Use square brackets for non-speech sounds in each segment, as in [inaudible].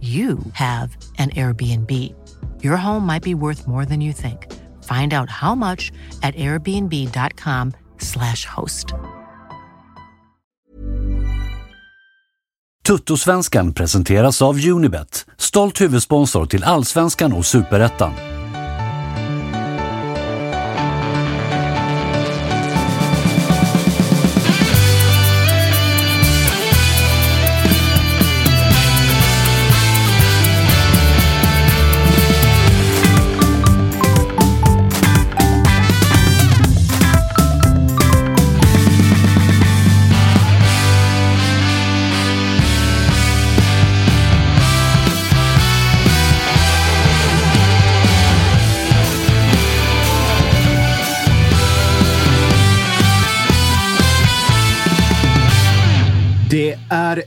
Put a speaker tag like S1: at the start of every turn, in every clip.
S1: you have an Airbnb. Your home might be worth more than you think. Find out how much at airbnb.com/slash host.
S2: Tuttosvenskan presenteras av Unibet, stolt huvudsponsor till Allsvenskan och Superettan.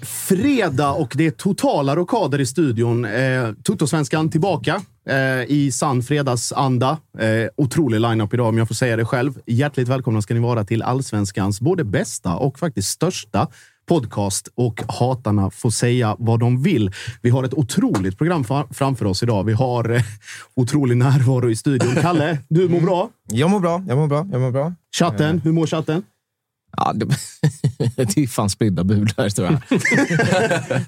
S3: Fredag och det är totala rockader i studion. Eh, Tuttosvenskan tillbaka eh, i sann fredagsanda. Eh, otrolig line-up idag om jag får säga det själv. Hjärtligt välkomna ska ni vara till Allsvenskans både bästa och faktiskt största podcast och hatarna får säga vad de vill. Vi har ett otroligt program framför oss idag. Vi har eh, otrolig närvaro i studion. Kalle, du mår bra?
S4: Jag mår bra, jag mår bra, jag mår bra.
S3: Chatten, hur mår chatten?
S4: Ja, det, [laughs] det är fan spridda budar tror jag.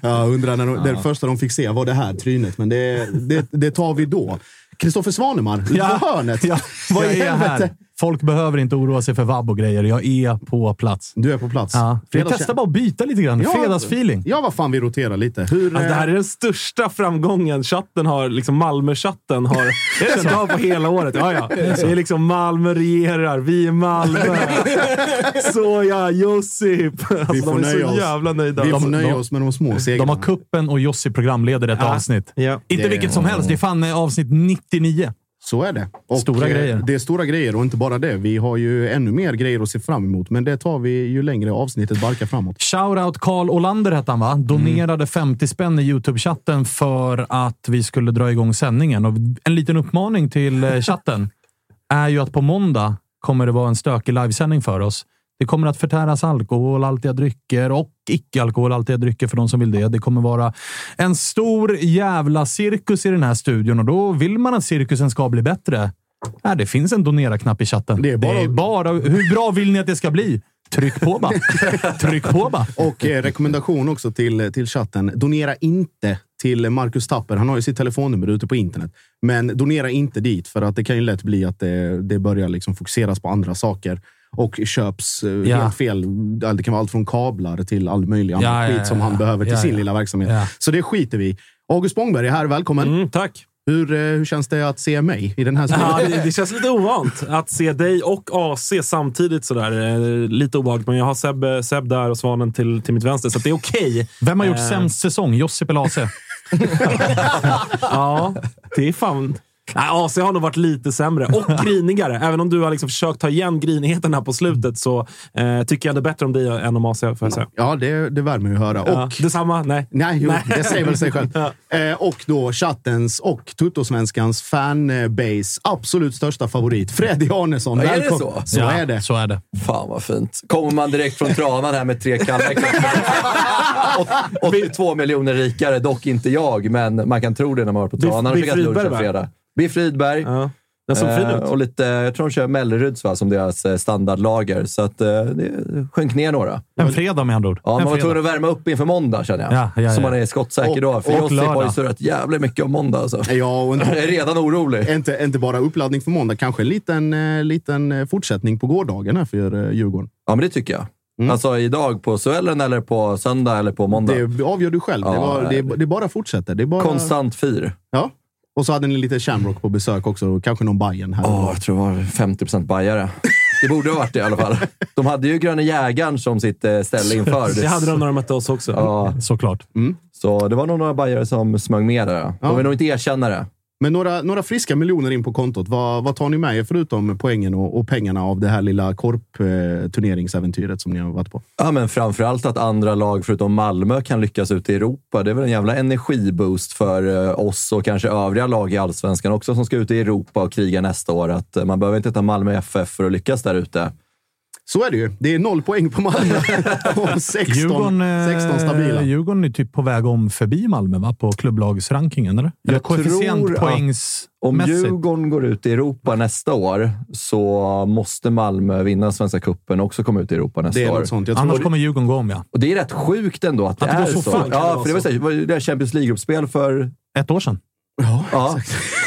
S4: [laughs]
S3: Jag undrar när de, det första de fick se var det här trynet, men det, det, det tar vi då. Kristoffer Svanemar,
S5: Ja,
S3: på hörnet.
S5: ja,
S3: Vad
S5: jag
S3: i
S5: är
S3: helvete?
S5: Folk behöver inte oroa sig för vabb och grejer. Jag är på plats.
S3: Du är på plats.
S5: Ja. Vi testar bara att byta lite grann.
S3: Ja,
S5: Fredagsfeeling.
S3: Ja, vad fan, vi roterar lite. Hur,
S6: Alltså, det här är
S3: eh,
S6: den största framgången chatten har, liksom Malmö-chatten har [laughs] känt av på hela året. Ja, ja. Det är liksom Malmö regerar, vi är Malmö. [laughs] Såja, Josip. Alltså,
S3: vi får
S6: de är så
S3: oss,
S6: jävla nöjda.
S3: vi får nöja oss med de små segrarna.
S5: De har kuppen och Jossi programleder ett
S6: Ja.
S5: avsnitt.
S6: Ja.
S5: Inte vilket som helst. Det är fan eh, avsnitt 99.
S3: Så är det. Och,
S5: Stora
S3: eh,
S5: grejer.
S3: Det är stora grejer och inte bara det. Vi har ju ännu mer grejer att se fram emot, men det tar vi ju längre avsnittet barkar framåt.
S5: Shoutout Karl Olander hette han va? Donerade
S3: Mm.
S5: 50 spänn i Youtube-chatten för att vi skulle dra igång sändningen. Och en liten uppmaning till eh, chatten [laughs] är ju att på måndag kommer det vara en stökig livesändning för oss. Det kommer att förtäras alkoholhaltiga drycker och icke-alkoholhaltiga drycker för de som vill det. Det kommer vara en stor jävla cirkus i den här studion och då vill man att cirkusen ska bli bättre. Nej, det finns en donera-knapp i chatten.
S3: Det är bara-
S5: det är bara... Hur bra vill ni att det ska bli? Tryck på bara. [laughs] Tryck på bara.
S3: Och eh, rekommendation också till, till chatten. Donera inte till Marcus Tapper. Han har ju sitt telefonnummer ute på internet. Men donera inte dit, för att det kan ju lätt bli att det, det börjar liksom fokuseras på andra saker. Och köps eh,
S5: Ja.
S3: helt fel. Det kan vara allt från kablar till all möjlig annan
S5: Ja, ja,
S3: skit som han
S5: ja.
S3: behöver till
S5: Ja,
S3: sin
S5: ja.
S3: lilla verksamhet.
S5: Ja.
S3: Så det skiter vi i. August Spångberg är här. Välkommen!
S6: Mm, tack.
S3: Hur, eh, hur känns det att se mig i den här studion?
S6: Ja, det, det känns lite ovant att se dig och AC samtidigt. Sådär. Eh, Lite obehagligt, men jag har Seb, Seb där och Svanen till, till mitt vänster, så att det är okej.
S5: Vem har gjort
S6: Eh.
S5: sämst säsong? Josip eller AC? [laughs]
S6: Ja, det är fan Nej, AC har nog varit lite sämre och [laughs] grinigare. Även om du har liksom försökt ta igen grinigheten här på slutet så eh, tycker jag det är bättre om dig än om AC, får jag säga.
S3: Ja, det, det värmer ju att höra.
S6: Ja,
S3: Och,
S6: detsamma? Nej.
S3: nej, jo,
S6: Nej.
S3: det säger väl sig själv. [laughs] eh, och då chattens och Tuttosvenskans fanbase absolut största favorit, Freddy Arnesson.
S7: Ja, är det så?
S3: Så
S5: Ja,
S3: är det.
S5: Så är det.
S7: Fan vad fint. Kommer man direkt från tranan här med tre kallar i kroppen. [laughs] Åt- 82 miljoner rikare, dock inte jag, men man kan tro det när man har varit på tranan och käkat lunch en fredag. Biff Rydberg.
S6: Ja. Den såg fin
S7: Eh,
S6: ut.
S7: och lite, jag tror de kör Melleruds va, som deras eh, standardlager, så att, eh, det sjönk ner några.
S5: En fredag med andra ord.
S7: Ja,
S5: en
S7: man var tvungen att värma upp inför måndag känner jag.
S5: Ja, ja,
S7: Så
S5: ja.
S7: man är skottsäker
S3: Och-
S7: då. För Josip har ju surrat jävligt mycket om måndag. Alltså.
S3: Ja, och [laughs]
S7: Jag
S3: inte,
S7: är redan orolig.
S3: inte, inte bara uppladdning för måndag, kanske en liten, liten fortsättning på gårdagen här för Djurgården.
S7: Ja, men det tycker jag.
S3: Mm.
S7: Alltså idag på Suellen eller på söndag eller på måndag.
S3: Det avgör du själv. det,
S7: Ja,
S3: var, det, det bara fortsätter. Det är bara,
S7: Konstant fir.
S3: Ja. Och så hade ni lite Shamrock på besök också. Och kanske någon Bayern här. var.
S7: jag tror det var 50% bajare. Det borde ha varit det i alla fall. De hade ju Gröna Jägaren som sitt eh, ställe inför.
S6: Det hade de när de mötte oss också.
S7: Ja,
S5: Såklart.
S7: så det var nog några bajare som smög med där. De
S3: Ja.
S7: vill nog inte erkänna det.
S3: Men några, några friska miljoner in på kontot. Vad, vad tar ni med er förutom poängen och, och pengarna av det här lilla korpturneringsäventyret som ni har varit på?
S7: Ja, men framförallt att andra lag förutom Malmö kan lyckas ute i Europa. Det är väl en jävla energiboost för eh, oss och kanske övriga lag i allsvenskan också som ska ut i Europa och kriga nästa år. Att eh, man behöver inte ta Malmö FF för att lyckas där ute.
S3: Så är det ju. Det är noll poäng på Malmö [laughs] och 16,
S5: Djurgården, eh,
S3: 16 stabila.
S5: Djurgården är typ på väg om förbi Malmö va? på klubblagsrankingen, eller? Eller
S7: Jag tror att
S5: koefficientpoängsmässigt.
S7: Om Djurgården går ut i Europa nästa år så måste Malmö vinna Svenska cupen och också komma ut i Europa nästa
S3: Det är
S7: år.
S3: sånt. Jag tror
S5: Annars kommer Djurgården gå om, ja.
S7: Och det är rätt sjukt ändå att det,
S5: Att det
S7: är
S5: så
S7: så.
S5: fort.
S7: Ja, för det var, så, här, det var det Champions League-gruppspel för
S5: Ett år sedan.
S7: ja,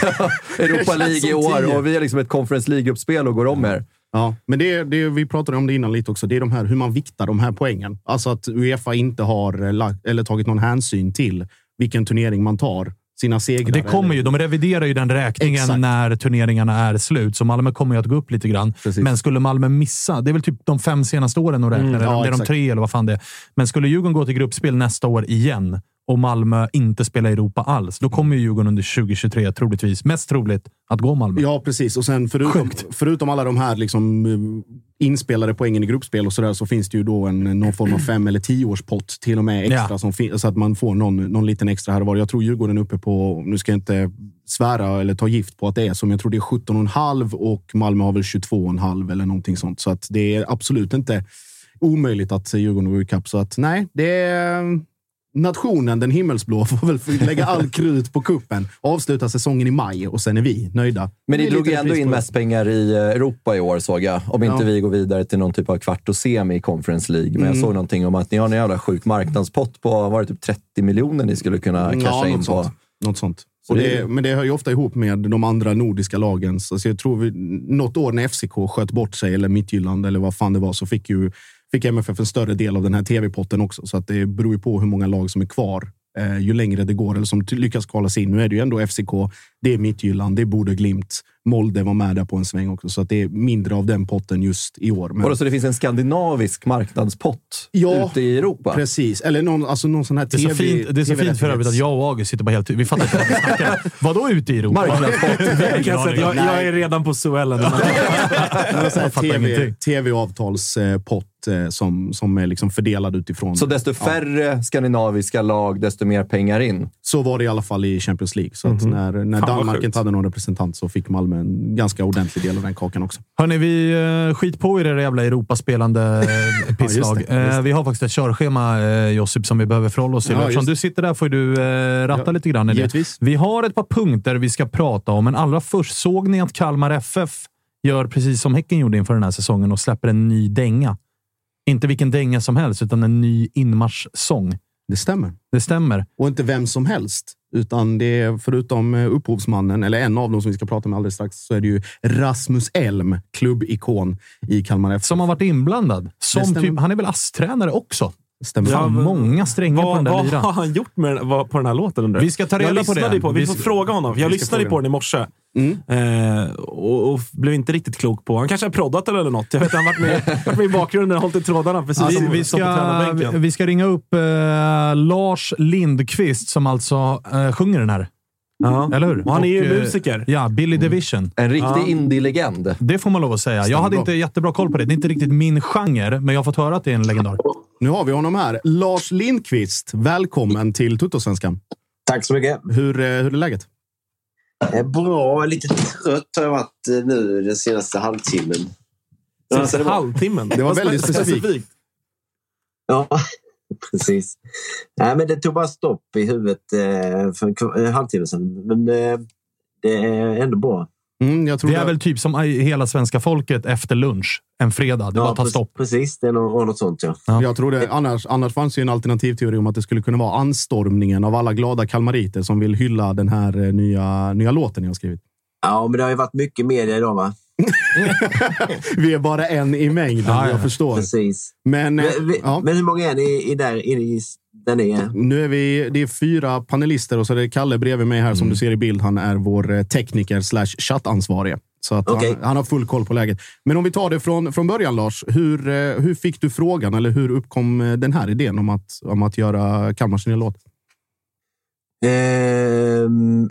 S7: [laughs] Europa
S3: Det
S7: League i år och vi är liksom ett Conference League-gruppspel och går om er.
S3: Ja, men det, det, vi pratade om det innan lite också. Det är de här, hur man viktar de här poängen. Alltså att Uefa inte har lagt, eller tagit någon hänsyn till vilken turnering man tar. Sina segrar.
S5: Det kommer ju. De reviderar ju den räkningen
S3: Exakt.
S5: när turneringarna är slut, så Malmö kommer ju att gå upp lite grann.
S3: Precis.
S5: Men skulle Malmö missa, det är väl typ de fem senaste åren de räknar,
S3: Mm,
S5: eller
S3: ja,
S5: om det är de tre eller vad fan det är. Men skulle Djurgården gå till gruppspel nästa år igen och Malmö inte spela i Europa alls, då kommer ju Djurgården under 2023 troligtvis, mest troligt, att gå Malmö.
S3: Ja, precis. Och sen förutom,
S5: Sjukt.
S3: förutom alla de här liksom, eh, inspelade poängen i gruppspel och så, där, så finns det ju då en, någon form av fem eller tioårspott till och med extra.
S5: Ja.
S3: Som så att man får någon, någon liten extra här och var. Jag tror Djurgården är uppe på, nu ska jag inte svära eller ta gift på att det är men jag tror det är 17,5 och Malmö har väl 22,5 eller någonting sånt. Så att det är absolut inte omöjligt att Djurgården går ikapp. Så att nej, det är nationen, den himmelsblå, [laughs] får väl lägga all krut på kuppen och avsluta säsongen i maj och sen är vi nöjda.
S7: Men ni drog ju ändå in mest pengar i eh, Europa i år såg jag. Om inte
S3: Ja.
S7: vi går vidare till någon typ av kvart och semi i Conference League. Men
S3: Mm.
S7: jag såg någonting om att ni har en jävla sjuk marknadspott på, var det typ 30 miljoner ni skulle kunna casha
S3: Ja,
S7: in på?
S3: sånt. Något sånt.
S7: Så
S3: Och
S7: det-
S3: men det hör ju ofta ihop med de andra nordiska lagen. Så jag tror vi, något år när FCK sköt bort sig, eller Midtjylland eller vad fan det var, så fick ju fick MFF en större del av den här tv-potten också. Så att det beror ju på hur många lag som är kvar eh, ju längre det går eller som lyckas kvala sig in. Nu är det ju ändå FCK, det är Midtjylland, det är Bode Glimt. Molde var med där på en sväng också, så att det är mindre av den potten just i år. Men-
S7: så det finns en skandinavisk marknadspott
S3: Ja,
S7: ute i Europa?
S3: Precis, eller någon, alltså någon sån här
S5: Det är, så
S3: TV
S5: fint, det är så fint för övrigt att jag och August sitter bara helt... Vi fattar inte vad vi snackar. [laughs] Vadå ute i Europa?
S7: Marknadspott. [laughs]
S6: Jag, jag, jag är redan på Suellen. [laughs]
S3: TV. TV-avtalspott eh, som, som är liksom fördelad utifrån.
S7: Så desto färre skandinaviska lag, desto mer pengar in.
S3: Så var det i alla fall i Champions League. Så att när, när
S6: vad
S3: Danmark inte hade någon representant så fick Malmö en ganska ordentlig del av den kakan också.
S5: Hörni, vi uh, skit på er era jävla Europaspelande [laughs] uh, pisslag.
S3: just det, just
S5: Eh, vi har faktiskt ett körschema, Josip, som vi behöver förhålla oss till.
S3: Ja,
S5: Eftersom du sitter där får du eh, ratta
S3: Ja,
S5: lite grann i det. Vi har ett par punkter vi ska prata om, men allra först såg ni att Kalmar FF gör precis som Häcken gjorde inför den här säsongen och släpper en ny dänga. Inte vilken dänga som helst, utan en ny inmarschsång.
S3: Det stämmer.
S5: Det stämmer.
S3: Och inte vem som helst, utan det är förutom eh, upphovsmannen, eller en av dem som vi ska prata med alldeles strax, så är det ju Rasmus Elm, klubbikon i Kalmar FF.
S5: Som har varit inblandad. Som typ, han är väl ASS-tränare också?
S3: Stämmer.
S5: Fan,
S6: men-
S5: många strängar på den
S6: Vad,
S5: där
S6: vad
S5: liran.
S6: har han gjort med den, vad, på den här låten undrar
S5: Vi ska ta reda
S6: jag
S5: på det.
S6: På, vi
S5: Vi
S6: får fråga honom. Jag lyssnade
S3: fråga
S6: på den i morse
S3: Mm.
S6: eh, och, och blev inte riktigt klok på. Han kanske har proddat eller något. Jag vet han har varit med, [laughs] varit med i bakgrunden och hållit i trådarna precis
S5: Vi,
S6: som
S5: vi, ska, vi, vi ska ringa upp eh, Lars Lindqvist som alltså eh, sjunger den här.
S6: Ja.
S5: Eller hur?
S6: Och han är ju
S5: Och, eh,
S6: musiker.
S5: Ja, Billy Division.
S7: En riktig
S6: Ja.
S7: indie-legend.
S5: Det får man lov att säga. Jag
S3: Stämmer
S5: hade
S3: bra.
S5: inte jättebra koll på det. Det är inte riktigt min genre, men jag har fått höra att det är en legendar.
S3: Nu har vi honom här. Lars Lindqvist, välkommen till Tuttosvenskan.
S8: Tack så mycket.
S3: Hur, eh, hur är läget?
S8: Eh, Bra. Lite trött har jag varit eh, nu den senaste halvtimmen. Det var-
S6: Halvtimmen.
S3: Det var väldigt specifikt.
S8: Ja, [laughs] precis. Nej, men det tog bara stopp i huvudet för en halvtimme sedan. Men det är ändå bra.
S3: Mm, jag tror
S5: Det är väl typ som hela svenska folket efter lunch en fredag. Det bara tar stopp.
S8: Precis, det är något, något sånt. Ja.
S5: Ja.
S3: Jag tror det, annars, annars fanns ju en alternativteori om att det skulle kunna vara anstormningen av alla glada kalmariter som vill hylla den här eh, nya, nya låten jag har skrivit.
S8: ja, men det har ju varit mycket media idag, va? [laughs]
S3: Vi är bara en i mängden,
S5: Ja, ja.
S3: jag förstår.
S8: Precis.
S3: Men, eh,
S8: Men, vi-
S3: ja,
S8: men hur många är ni i där inne i där är?
S3: nu är vi, det är fyra panelister och så är det Kalle bredvid mig här
S8: Mm.
S3: som du ser i bild. Han är vår eh, tekniker slash chattansvarige. Så att
S8: Okej.
S3: han, han har full koll på läget. Men om vi tar det från, från början, Lars. Hur, eh, hur fick du frågan eller hur uppkom den här idén om att, om att göra Kalmars nya låt?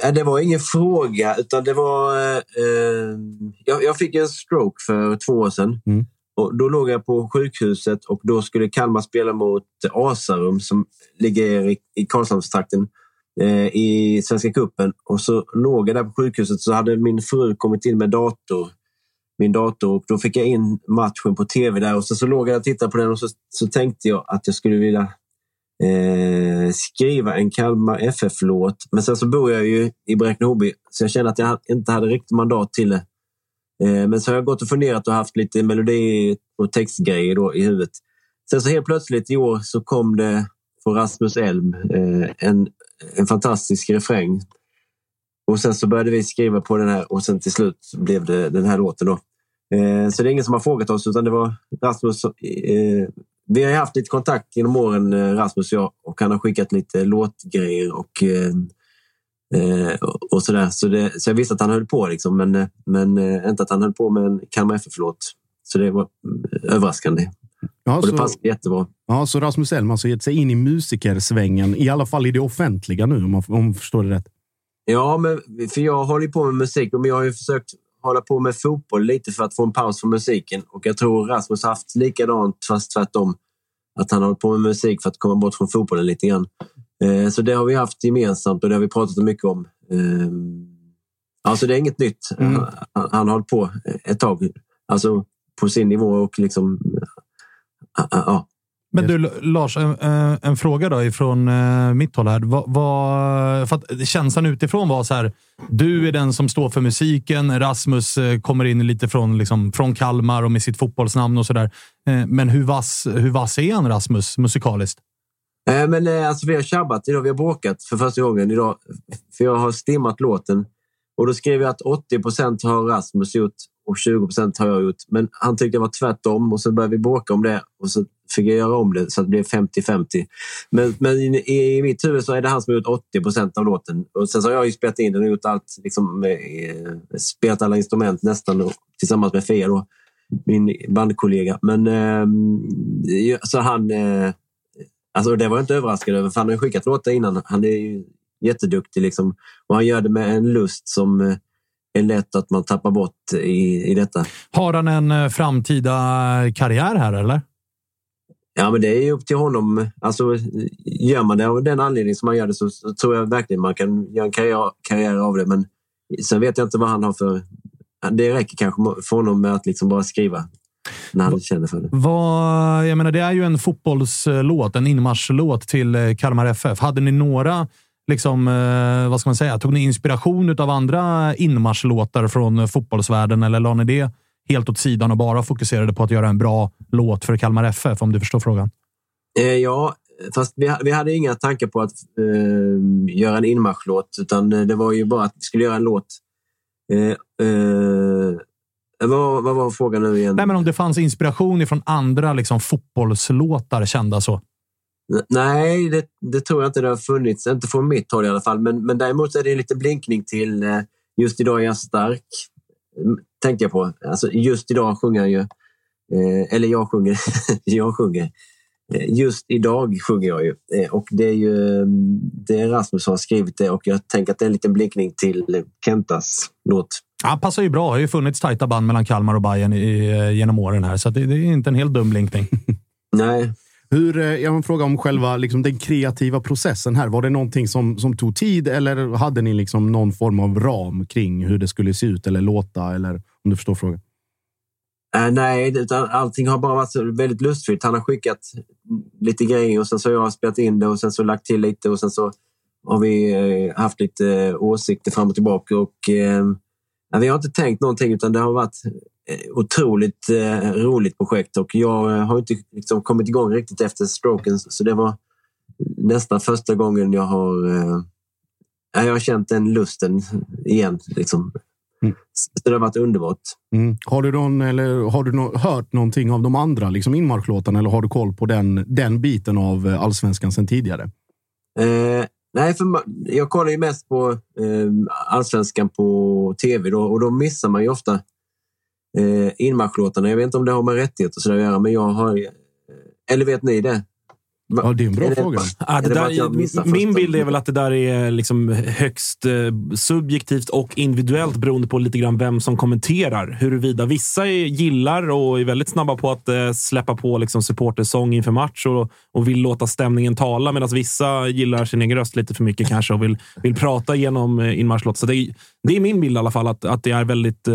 S8: Ja, det var ingen fråga, utan det var... eh, jag, jag fick en stroke för två år sedan.
S3: Mm.
S8: Och då låg jag på sjukhuset och då skulle Kalmar spela mot Asarum som ligger i, i Karlshamnstrakten eh, i Svenska cupen. Och så låg jag där på sjukhuset så hade min fru kommit in med dator, min dator och då fick jag in matchen på tv där och så, så låg jag och tittade på den och så, så tänkte jag att jag skulle vilja eh, skriva en Kalmar FF-låt. Men sen så bor jag ju i Bräkne-Hoby så jag kände att jag inte hade riktigt mandat till det. Eh, men så har jag gått och funderat och haft lite melodi och textgrejer då i huvudet. Sen så helt plötsligt i år så kom det från Rasmus Elm eh, en, en fantastisk refräng. Och sen så började vi skriva på den här och sen till slut blev det den här låten. Då. Eh, så det är ingen som har frågat oss utan det var Rasmus. Eh, vi har ju haft lite kontakt genom åren, eh, Rasmus och jag, och han har skickat lite låtgrejer och, eh, eh, och- sådär. Så, det, så jag visste att han höll på, liksom, men, eh, men inte att han höll på med en Kalmar FF-låt. Så det var mm, överraskande.
S3: Ja,
S8: Och det passade jättebra.
S3: ja, så Rasmus Elm har alltså gett sig in i musikersvängen, i alla fall i det offentliga nu, om man, om man förstår det rätt.
S8: Ja, men, för jag håller på med musik, men jag har ju försökt hålla på med fotboll lite för att få en paus från musiken. Och jag tror Rasmus har haft likadant, fast tvärtom. Att han har hållit på med musik för att komma bort från fotbollen lite grann. Eh, så det har vi haft gemensamt och det har vi pratat mycket om. Eh, alltså det är inget nytt.
S3: Mm.
S8: Han, han har hållit på ett tag. Alltså på sin nivå och liksom... Ja, ja.
S5: Men du, Lars, en, en- en fråga då ifrån eh, mitt håll här. Vad, vad, för att känslan utifrån var så här. Du är den som står för musiken. Rasmus eh, kommer in lite från, liksom, från Kalmar och med sitt fotbollsnamn och sådär. Eh, men hur vass, hur vass är han, Rasmus, musikaliskt?
S8: Eh, Men eh, alltså, vi har tjabbat idag. Vi har bråkat för första gången idag. För jag har stimmat låten. Och då skrev jag att 80 procent har Rasmus gjort och 20 procent har jag gjort. Men han tyckte det var tvärtom och så började vi bråka om det. Och så fick jag göra om det så att det blev 50-50. Men, men i, i mitt huvud så är det han som har gjort 80 procent av låten. Och sen så har jag ju spelat in den och gjort allt. Liksom, eh, spelat alla instrument nästan och, tillsammans med Fia, då, min bandkollega. Men eh, så han... Eh, Alltså det var jag inte överraskad över, för han har ju skickat låtar innan. Han är ju jätteduktig liksom. Och han gör det med en lust som eh, är lätt att man tappar bort i, i detta.
S5: Har han en eh, framtida karriär här, eller?
S8: Ja, men det är ju upp till honom. Alltså, gör man det av den anledningen som man gör det så, så tror jag verkligen man kan göra en karriär, karriär av det. Men sen vet jag inte vad han har för... Det räcker kanske för honom med att liksom bara skriva när han känner för det.
S5: Vad, jag menar, det är ju en fotbollslåt, en inmarschlåt till eh, Kalmar FF. Hade ni några, liksom, eh, vad ska man säga, tog ni inspiration av andra inmarschlåtar från fotbollsvärlden eller la ni det helt åt sidan och bara fokuserade på att göra en bra låt för Kalmar FF, om du förstår frågan?
S8: Eh, ja, fast vi, vi hade inga tankar på att eh, göra en inmarschlåt utan det var ju bara att vi skulle göra en låt. Eh, eh, vad, vad var frågan nu igen?
S5: Nej, men om det fanns inspiration från andra liksom, fotbollslåtar kända så.
S8: Nej, det, det tror jag inte det har funnits. Inte från mitt håll i alla fall. Men, men däremot är det en liten blinkning till eh, Just idag är jag stark. Mm, Tänkte jag på. Alltså, just idag sjunger jag ju. Eh, eller jag sjunger. [laughs] jag sjunger. eh, just idag sjunger jag ju. Eh, Och det är ju eh, det är Rasmus som har skrivit det och jag tänker att det är en liten blinkning till Kentas låt.
S5: Ja, passar ju bra. Det har ju funnits tajta band mellan Kalmar och Bayern i, genom åren här, så det, det är inte en helt dum blinkning. [laughs]
S8: Nej.
S3: Hur, eh, jag har en fråga om själva liksom, den kreativa processen här. Var det någonting som, som tog tid eller hade ni liksom någon form av ram kring hur det skulle se ut eller låta? Eller, om du förstår frågan.
S8: Äh, nej, utan allting har bara varit väldigt lustfyllt. Han har skickat lite grejer och sen så har jag spelat in det och sen så lagt till lite och sen så har vi eh, haft lite åsikter fram och tillbaka. Och, eh, vi har inte tänkt någonting utan det har varit otroligt eh, roligt projekt och jag eh, har inte liksom, kommit igång riktigt efter stroken så det var nästan första gången jag har, eh, jag har känt den lusten igen. Liksom. Så det har varit underbart.
S3: Mm. Har du, någon, eller har du nå- hört någonting av de andra liksom inmarschlåtarna eller har du koll på den, den biten av eh, allsvenskan sedan tidigare?
S8: Eh, nej, för jag kollar ju mest på eh, allsvenskan på tv då, och då missar man ju ofta eh, inmarschlåtarna. Jag vet inte om det har med rättigheter att göra, men jag har... Eh, eller vet ni det?
S3: Ja, det är en bra
S8: det-
S3: fråga.
S6: Ja, det
S8: är det att
S6: där, min bild är väl att det där är liksom högst eh, subjektivt och individuellt beroende på lite grann vem som kommenterar. Huruvida vissa är, gillar och är väldigt snabba på att eh, släppa på liksom supportersång inför match och, och vill låta stämningen tala medan vissa gillar sin egen röst lite för mycket kanske och vill, vill prata genom eh, inmarschlåt. Så det, är- det är min bild i alla fall, att, att det är väldigt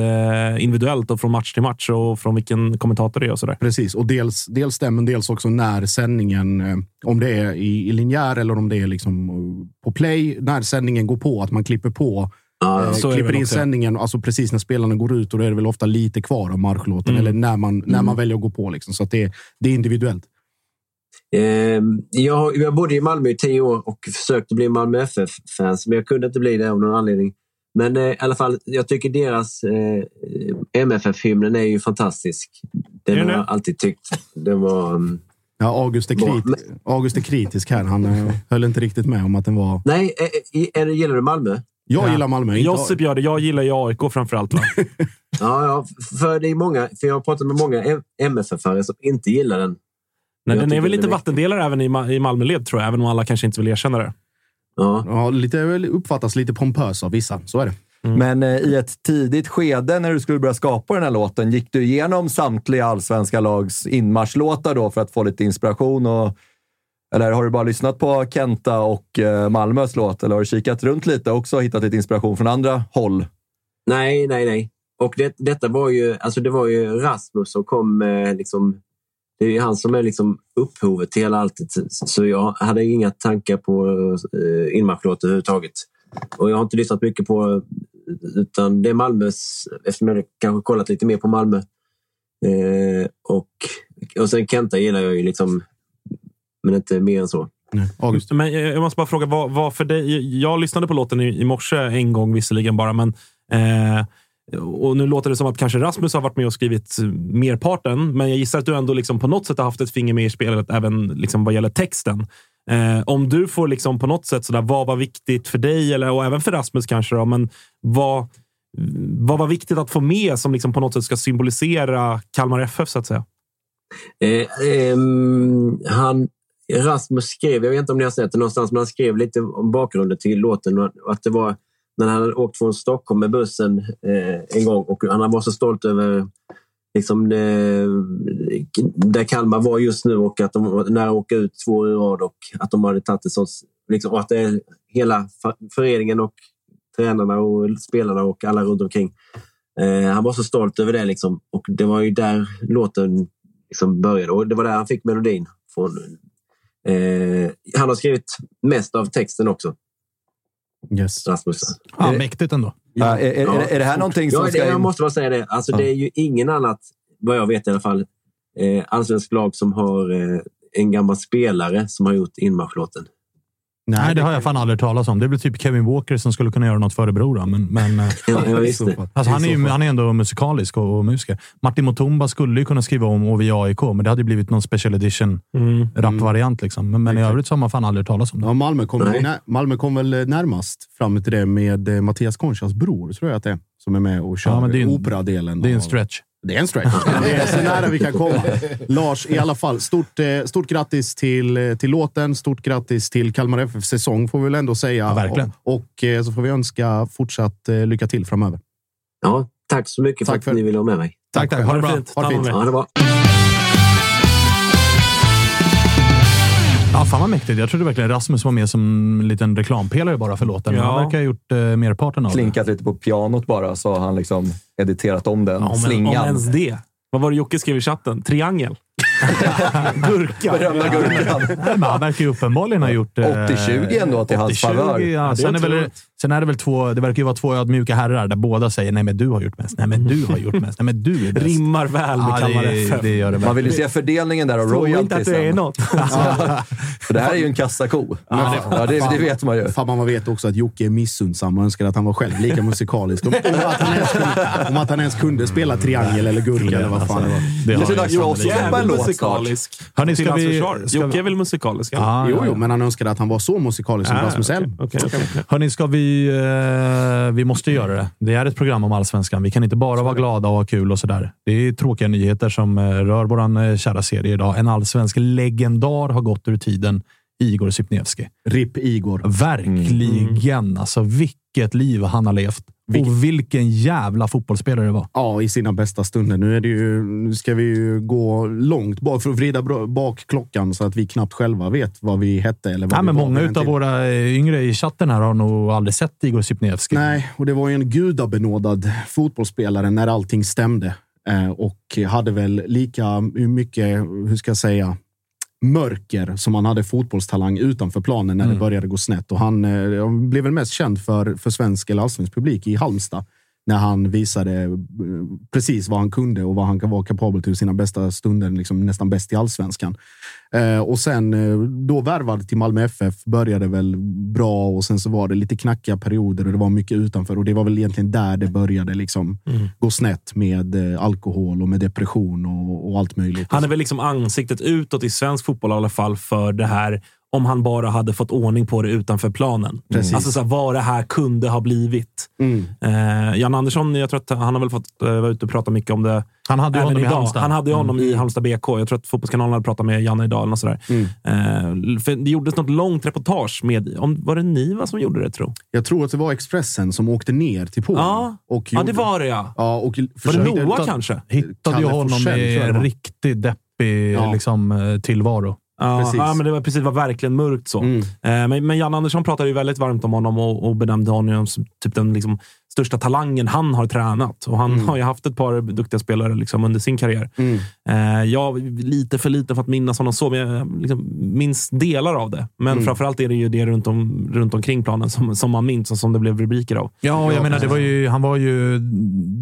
S6: individuellt och från match till match och från vilken kommentator det är och sådär.
S3: Precis, och dels, dels stämmen, dels också när sändningen, eh, om det är i, i linjär eller om det är liksom eh, på play, när sändningen går på, att man klipper på.
S8: Ja,
S3: eh, klipper in
S6: också.
S3: sändningen alltså precis när spelarna går ut och då är det väl ofta lite kvar av marschlåten
S6: Mm.
S3: eller när man, när man väljer att gå på. Liksom. Så att det, det är individuellt.
S8: Eh, jag, jag bodde i Malmö i tio år och försökte bli Malmö FF-fans, men jag kunde inte bli det av någon anledning. Men eh, i alla fall, jag tycker deras eh, MFF-hymnen är ju fantastisk. Den har
S6: det?
S8: jag alltid tyckt. Den var... mm,
S3: Ja, August, är krit, August är kritisk här. Han eh, höll inte riktigt med om att den var...
S8: Nej, eh, eh, eller gillar du Malmö?
S3: Jag
S5: Ja.
S3: gillar Malmö. inte-
S6: Josip gör det. Jag gillar ju AIK framförallt. Va? [laughs]
S8: Ja, ja, för det är många. För jag har pratat med många MFF-are som inte gillar den.
S6: Nej, den är väl lite
S8: är
S6: vattendelare även i, Ma- i Malmöled, tror jag. Även om alla kanske inte vill erkänna det.
S8: Ja.
S3: Ja, lite, väl uppfattas lite pompös av vissa. Så är det.
S7: Men eh, i ett tidigt skede när du skulle börja skapa den här låten, gick du igenom samtliga allsvenska lags inmarschlåtar då för att få lite inspiration? Och, eller har du bara lyssnat på Kenta och eh, Malmös låt? Eller har du kikat runt lite också och hittat lite inspiration från andra håll?
S8: Nej, nej, nej. Och det, detta var ju, alltså det var ju Rasmus som kom med liksom, det är ju han som är liksom upphovet till hela alltet. Så jag hade inga tankar på eh, inmarschlåt överhuvudtaget. Och jag har inte lyssnat mycket på, utan det är Malmös, eftersom jag kanske kollat lite mer på Malmö. Eh, och, och sen Kenta gillar jag ju liksom, men inte mer än så.
S3: August.
S6: Men jag jag måste bara fråga, vad, vad för dig? Jag lyssnade på låten i, i morse en gång visserligen bara, men eh, och nu låter det som att kanske Rasmus har varit med och skrivit merparten, men jag gissar att du ändå liksom på något sätt har haft ett finger med i spelet även liksom vad gäller texten. Eh, om du får liksom på något sätt sådär, vad var viktigt för dig eller, och även för Rasmus kanske, då, men vad, vad var viktigt att få med som liksom på något sätt ska symbolisera Kalmar FF så att säga?
S8: Eh, eh, han, Rasmus skrev, jag vet inte om ni har sett det någonstans, men han skrev lite om bakgrunden till låten. Och att det var när han hade åkt från Stockholm med bussen eh, en gång och han var så stolt över liksom det, där Kalmar var just nu och att de nära åka ut två år i rad och att de hade tagit ett sånt, liksom, och att det är hela föreningen och tränarna och spelarna och alla runt omkring. Eh, han var så stolt över det liksom, och det var ju där låten liksom började och det var där han fick melodin från. Eh, han har skrivit mest av texten också,
S3: Yes.
S8: Rasmus.
S5: Ja, mäktigt ändå.
S7: Ja, är, är, är, är det här någonting som
S8: Ja, det,
S7: ska
S8: jag måste bara säga det. Alltså,
S7: Ja.
S8: Det är ju ingen annat, vad jag vet i alla fall, eh, allsvensk lag som har eh, en gammal spelare som har gjort inmarschlåten.
S5: Nej, det har jag fan aldrig talas om. Det är väl typ Kevin Walker som skulle kunna göra något för Örebro. då, Men, men, eh, [laughs]
S8: Ja, det.
S5: alltså, han, är ju,
S3: fall.
S5: han är ändå musikalisk och, och musiker. Martin Mutumba skulle ju kunna skriva om OV AIK, men det hade ju blivit någon special edition
S6: Mm.
S5: rap-variant. Liksom. Men, men i övrigt så har man fan aldrig talas om det.
S3: Ja, Malmö, kom Malmö kom väl närmast fram till det med eh, Mattias Conchas bror, tror jag att det är, som är med och kör
S5: Ja, men det är en-
S3: operadelen.
S5: Det är en
S3: av-
S5: stretch.
S3: Det är en stretch. [laughs] Det är så nära vi kan komma. Lars, i alla fall, stort, eh, stort grattis till, eh, till låten. Stort grattis till Kalmar FF säsong, får vi väl ändå säga.
S5: Ja, verkligen.
S3: Och, och eh, så får vi önska fortsatt lycka till framöver.
S8: Ja, tack så mycket för
S3: Tack
S8: att
S3: för-
S8: ni ville ha med mig.
S5: Tack, tack. Ha det
S6: Ha det
S5: bra.
S6: fint.
S3: Ha det fint.
S8: Ja, det var.
S5: Ja, fan vad mäktigt. Jag trodde verkligen Rasmus var med som en liten reklampelare bara för låten. Men
S6: Ja.
S5: Han verkar ha gjort eh, merparten av det.
S7: Klinkat lite på pianot bara, så har han liksom editerat om den
S6: Ja, om, om
S7: slingan.
S6: ens det. Vad var det Jocke skrev i chatten? Triangel? [laughs] Gurka.
S7: Berömda gurkan.
S5: Nej, han verkar ju uppenbarligen ha gjort... eh,
S7: 80-20 ändå till hans
S5: 80-20,
S7: favör.
S5: Ja.
S6: Det
S5: sen, är väl. Sen är det väl två... Det verkar ju vara två ödmjuka herrar där båda säger nej, men du har gjort mest. Nej, men du har gjort mest. Nej, men du är bäst.
S6: Rimmar väl med
S5: Ja,
S6: Kalmar
S5: det,
S6: FF.
S5: det gör det
S7: Man vill ju se fördelningen där av
S6: Tror inte att det är något. [laughs]
S7: För det här är ju en kassako. Ja, det, det vet man ju.
S3: Fan, man vet också att Jocke är missundsam och önskar att han var själv lika musikalisk. Om, om, att, han ens kunde, om att han ens kunde spela triangel eller gurka eller vad fan det var.
S5: Det
S7: Det är dags för oss att släppa en låt snart.
S6: musikalisk.
S5: Hörni, ska vi-
S6: Jocke är väl musikalisk?
S5: Ja,
S3: Jo, jo, men han önskade att han var så musikalisk som
S6: Ah,
S3: Rasmus Elm.
S6: okej, okej, okej.
S5: Hörni, ska vi... Eh, vi måste göra det. Det är ett program om allsvenskan. Vi kan inte bara vara glada och ha kul och sådär. Det är tråkiga nyheter som eh, rör vår eh, kära serie idag. En allsvensk legendar har gått ur tiden. Igor Sypniewski.
S3: RIP Igor.
S5: Verkligen. Alltså, vilket liv han har levt. Och vilken jävla fotbollsspelare det var.
S3: Ja, i sina bästa stunder. Nu, är det ju, nu ska vi ju gå långt bak för att vrida bak klockan så att vi knappt själva vet vad vi hette. Eller vad vi
S5: men många av våra eh, yngre i chatten här har nog aldrig sett Igor Sypniewski.
S3: Nej, och det var ju en gudabenådad fotbollsspelare när allting stämde. Eh, och hade väl lika mycket, hur ska jag säga, mörker som han hade fotbollstalang utanför planen när det började gå snett. Och han eh, han blev väl mest känd för, för svensk eller allsvensk publik i Halmstad. När han visade eh, precis vad han kunde och vad han kan vara kapabel till sina bästa stunder, liksom nästan bäst i allsvenskan. Eh, och sen eh, då värvad till Malmö FF började väl bra och sen så var det lite knackiga perioder och det var mycket utanför och det var väl egentligen där det började liksom gå snett med eh, alkohol och med depression och, och allt möjligt.
S6: Han är väl liksom ansiktet utåt i svensk fotboll i alla fall för det här om han bara hade fått ordning på det utanför planen.
S3: Precis.
S6: Alltså så här, vad det här kunde ha blivit.
S3: Mm.
S6: Eh, Jan Andersson, jag tror att han har väl fått eh, vara ute och prata mycket om det.
S5: Han hade ju honom i
S6: idag.
S5: Halmstad.
S6: Han hade ju honom
S3: Mm.
S6: i Halmstad BK. Jag tror att Fotbollskanalen hade pratat med Janne idag. Eller något sådär.
S3: Mm.
S6: Eh, för det gjordes något långt reportage med... Om, var det Niva som gjorde det, tro?
S3: Jag tror att det var Expressen som åkte ner till Polen.
S6: Ja.
S3: och
S6: Ja, det var det ja.
S3: Ja, och
S6: Var det Noah kanske?
S5: Hittade ju
S3: Kalle
S5: honom
S3: Forsell,
S5: i en riktigt deppig
S3: Ja.
S5: liksom, eh, tillvaro.
S6: Ja,
S3: Precis.
S6: ja, men det var precis. Det var verkligen mörkt så.
S3: Mm.
S6: Eh, men, men Jan Andersson pratade ju väldigt varmt om honom och, och benämnde honom som typ den liksom, största talangen han har tränat. Och han har ju haft ett par duktiga spelare liksom, under sin karriär.
S3: Mm.
S6: Eh, jag lite för lite för att minnas honom så, men jag liksom, minns delar av det. Men
S3: Mm.
S6: framförallt är det ju det runt, om, runt omkring planen som, som man minns och som det blev rubriker av.
S5: Ja, jag menar, det var ju, han var ju,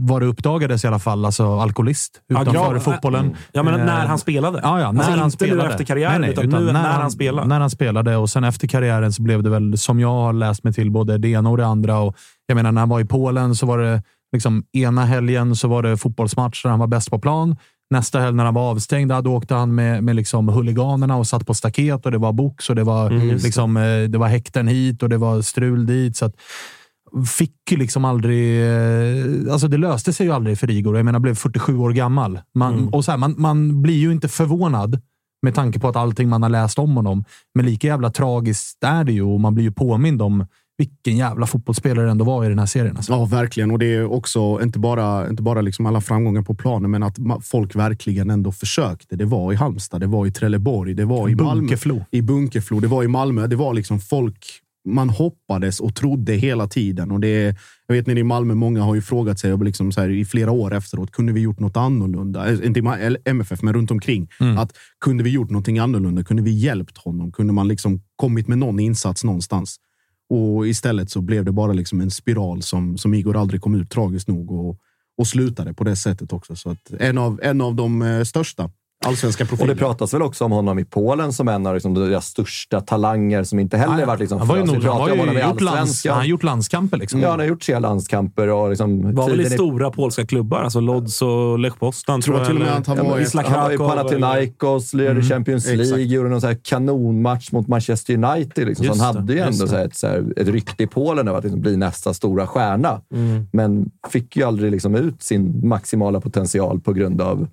S5: vad det uppdagades i alla fall, alltså alkoholist utanför
S6: ja,
S5: fotbollen.
S6: Jag menar
S5: Eh,
S6: när han spelade.
S5: Ja, ja, när
S6: alltså
S5: han
S6: inte
S5: spelade.
S6: nu efter karriären, utan, nu när, han, spelade.
S5: När han spelade och sen efter karriären så blev det väl, som jag har läst mig till, både det ena och det andra. Och jag menar, när han var i Polen så var det liksom ena helgen så var det fotbollsmatch där han var bäst på plan. Nästa helg när han var avstängd, då åkte han med, med liksom huliganerna och satt på staket och det var box och det var,
S6: Mm,
S5: liksom, eh, det var häkten hit och det var strul dit. Så att, fick liksom aldrig... eh, Alltså det löste sig ju aldrig för Igor. Jag menar, blev 47 år gammal. Man,
S6: Mm.
S5: och så här, man, man blir ju inte förvånad med tanke på att allting man har läst om honom. Men lika jävla tragiskt är det ju och man blir ju påmind om vilken jävla fotbollsspelare det ändå var i den här serien. Alltså.
S3: Ja, verkligen. Och det är också inte bara, inte bara liksom alla framgångar på planen, men att folk verkligen ändå försökte. Det var i Halmstad, det var i Trelleborg, det var i Malmö. I Bunkeflo, det var i Malmö. Det var liksom folk man hoppades och trodde hela tiden. Och det, jag vet nere i Malmö, många har ju frågat sig liksom så här, i flera år efteråt, kunde vi gjort något annorlunda? Eh, Inte i MFF, men runt omkring. Att kunde vi gjort någonting annorlunda? Kunde vi hjälpt honom? Kunde man liksom kommit med någon insats någonstans? Och istället så blev det bara liksom en spiral som, som Igor aldrig kom ut tragiskt nog och, och slutade på det sättet också. Så att en av, en av de eh, största allsvenska
S7: Och
S3: profiler.
S7: det pratas väl också om honom i Polen som en av liksom, deras största talanger som inte heller varit liksom...
S5: Han var ju nog, han
S7: pratar
S5: har
S7: om
S5: ju gjort, lands, han har gjort landskamper. Liksom.
S7: Ja, han har gjort tre landskamper och liksom...
S6: Var väl i stora polska klubbar, alltså Lodz och Lech Poznan.
S3: Tror till och med att han var i-
S7: han var i. Panathinaikos, lirade Champions League,
S3: exakt.
S7: gjorde någon så här kanonmatch mot Manchester United. Liksom. Så han hade ju ändå så här ett, så här, ett rykte i Polen av att liksom bli nästa stora stjärna. Men fick ju aldrig liksom ut sin maximala potential på grund av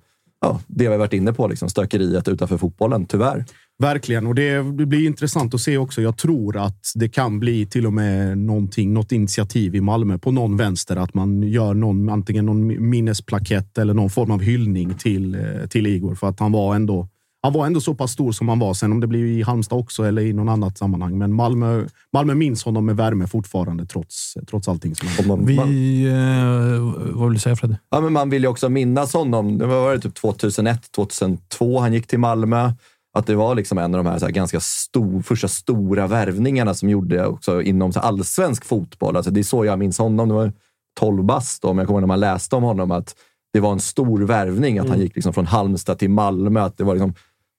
S7: ja, det vi har varit inne på, liksom, stökeriet utanför fotbollen, tyvärr.
S3: Verkligen, och det, blir intressant att se också. Jag tror att det kan bli till och med någonting, något initiativ i Malmö på någon vänster. Att man gör någon, antingen någon minnesplakett eller någon form av hyllning till, eh, till Igor. För att han var ändå han var ändå så pass stor som han var. Sen om det blir i Halmstad också eller i någon annat sammanhang. Men Malmö, Malmö minns honom med värme fortfarande trots, trots allting som
S7: man, man,
S5: Vi... Eh, vad vill du säga Fredde?
S7: ja, men man vill ju också minnas honom. Det var det typ 2001, 2002 han gick till Malmö. Att det var liksom en av de här, så här ganska stor, första stora värvningarna som gjorde också inom så allsvensk fotboll. Alltså det är så jag minns honom. Det var 12 bast då, men jag kommer ihåg när man läste om honom att det var en stor värvning. Att han gick liksom från Halmstad till Malmö. Att det var liksom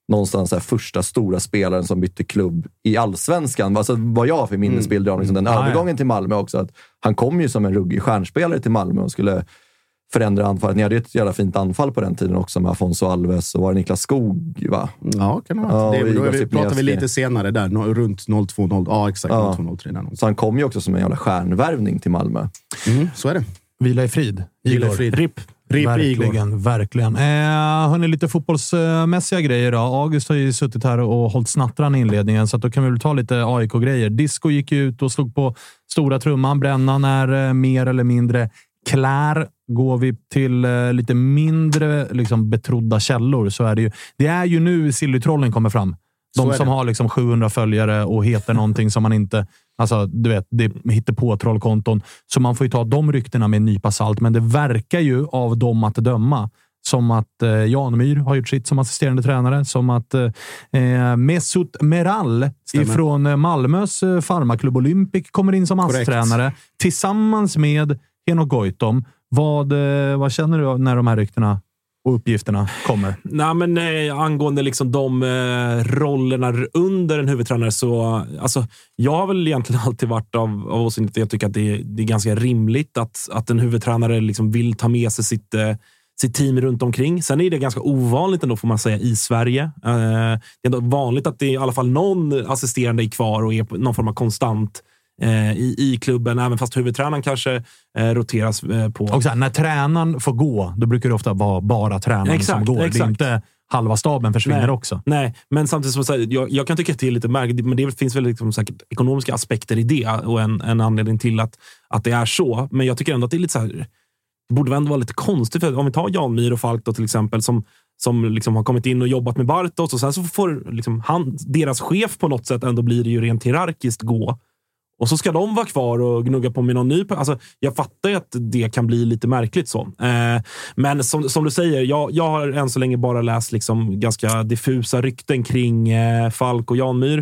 S7: någonstans här första stora spelaren som bytte klubb i allsvenskan. Alltså vad jag har för minnesbilder av liksom den
S5: Ah, ja.
S7: övergången till Malmö också. Att han kom ju som en ruggig stjärnspelare till Malmö och skulle förändra anfallet. Ni hade ju ett jävla fint anfall på den tiden också med Afonso Alves och var det Niklas Skog? Va?
S3: Ja, kan det vara.
S7: Ja,
S3: det,
S7: Igor
S3: vi, pratar vi lite senare där, nå- runt 02.0. Ja, exakt.
S7: Ja.
S3: 02.03 där någonstans.
S7: Så han kom ju också som en jävla stjärnvärvning till Malmö.
S3: Mm, så är det.
S5: Vila i frid.
S3: Vila i frid.
S6: RIP.
S3: RIP Igor.
S5: verkligen, verkligen. Eh, hörni, lite fotbollsmässiga grejer då. August har ju suttit här och hållit snattran i inledningen, så att då kan vi väl ta lite AIK-grejer. Disco gick ju ut och slog på stora trumman. Brännan är eh, mer eller mindre klär. Går vi till eh, lite mindre liksom, betrodda källor så är det ju... Det är ju nu Sillytrollen kommer fram. De som
S3: det.
S5: har liksom 700 följare och heter någonting som man inte... Alltså, du vet, det hittar på trollkonton. Så man får ju ta de ryktena med en nypa salt. Men det verkar ju av dem att döma som att eh, Janemyr har gjort sitt som assisterande tränare. Som att eh, Mesut Meral
S3: Stämmer.
S5: ifrån eh, Malmös eh, farmaklubb Olympic kommer in som. ASS-tränare tillsammans med Henok Goitom. Vad, eh, vad känner du när de här ryktena och uppgifterna kommer?
S6: Nej, men eh, angående liksom de eh, rollerna under en huvudtränare så... Alltså, jag har väl egentligen [laughs] alltid varit av, av åsikten att jag tycker att det är, det är ganska rimligt att, att en huvudtränare liksom vill ta med sig sitt, eh, sitt team runt omkring. Sen är det ganska ovanligt ändå, får man säga, i Sverige. Eh, det är ändå vanligt att det är i alla fall någon assisterande är kvar och är någon form av konstant i, i klubben, även fast huvudtränaren kanske eh, roteras eh, på.
S5: Och så här, när tränaren får gå, då brukar det ofta vara bara tränaren
S6: Exakt,
S5: som går. Det är
S6: exakt.
S5: inte halva staben försvinner
S6: Nej.
S5: också.
S6: Nej, men samtidigt som jag, säger, jag, jag kan tycka att det är lite märkligt, men det finns väl liksom säkert ekonomiska aspekter i det och en, en anledning till att, att det är så. Men jag tycker ändå att det är lite så här, det borde väl ändå vara lite konstigt. För om vi tar Jan Myhr och Falk då, till exempel, som, som liksom har kommit in och jobbat med Bartos och sen så får liksom han, deras chef på något sätt ändå blir det ju rent hierarkiskt gå. Och så ska de vara kvar och gnugga på med någon ny. Alltså, jag fattar ju att det kan bli lite märkligt. så. Eh, men som, som du säger, jag, jag har än så länge bara läst liksom ganska diffusa rykten kring eh, Falk och Janmyr.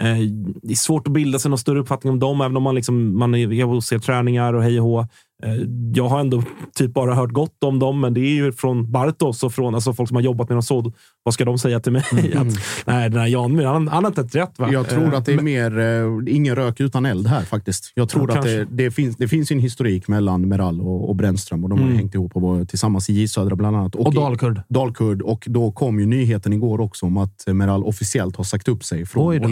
S6: Eh, det är svårt att bilda sig någon större uppfattning om dem, även om man, liksom, man är och ser träningar och hej och hå. Eh, Jag har ändå typ bara hört gott om dem, men det är ju från Bartos och från alltså folk som har jobbat med dem så. Vad ska de säga till mig? [laughs] Att, nej, den här Jan Myhr, han, han har inte ett rätt. Va?
S3: Jag tror
S6: Eh,
S3: att det är mer eh, ingen rök utan eld här faktiskt. Jag tror
S6: Ja,
S3: att det, det, finns, det finns en historik mellan Meral och, och Brännström och de har
S6: Mm.
S3: hängt ihop och var tillsammans i J Södra bland annat.
S5: Och
S3: i-
S5: Dalkurd.
S3: Dalkurd. Och då kom ju nyheten igår också om att Meral officiellt har sagt upp sig från
S5: då.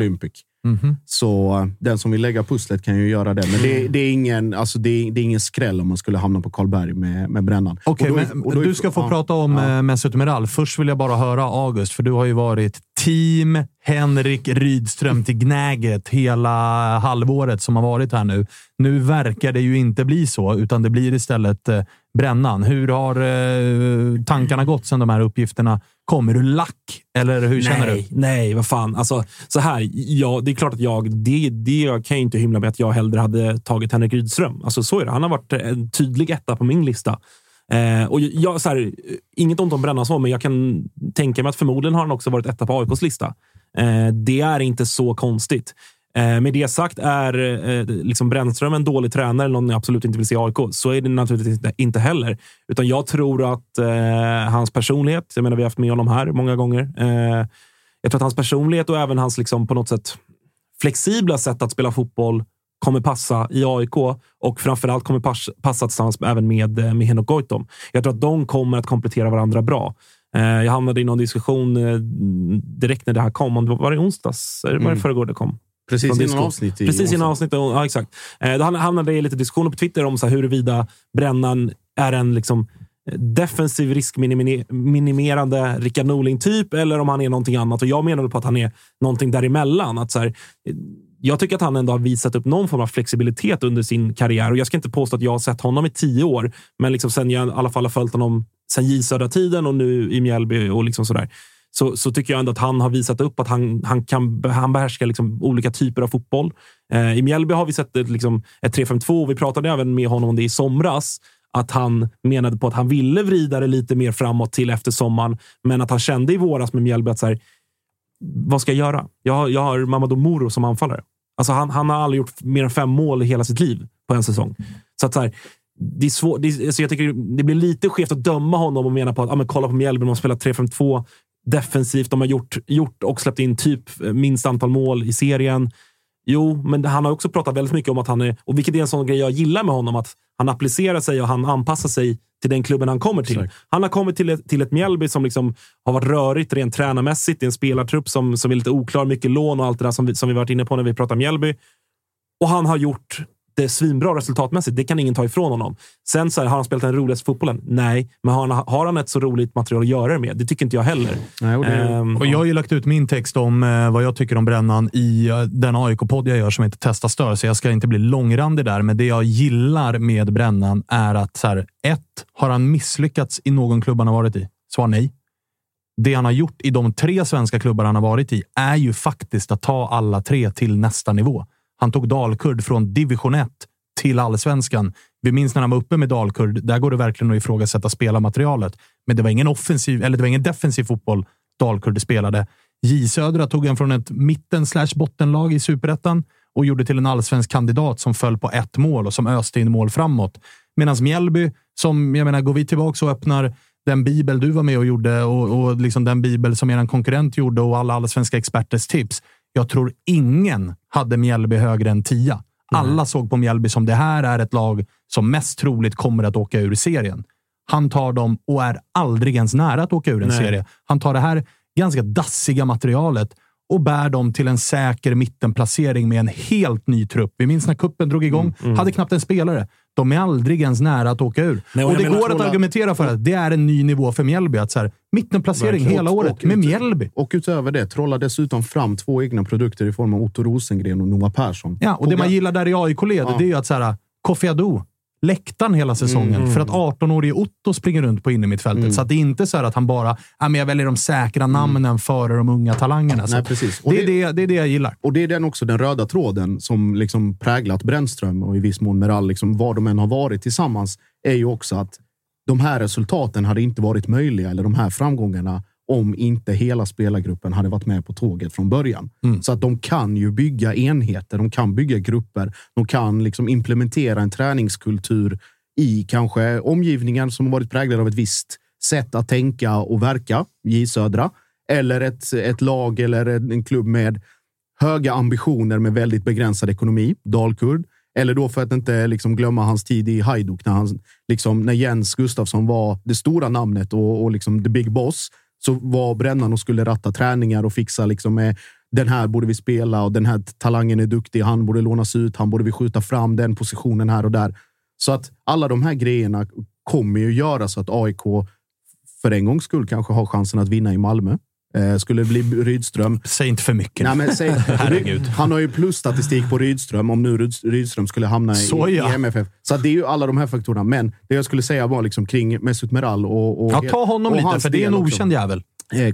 S3: Olympic.
S5: Mhm.
S3: Så eh, den som vill lägga pusslet kan ju göra det. Men det, det, är, ingen, alltså det, är, det är ingen skräll om man skulle hamna på Karlberg med, med Brännan. Och då
S5: men
S3: då
S5: du ska få
S3: ja,
S5: prata om
S3: ja.
S5: ja. Mesut Meral. Först vill jag bara höra August, för du har ju varit team Henrik Rydström till Gnäget hela halvåret som har varit här nu. Nu verkar det ju inte bli så, utan det blir istället eh, Brännan. Hur har eh, tankarna gått sedan de här uppgifterna kom? Är du lack, eller hur känner
S6: nej,
S5: du?
S6: Nej, vad fan. Alltså, så här, ja, det är klart att jag... Det, det jag kan inte hymla med att jag hellre hade tagit Henrik Rydström. Alltså, så är det. Han har varit en tydlig etta på min lista. Eh, och jag, så här, inget ont om Brännan så, men jag kan tänka mig att förmodligen har han också varit etta på AIKs lista. Eh, det är inte så konstigt. Eh, med det sagt, är eh, liksom Brännström en dålig tränare någon jag absolut inte vill se i AIK, så är det naturligtvis inte, heller. Utan jag tror att eh, hans personlighet, jag menar vi har haft med honom här många gånger. Eh, jag tror att hans personlighet och även hans liksom, på något sätt flexibla sätt att spela fotboll kommer passa i AIK och framförallt kommer pass, passa tillsammans även med, eh, med Henok Goitom. Jag tror att de kommer att komplettera varandra bra. Jag hamnade i någon diskussion direkt när det här kom. Var, det onsdags? Var det
S3: Mm.
S6: förrgår det kom?
S3: Precis innan
S6: Discord.
S3: avsnitt i
S6: Precis innan avsnittet. Ja, exakt. Eh, Då hamnade jag i lite diskussioner på Twitter om så här huruvida Brännan är en liksom defensiv riskminimerande Rickard Norling-typ eller om han är någonting annat. Och Jag menar på att han är någonting däremellan. Att så här, eh, jag tycker att han ändå har visat upp någon form av flexibilitet under sin karriär. Och Jag ska inte påstå att jag har sett honom i tio år, men liksom sen jag i alla fall har följt honom sen J Södra-tiden och nu i Mjällby och liksom sådär. Så, så tycker jag ändå att han har visat upp att han, han, kan, han behärskar liksom olika typer av fotboll. Eh, I Mjällby har vi sett ett, liksom, ett 3-5-2 och vi pratade även med honom om det i somras. Att han menade på att han ville vrida det lite mer framåt till efter sommaren, men att han kände i våras med Mjällby att så här, vad ska jag göra? Jag har, jag har Mamadou Moro som anfallare. Alltså han, han har aldrig gjort mer än fem mål i hela sitt liv på en säsong. Så att så här, det är svår, Det, är, alltså jag tycker det blir lite skevt att döma honom och mena på att ah, men kolla på Mjällby, de har spelat 3-5-2 defensivt. De har gjort, gjort och släppt in typ minst antal mål i serien. Jo, men han har också pratat väldigt mycket om att han är, och vilket är en sån grej jag gillar med honom, att han applicerar sig och han anpassar sig till den klubben han kommer till. Han har kommit till ett, till ett Mjällby som liksom har varit rörigt rent tränarmässigt. Det är en spelartrupp som, som är lite oklar, mycket lån och allt det där som vi, som vi varit inne på när vi pratar Mjällby. Och han har gjort det svinbra resultatmässigt. Det kan ingen ta ifrån honom. Sen så här, har han spelat den roligaste fotbollen? Nej, men har han, har han ett så roligt material att göra det med? Det tycker inte jag heller.
S3: Nej, och det,
S6: Ehm,
S5: Och jag har ju lagt ut min text om eh, vad jag tycker om Brännan i eh, den AIK-podd jag gör som heter Testa stör, så jag ska inte bli långrandig där. Men det jag gillar med Brännan är att så här, ett, har han misslyckats i någon klubb han har varit i? Svar nej. Det han har gjort i de tre svenska klubbar han har varit i är ju faktiskt att ta alla tre till nästa nivå. Han tog Dalkurd från division 1 till allsvenskan. Vi minns när han var uppe med Dalkurd. Där går det verkligen att ifrågasätta spelarmaterialet. Men det var ingen offensiv eller det var ingen defensiv fotboll Dalkurd spelade. J Södra tog han från ett mitten slash bottenlag i superettan och gjorde till en allsvensk kandidat som föll på ett mål och som öste in mål framåt. Medan Mjällby, som jag menar, går vi tillbaka och öppnar den bibel du var med och gjorde och, och liksom den bibel som er konkurrent gjorde och alla allsvenska experters tips. Jag tror ingen hade Mjällby högre än tia. Alla såg på Mjällby som det här är ett lag som mest troligt kommer att åka ur serien. Han tar dem och är aldrig ens nära att åka ur en
S6: Nej.
S5: serie. Han tar det här ganska dassiga materialet och bär dem till en säker mittenplacering med en helt ny trupp. Vi minns när kuppen drog igång. Hade knappt en spelare. De är aldrig ens nära att åka ur.
S6: Nej, och
S5: och det
S6: menar,
S5: går att
S6: Ola-
S5: argumentera för att det är en ny nivå för Mjällby. Att så här, mittenplacering
S6: Verkligen.
S5: hela året
S3: och
S5: med Mjällby.
S3: Och utöver det, trolla dessutom fram två egna produkter i form av Otto Rosengren och Noah Persson.
S5: Ja, och det man gillar där i AIK-led,
S3: Ja.
S5: det är ju att så här, Kofi Adu, läktaren hela säsongen.
S3: Mm.
S5: För att 18-årige Otto springer runt på innermittfältet. Så att det är inte så att han bara, ja, men jag väljer de säkra namnen före de unga talangerna. Så
S3: Nej, precis. Och
S5: det, är det, det är det jag gillar.
S3: Och det är den också den röda tråden som liksom präglat Brännström och i viss mån Meral, liksom, var de än har varit tillsammans, är ju också att de här resultaten hade inte varit möjliga, eller de här framgångarna, om inte hela spelargruppen hade varit med på tåget från början. Så att de kan ju bygga enheter, de kan bygga grupper, de kan liksom implementera en träningskultur i kanske omgivningen som har varit präglad av ett visst sätt att tänka och verka, J Södra, eller ett, ett lag eller en en klubb med höga ambitioner med väldigt begränsad ekonomi, Dalkurd. Eller då för att inte liksom glömma hans tid i Hajduk när, han, liksom, när Jens Gustafsson var det stora namnet och, och liksom the big boss. Så var Brännan och skulle ratta träningar och fixa liksom med den här borde vi spela och den här talangen är duktig. Han borde lånas ut. Han borde vi skjuta fram den positionen här och där. Så att alla de här grejerna kommer ju göra så att AIK för en gångs skull kanske har chansen att vinna i Malmö. Eh, skulle det bli Rydström.
S5: Säg inte för mycket.
S3: Nej, men säg, [laughs]
S5: Herregud.
S3: Han har ju plusstatistik på Rydström om nu Ryd- Rydström skulle hamna i,
S5: Så ja.
S3: i MFF. Så det är ju alla de här faktorerna. Men det jag skulle säga var liksom kring Mesut Meral och, och
S5: Ja, ta honom
S3: och
S5: lite, för det är en
S3: också.
S5: okänd jävel.
S3: Eh, eh,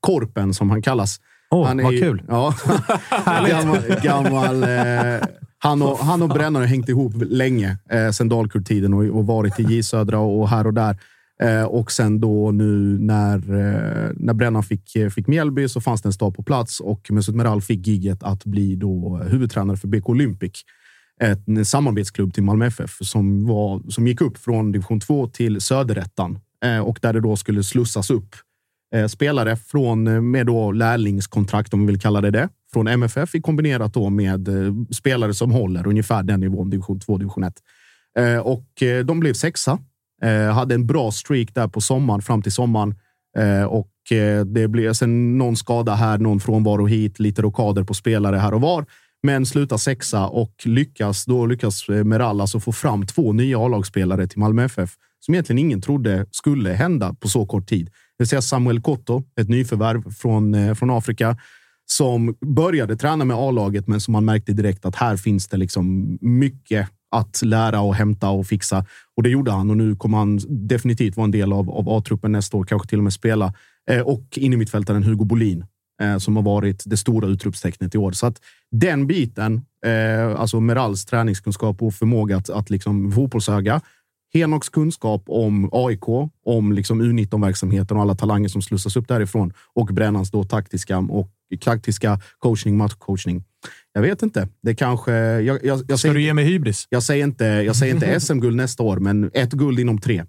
S3: Korpen som han kallas.
S5: Åh,
S3: han är
S5: vad
S3: ju-
S5: kul.
S3: Ja, [laughs] gammal, gammal eh, han, och, han och Brännare har hängt ihop länge, eh, sen Dalkurd-tiden och, och varit i J Södra och här och där. Eh, och sen då nu när, eh, när Brännan fick, eh, fick Mjällby så fanns det en stab på plats och Mesut Meral fick giget att bli då huvudtränare för BK Olympic. Ett, en samarbetsklubb till Malmö FF som, var, som gick upp från division 2 till söderettan och där det då skulle slussas upp spelare från, med då lärlingskontrakt, om vi vill kalla det det, från MFF i kombinerat då med spelare som håller ungefär den nivån, division 2, division 1. Och de blev sexa. Eh, hade en bra streak där på sommaren, fram till sommaren. Eh, och eh, det blev sen någon skada här, någon frånvaro hit, lite rockader på spelare här och var. Men slutar sexa och lyckas, då lyckas eh, Meral alltså få fram två nya A-lagsspelare till Malmö FF som egentligen ingen trodde skulle hända på så kort tid. Det vill säga Samuel Kotto, ett nyförvärv från, eh, från Afrika som började träna med A-laget, men som man märkte direkt att här finns det liksom mycket att lära och hämta och fixa. Och det gjorde han och nu kommer han definitivt vara en del av, av A-truppen nästa år, kanske till och med spela. Eh, och in i mittfältaren Hugo Bolin eh, som har varit det stora utropstecknet i år. Så att den biten, eh, alltså Merals träningskunskap och förmåga att, att liksom fotbollsöga, Henoks kunskap om AIK, om liksom U19-verksamheten och alla talanger som slussas upp därifrån och Brännans då taktiska och taktiska coachning, matchcoachning. Jag vet inte. Det kanske... Jag, jag, jag
S5: Ska
S3: säger,
S5: du ge mig hybris?
S3: jag säger inte, jag säger inte [laughs] SM-guld nästa år, men ett guld inom tre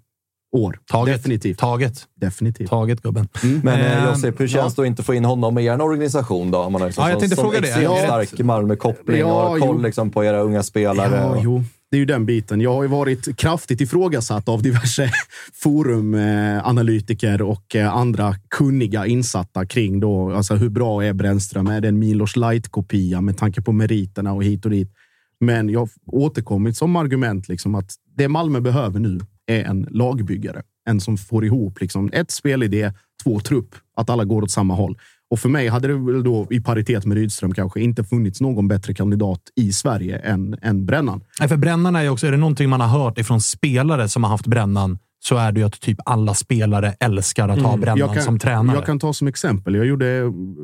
S3: år.
S5: Taget.
S3: Definitivt.
S5: Taget.
S3: Definitivt.
S5: Taget, gubben.
S7: Men eh,
S5: Ehm,
S7: Josip, hur känns det att inte få in honom i er organisation? Då? Man har liksom
S5: Ja, jag
S7: som-
S5: tänkte
S7: som
S5: fråga det.
S7: stark Malmö-koppling och
S3: Ja,
S7: har koll liksom på era unga spelare.
S3: Ja,
S7: och-
S3: jo. Det är ju den biten. Jag har ju varit kraftigt ifrågasatt av diverse [laughs] forumanalytiker och eh, andra kunniga insatta kring då, alltså hur bra är Brännström? Är det en Milos Light-kopia med tanke på meriterna och hit och dit? Men jag har återkommit som argument liksom att det Malmö behöver nu är en lagbyggare. En som får ihop liksom ett spelidé, två trupp, att alla går åt samma håll. Och för mig hade det väl då i paritet med Rydström kanske inte funnits någon bättre kandidat i Sverige än, än Brännan.
S5: Nej, för Brännan är ju också, är det någonting man har hört ifrån spelare som har haft Brännan så är det ju att typ alla spelare älskar att ha Brännan
S3: Jag kan,
S5: som tränare.
S3: jag kan ta som exempel. Jag gjorde,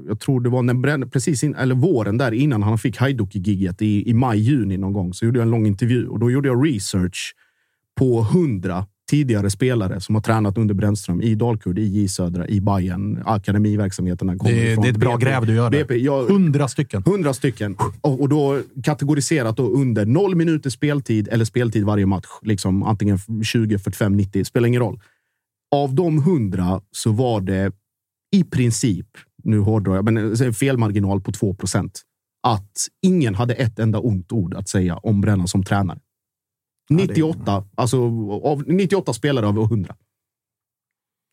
S3: jag tror det var när Bränn, precis in, eller våren där innan han fick Haidoki-giget i, i maj, juni någon gång, så gjorde jag en lång intervju och då gjorde jag research på hundra tidigare spelare som har tränat under Brännström i Dalkurd, i J Södra, i Bayern, akademiverksamheterna. kommer
S5: Det det är ett bra
S3: BP.
S5: gräv du gör.
S3: BP, jag,
S5: Hundra stycken.
S3: Hundra stycken. Och, och då kategoriserat då under noll minuter speltid eller speltid varje match. Liksom antingen 20, 45, 90. Spelar ingen roll. Av de hundra så var det i princip, nu hårdrar jag, men en felmarginal på 2 procent. Att ingen hade ett enda ont ord att säga om Brännan som tränare. 98, alltså av 98 spelare av 100.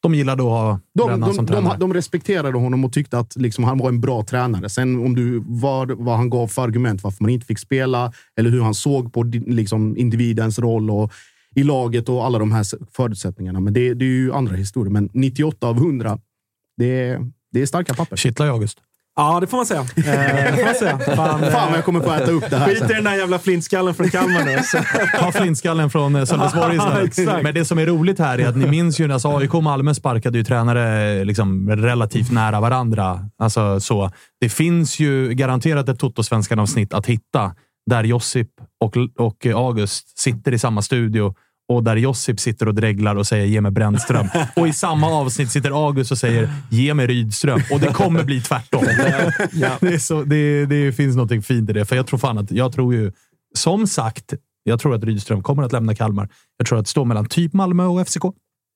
S5: De gillade att ha
S3: De,
S5: Brännan
S3: de,
S5: som
S3: de,
S5: tränare.
S3: de, respekterade honom och tyckte att liksom, han var en bra tränare. Sen om du, vad, vad han gav för argument varför man inte fick spela eller hur han såg på liksom, individens roll och i laget och alla de här förutsättningarna. Men det, det är ju andra historier. Men 98 av 100, det är, det är starka papper.
S5: Kittlar jag, August?
S6: Ja, det får man säga. Eh, det får man säga. [laughs] Fan,
S3: Fan vad jag kommer få äta upp det här
S6: Skit i
S3: sen.
S6: den där jävla flintskallen från Kalmar nu. Så. [laughs]
S5: Ta flintskallen från eh, Sölvesborg istället. [laughs] Men det som är roligt här är att ni minns ju när alltså AIK och Malmö sparkade ju tränare eh, liksom relativt nära varandra. Alltså, så. Det finns ju garanterat ett Toto-svenskan-avsnitt att hitta där Josip och, och August sitter i samma studio och där Josip sitter och dreglar och säger “ge mig Brännström”. [laughs] Och i samma avsnitt sitter August och säger “ge mig Rydström”. Och det kommer bli tvärtom. [laughs] [laughs] Det, är så, det, det finns något fint i det. För jag tror fan att, jag tror ju, som sagt, jag tror att Rydström kommer att lämna Kalmar. Jag tror att det står mellan typ Malmö och FCK.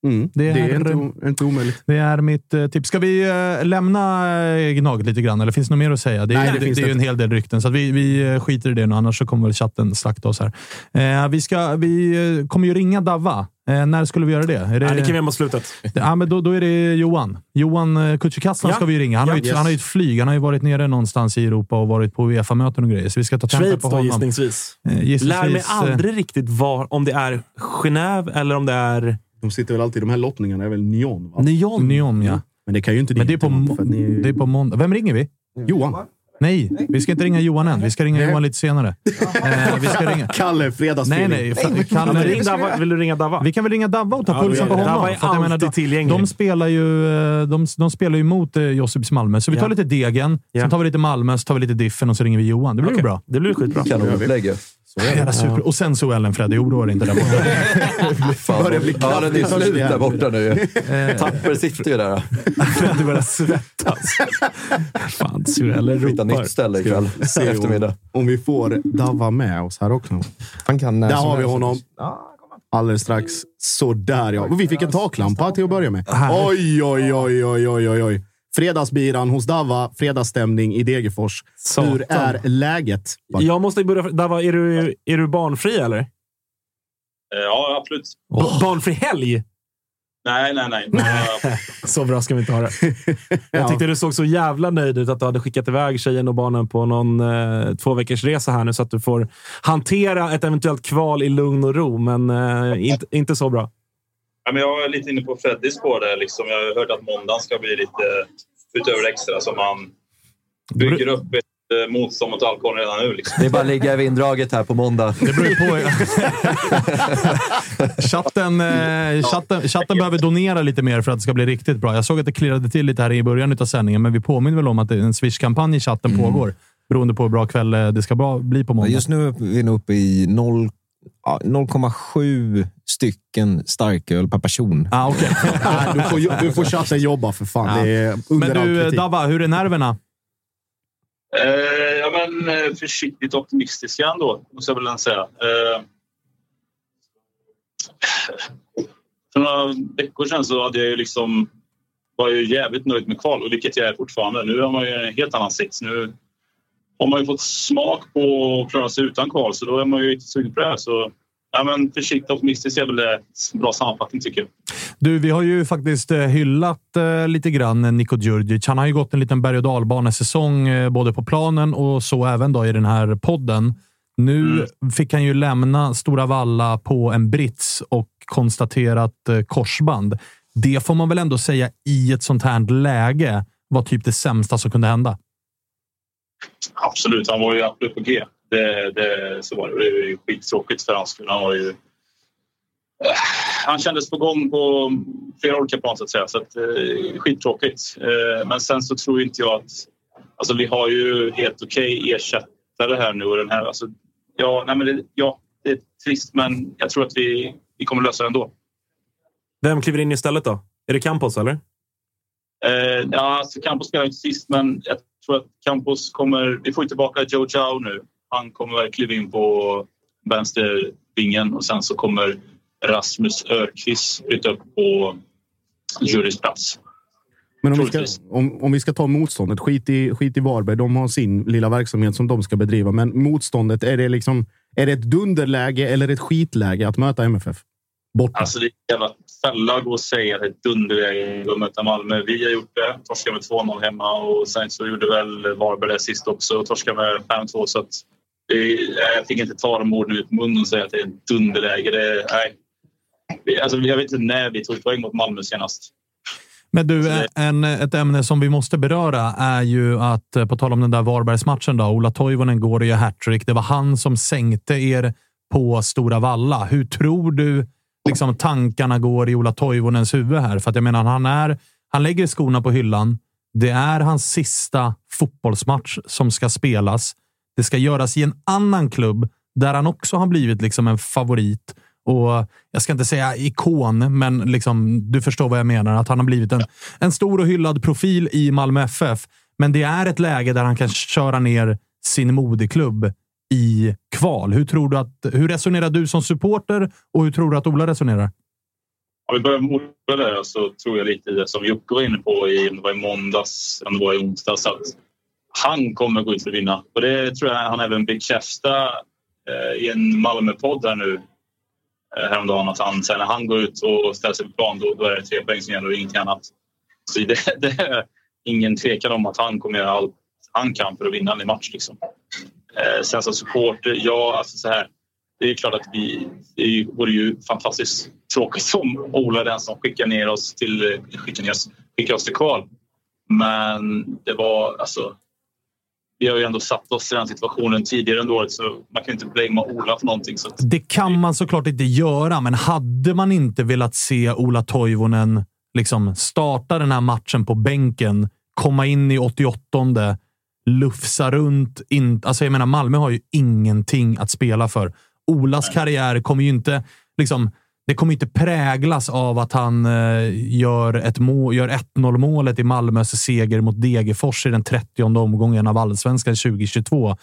S3: Mm,
S5: Det
S3: det
S5: är-
S3: är, inte, inte omöjligt.
S5: Det är mitt eh, tips. Ska vi eh, lämna eh, Gnaget lite grann, eller finns det något mer att säga? Det, är-
S3: Nej, det
S5: det,
S3: finns
S5: det är ju en hel del rykten, så att vi, vi skiter i det nu. Annars så kommer väl chatten slakta oss här. Eh, vi, ska, vi kommer ju ringa Davva. Eh, när skulle vi göra det? Är det,
S6: Nej, det kan vi göra mot slutet. [laughs]
S5: Ja, men då, då är det Johan. Johan eh, Kücükaslan
S6: Ja.
S5: ska vi ju ringa. Han, har ju,
S3: Ja, yes.
S5: han har ju ett flyg. Han har ju varit nere någonstans i Europa och varit på Uefa-möten och grejer. Så vi ska ta tempen
S6: Schweiz
S5: på
S6: då
S5: honom.
S6: gissningsvis.
S5: Eh, gissningsvis,
S6: Lär mig aldrig riktigt var, om det är Genève eller om det är
S3: De sitter väl alltid i de här lottningarna. Är väl Nyon? Va?
S6: Nyon.
S5: Nyon, ja.
S3: Men det kan ju inte
S5: Men det är på,
S3: att ni är-
S5: det är på måndag. Vem ringer vi?
S3: Johan.
S5: Nej, vi ska inte ringa Johan än. Vi ska ringa
S3: Nej.
S5: Johan lite senare. [laughs] Eh, vi ska ringa...
S3: Kalle,
S5: Nej,
S3: fredagsfeeling.
S5: nej.
S6: Ja,
S5: Kalle,
S6: men ring Dava. Vill du ringa Dava?
S5: vi kan väl ringa Davva och ta
S6: Ja,
S5: pulsen på honom.
S6: Davva är
S5: För att jag menar,
S6: alltid
S5: de-
S6: tillgänglig.
S5: De spelar ju, eh, de, de spelar ju mot eh, Josips Malmö, så vi tar
S6: Ja.
S5: lite Degen.
S6: Ja.
S5: Sen tar vi lite Malmö, så tar vi lite Diffen och så ringer vi Johan. Det blir
S6: Okej.
S5: bra.
S6: Det blir skitbra.
S7: Kanonupplägg.
S5: Jävla super. Och sen så Ellen Freddy, oroa dig inte där borta. [laughs]
S3: Börjar bli
S7: ja, den är slut där borta nu. Tapper sitter ju där. [laughs]
S6: Freddy börjar svettas. Fan, Suelle
S7: Hitta
S6: ropar.
S7: nytt ställe ikväll.
S3: Se om-
S7: Eftermiddag.
S3: Om vi får Davva med oss här också.
S4: Han kan när
S3: Där har vi honom. Alldeles strax. Sådär ja. Och vi fick en taklampa till att börja med. Oj, oj, oj, oj, oj, oj, oj. Fredagsbiran hos Davva. Fredagsstämning i Degerfors.
S6: Satan.
S3: Hur är läget?
S6: Jag måste börja... Dava, är, du, är du barnfri eller?
S9: Eh, Ja, absolut.
S6: B- Barnfri helg?
S9: Nej, nej, nej. [laughs]
S6: Så bra ska vi inte ha det. [laughs] Jag tyckte du såg så jävla nöjd ut att du hade skickat iväg tjejen och barnen på någon eh, två veckors resa här nu så att du får hantera ett eventuellt kval i lugn och ro. Men eh, inte, inte så bra.
S9: Ja, men jag är lite inne på Freddys spår där. Liksom. Jag har hört att måndagen ska bli lite utöver det extra. Så man bygger upp ett eh, motstånd mot alkohol redan nu. Liksom.
S7: Det är bara att ligga i vinddraget här på måndag.
S5: Det beror ju på. chatten, eh, chatten, chatten behöver donera lite mer för att det ska bli riktigt bra. Jag såg att det klirrade till lite här i början av sändningen, men vi påminner väl om att en Swish-kampanj i chatten pågår. Beroende på hur bra kväll eh, det ska bra, bli på måndag.
S4: Just nu är vi nog uppe i noll- ja, 0,7 stycken starköl per person.
S5: Ah, okay. [laughs]
S3: Du, får, du får chatten jobba för fan.
S5: Ja.
S3: Det är under
S5: Men du. Dava, hur är nerverna?
S9: Eh, ja, men eh, försiktigt optimistiska ändå, måste jag väl säga. Eh, för några veckor sedan så hade jag ju liksom, var jag jävligt nöjd med kval, och vilket jag är fortfarande. Nu har man ju en helt annan sits. Nu har man ju fått smak på att klara sig utan kval, så då är man ju inte sugen på det här. Så ja, men försiktigt optimistisk är väl en bra sammanfattning tycker jag.
S5: Du, vi har ju faktiskt eh, hyllat eh, lite grann Niko Djurdjic. Han har ju gått en liten berg och dalbanesäsong eh, både på planen och så även då i den här podden. Nu fick han ju lämna Stora Valla på en brits och konstaterat eh, korsband. Det får man väl ändå säga i ett sånt här läge var typ det sämsta som kunde hända.
S9: Absolut, han var ju absolut på G. Det, det, så var det. det var ju skittråkigt för hans skull. Han var ju... Han kändes på gång på flera olika plan så att säga. Så att, eh, skittråkigt. Eh, men sen så tror inte jag att... Alltså vi har ju helt okej ersättare här nu och den här... Alltså, ja, nej, men det, ja, det är trist men jag tror att vi, vi kommer lösa det ändå.
S6: Vem kliver in istället då? Är det Campos eller?
S9: Eh, ja, alltså Campos spelar inte sist, men jag tror att Campos kommer... Vi får tillbaka Joe Zhao nu. Han kommer kliva in på vänstervingen och sen så kommer Rasmus Örqvist byta upp på Jurys plats.
S3: Men om vi, ska, om, om vi ska ta motståndet, skit i, skit i Varberg. De har sin lilla verksamhet som de ska bedriva. Men motståndet, är det, liksom, är det ett dunderläge eller ett skitläge att möta MFF? Borta.
S9: Alltså det är en jävla fälla att gå och säga att det är ett dunderläge att möta Malmö. Vi har gjort det. Torskade med 2-0 hemma och sen så gjorde väl Varberg det sist också och torskade med 5-2. Så att det, jag fick inte ta de orden ut munnen och säga att det är ett dunderläge. Det, nej. Alltså, jag vet inte när vi tog poäng mot Malmö senast.
S5: Men du, en, ett ämne som vi måste beröra är ju att, eh, på tal om den där Varbergsmatchen, då, Ola Toivonen går och gör hattrick. Det var han som sänkte er på Stora Valla. Hur tror du liksom, tankarna går i Ola Toivonens huvud här? För att jag menar, han, är, han lägger skorna på hyllan. Det är hans sista fotbollsmatch som ska spelas. Det ska göras i en annan klubb där han också har blivit liksom en favorit. Och Jag ska inte säga ikon, men liksom, du förstår vad jag menar. Att han har blivit en, en stor och hyllad profil i Malmö FF. Men det är ett läge där han kan köra ner sin moderklubb i kval. Hur, tror du att, hur resonerar du som supporter och hur tror du att Ola resonerar?
S9: Om vi börjar med Ola där så tror jag lite det som Jocke var inne på i, det var i måndags, om det var i onsdags, att han kommer gå ut för att vinna. Och det tror jag han även bekräftade eh, i en Malmö-podd här nu eh, häromdagen. Att han, sen när han går ut och ställer sig på plan då, då är det tre poäng som gäller och ingenting annat. Så det, [laughs] det är ingen tvekan om att han kommer göra allt han kan för att vinna en match. Liksom. Eh, sen som supporter, ja alltså så här. Det är klart att vi, det vore ju fantastiskt tråkigt om Ola är den som skickar ner oss till, eh, skickar, ner oss, skickar oss till kval. Men det var alltså... Vi har ju ändå satt oss i den situationen tidigare under året så man kan inte blamea Ola för någonting. Så att,
S5: Det kan man såklart inte göra, men hade man inte velat se Ola Toivonen liksom starta den här matchen på bänken, komma in i 88 lufsa runt. In, alltså jag menar, Malmö har ju ingenting att spela för. Olas karriär kommer ju inte... Liksom, det kommer inte präglas av att han eh, gör, ett mål, gör 1-0 målet i Malmös seger mot Degerfors i den 30 omgången av allsvenskan 2022.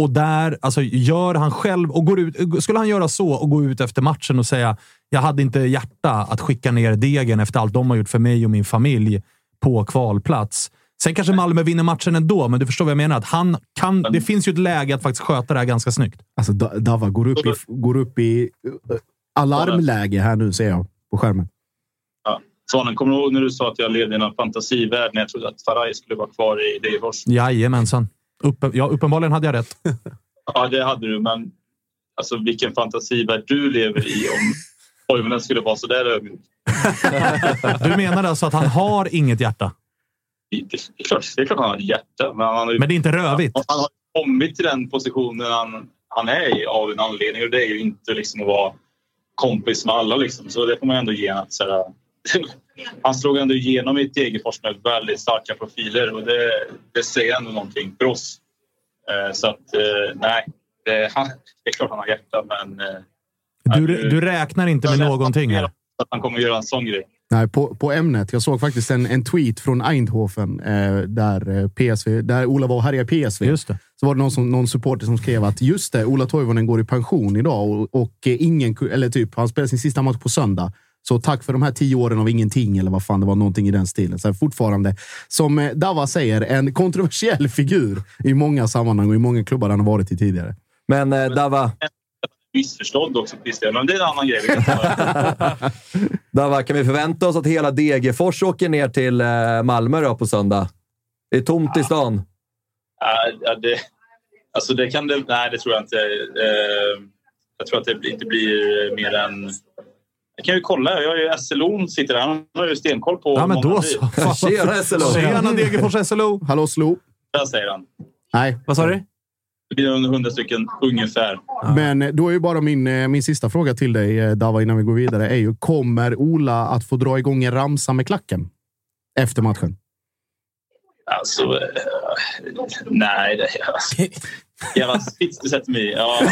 S5: Och där, alltså gör han själv och går ut. Skulle han göra så och gå ut efter matchen och säga jag hade inte hjärta att skicka ner degen efter allt de har gjort för mig och min familj på kvalplats. Sen kanske Malmö vinner matchen ändå, men du förstår vad jag menar. Att han kan, det finns ju ett läge att faktiskt sköta det här ganska snyggt.
S3: Alltså, Da- Dava går upp i, går upp i eh, alarmläge här nu, ser jag på skärmen.
S9: Ja. Svanen, kommer du ihåg när du sa att jag levde i en fantasivärld när jag trodde att Faraj skulle vara kvar i Degerfors?
S5: Jajamensan. Uppen, ja, uppenbarligen hade jag rätt. [laughs]
S9: Ja, det hade du, men alltså, vilken fantasivärld du lever i om Toivonen skulle vara så där ödmjuk. [laughs]
S5: Du menar alltså att han har inget hjärta?
S9: Det, är klart, det är klart han har ett hjärta, men han har
S5: Men det är inte rövigt?
S9: han har kommit till den positionen han, han är i av en anledning och det är ju inte liksom att vara kompis med alla. Liksom. Så det får man ändå ge honom. Så här, [laughs] han slog ändå igenom i Degerfors med väldigt starka profiler och det, det säger ändå någonting för oss. Eh, så att eh, nej, det, [laughs] han, det är klart han har hjärta men eh,
S5: Du, du räknar inte med någonting här?
S9: att han kommer göra en sån grej.
S3: Nej, på, på ämnet. Jag såg faktiskt en, en tweet från Eindhoven eh, där, eh, PSV, där Ola var och härjade i PSV.
S5: Just det.
S3: Så var det någon, som, någon supporter som skrev att just det, Ola Toivonen går i pension idag och, och eh, ingen, eller typ, han spelar sin sista match på söndag. Så tack för de här tio åren av ingenting, eller vad fan det var, någonting i den stilen. Så fortfarande, som eh, Dava säger, en kontroversiell figur i många sammanhang och i många klubbar han har varit i tidigare.
S7: Men eh, Dava,
S9: Missförstådd också Christian, men det är en annan grej. [laughs]
S7: Dava, kan vi förvänta oss att hela Degerfors åker ner till eh, Malmö då på söndag? Det är tomt i stan.
S9: Ja, ja, det, alltså det kan det... Nej, det tror jag inte. Eh, jag tror att det inte blir mer än... Jag kan ju kolla. Jag har ju SLO sitter där. Han har ju stenkoll på...
S5: Ja, men då så.
S7: Tjena SLO!
S5: Tjena Degerfors SLO!
S3: Hallå Slo!
S9: Där säger han.
S3: Nej,
S6: Vad sa du?
S9: Det blir under hundra stycken ungefär.
S3: Men eh, då är ju bara min, eh, min sista fråga till dig, eh, Dava, innan vi går vidare. är ju, Kommer Ola att få dra igång en ramsa med klacken efter matchen?
S9: Alltså... Nej, det... Alltså, jävla spits du sätter mig i. Ja, [laughs]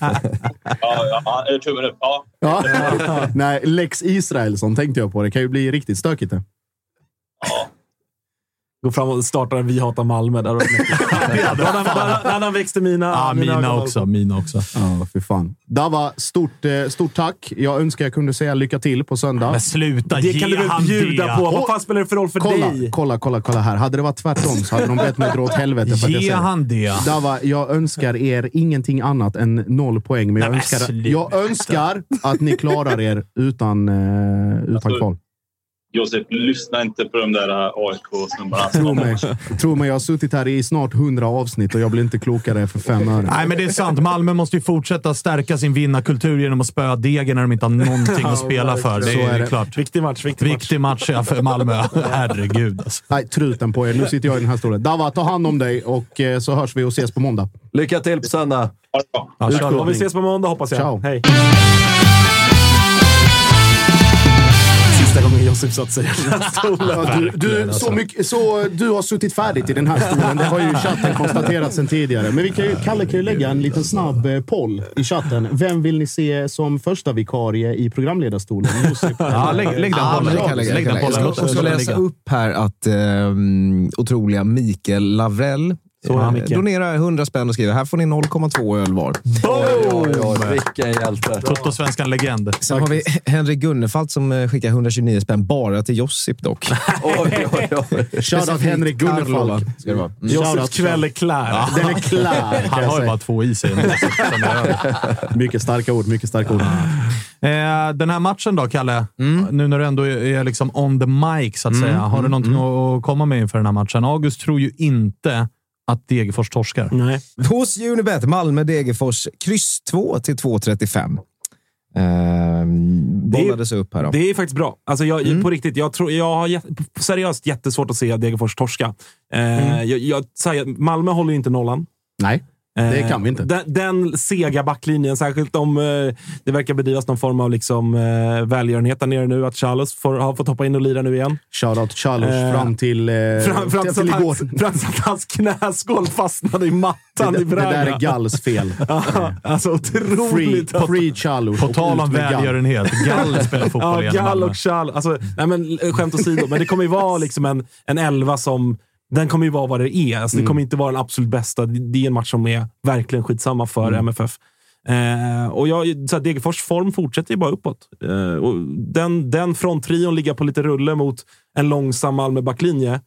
S9: ja, ja, ja, tummen upp. Ja.
S3: Ja. [laughs] Nej, Lex Israelsson tänkte jag på. Det kan ju bli riktigt stökigt. Det.
S6: Gå fram och starta en Vi hatar Malmö. Där har han- han växt i mina,
S5: Ja, mina också. Mina också.
S3: Ja, för fan. Dava, stort, eh, stort tack. Jag önskar jag kunde säga lycka till på söndag.
S5: Men sluta,
S6: Det
S5: ge
S6: kan du väl bjuda
S5: det.
S6: på? Vad fan spelar det för roll för
S3: Kolla,
S6: dig?
S3: kolla, kolla, kolla här. Hade det varit tvärtom så hade de bett mig dra åt helvete. För att jag
S5: Ge han det.
S3: Dava, jag önskar er ingenting annat än noll poäng. Men jag,
S5: Nej,
S3: önskar, jag önskar att ni klarar er utan, eh, utan kval.
S9: Josef, lyssna inte på de där AIK-snubbarna. [laughs]
S3: Tro mig, tro mig, jag har suttit här i snart hundra avsnitt och jag blir inte klokare för fem öre.
S5: Nej, men det är sant. Malmö måste ju fortsätta stärka sin vinnarkultur genom att spöa Degen när de inte har någonting att spela för. Det är,
S3: är det.
S5: klart.
S6: Viktig match. Viktig match.
S5: Viktig match ja, för Malmö. [laughs] Herregud alltså.
S3: Nej, truten på er. Nu sitter jag i den här stolen. Dava, ta hand om dig och eh, så hörs vi och ses på måndag.
S7: Lycka till på söndag!
S9: Ha det bra.
S5: Ja, kör
S6: Om vi ses på måndag hoppas jag.
S3: Ciao.
S6: Hej. Sista gången Josip satt sig i den här stolen.
S3: Ja, du, du, så mycket, så, du har suttit färdigt i den här stolen. Det har ju chatten konstaterat sedan tidigare. Men vi kan ju, Kalle kan ju lägga en liten snabb eh, poll i chatten. Vem vill ni se som första vikarie i programledarstolen? Josip?
S5: Ja, lägg, lägg den
S4: Ja, jag lägga,
S5: Lägg den bollen.
S4: Jag ska också läsa upp här att um, otroliga Mikael Lavrell
S6: Så är
S4: eh, donerar 100 spänn och skriver här får ni 0,2 öl var.
S7: Oj, oj, oj, vilken hjälte!
S5: Toto-svenskan legend.
S4: Sen har vi Henrik Gunnefalt som eh, skickar 129 spänn bara till Josip dock. [laughs]
S7: Oj, oj, oj.
S3: Shoutout Henrik
S4: vara. Mm.
S3: Shoutout.
S6: kväll är klar.
S3: Den är klar, [laughs]
S5: Han har ju bara två i sig.
S3: Mycket starka ord, mycket starka ord.
S5: Eh, den här matchen då, Kalle?
S4: Mm.
S5: Nu när du ändå är liksom on the mic, så att säga. Har du någonting att komma med inför den här matchen? August tror ju inte att Degerfors torskar.
S6: Nej.
S4: Hos Unibet, Malmö Degerfors, kryss 2 till 2,35. Ehm, bollades upp här då.
S6: Det är faktiskt bra. Alltså jag,
S4: Mm.
S6: På riktigt, jag, tror, jag har jät- seriöst jättesvårt att se Degerfors torska. Eh,
S4: Mm.
S6: jag, jag, säger, Malmö håller ju inte nollan.
S3: Nej. Det kan vi inte.
S6: Den, den sega backlinjen, särskilt om eh, det verkar bedrivas någon form av liksom, eh, välgörenhet där nere nu. Att Charles får, har fått hoppa in och lira nu igen.
S3: Shoutout Charles
S6: Eh,
S3: fram till, eh,
S6: Fram, fram,
S3: till,
S6: till
S3: igår.
S6: fram till att hans knäskål fastnade i mattan
S3: Det,
S6: i
S3: det
S6: Braga.
S3: där är Galls fel. [laughs]
S6: Ja, alltså
S3: Free,
S6: otroligt. att-
S3: free Charles.
S5: På tal om välgörenhet. Gall spelar fotboll
S6: Ja,
S5: igen
S6: Gall och Chal. Alltså, nej men, eh, skämt åsido, men det kommer ju vara liksom en, en elva som... Den kommer ju vara vad det är. Alltså, Det kommer inte vara den absolut bästa. Det är en match som är verkligen skitsamma för MFF. Eh, och jag, så här, Degerfors form fortsätter ju bara uppåt. Eh, och den, den fronttrion ligger på lite rulle mot en långsam Malmö-backlinje. Eh,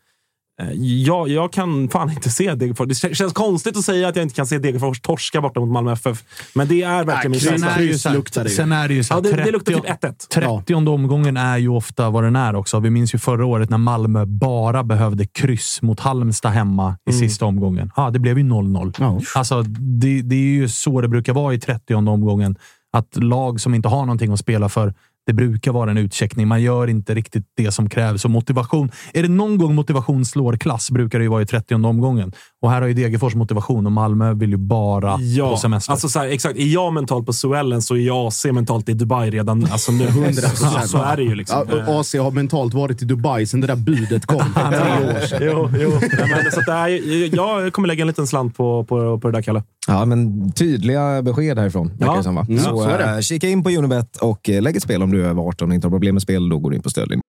S6: jag, jag kan fan inte se Degerfors. Det kän- känns konstigt att säga att jag inte kan se Degerfors torska borta mot Malmö FF. Men det är verkligen min
S3: Kryss-
S5: Sen
S6: känsla.
S5: är det ju så här,
S3: luktar det ju.
S5: sen är det ju så
S6: Ja, det, det luktar
S5: 30
S6: typ 1-1.
S5: 30 omgången är ju ofta vad den är också. Vi minns ju förra året när Malmö bara behövde kryss mot Halmstad hemma i sista omgången. Ja, det blev ju 0-0.
S3: Ja.
S5: Alltså, det, det är ju så det brukar vara i 30 omgången. Att lag som inte har någonting att spela för, det brukar vara en utcheckning. Man gör inte riktigt det som krävs. Och motivation. Är det någon gång motivation slår klass brukar det ju vara i 30 omgången. Och här har ju Degerfors motivation och Malmö vill ju bara på semester.
S6: Alltså så här, exakt. Är jag mentalt på Suellen så är jag AC mentalt i Dubai redan alltså nu.
S3: 100%.
S6: så, [laughs] så är det ju. Liksom.
S3: Ja, AC har mentalt varit i Dubai sedan det där budet kom för tre [laughs] år sedan.
S6: jo, jo. [laughs] Ja, men, så att det är, jag kommer lägga en liten slant på, på, på det där, Kalle.
S4: Ja, men tydliga besked härifrån.
S6: Ja.
S4: det som, va?
S3: Mm,
S4: så
S3: så är det.
S4: eh, kika in på Unibet och eh, lägg ett spel om du är över 18 och inte har problem med spel. Då går du in på stödlinjen.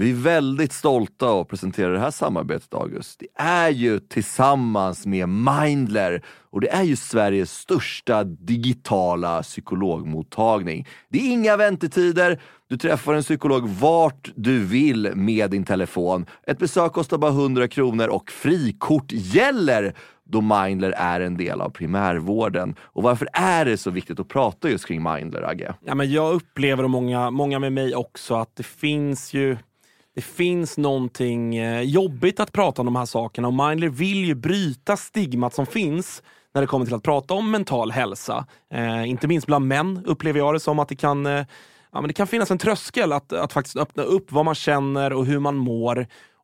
S7: Vi är väldigt stolta att presentera det här samarbetet, August. Det är ju tillsammans med Mindler och det är ju Sveriges största digitala psykologmottagning. Det är inga väntetider. Du träffar en psykolog vart du vill med din telefon. Ett besök kostar bara 100 kronor och frikort gäller då Mindler är en del av primärvården. Och varför är det så viktigt att prata just kring Mindler, Agge?
S6: Ja, men jag upplever, och många, många med mig också, att det finns ju det finns någonting eh, jobbigt att prata om de här sakerna och Mindler vill ju bryta stigmat som finns när det kommer till att prata om mental hälsa. Eh, inte minst bland män upplever jag det som att det kan, eh, ja, men det kan finnas en tröskel att, att faktiskt öppna upp vad man känner och hur man mår.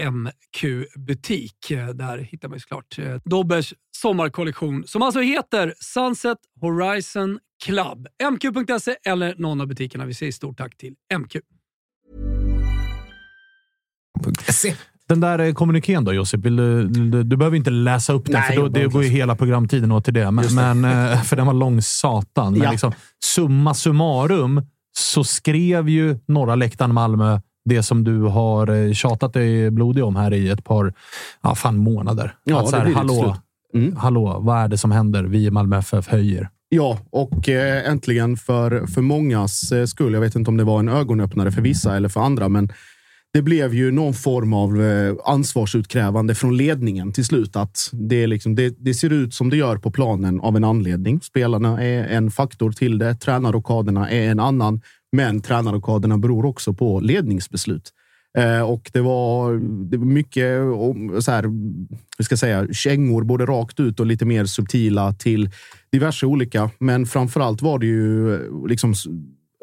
S10: MQ-butik. Eh, Där hittar man ju såklart eh, Dobbers sommarkollektion som alltså heter Sunset Horizon Club. MQ.se eller någon av butikerna. Vi säger stort tack till MQ.
S5: Den där eh, kommunikén då, Josip. Du, du, du behöver inte läsa upp den,
S3: Nej,
S5: för då, det går ju hela programtiden åt till det. Men,
S3: det.
S5: men, [laughs] för den var lång satan. Men
S3: Ja.
S5: liksom, summa summarum så skrev ju norra läktaren Malmö det som du har eh, tjatat dig blodig om här i ett par ja, fan månader.
S3: Ja,
S5: att så här,
S3: blir det till
S5: hallå.
S3: Mm.
S5: hallå, vad är det som händer? Vi i Malmö FF höjer.
S3: Ja, och eh, äntligen för, för mångas eh, skull. Jag vet inte om det var en ögonöppnare för vissa eller för andra, men det blev ju någon form av ansvarsutkrävande från ledningen till slut. Att det, liksom, det, det ser ut som det gör på planen av en anledning. Spelarna är en faktor till det. Tränarrockaderna är en annan. Men tränarrockaderna beror också på ledningsbeslut. Eh, och det var, det var mycket om, så här, hur ska jag säga, kängor både rakt ut och lite mer subtila till diverse olika. Men framför allt var det ju eh, liksom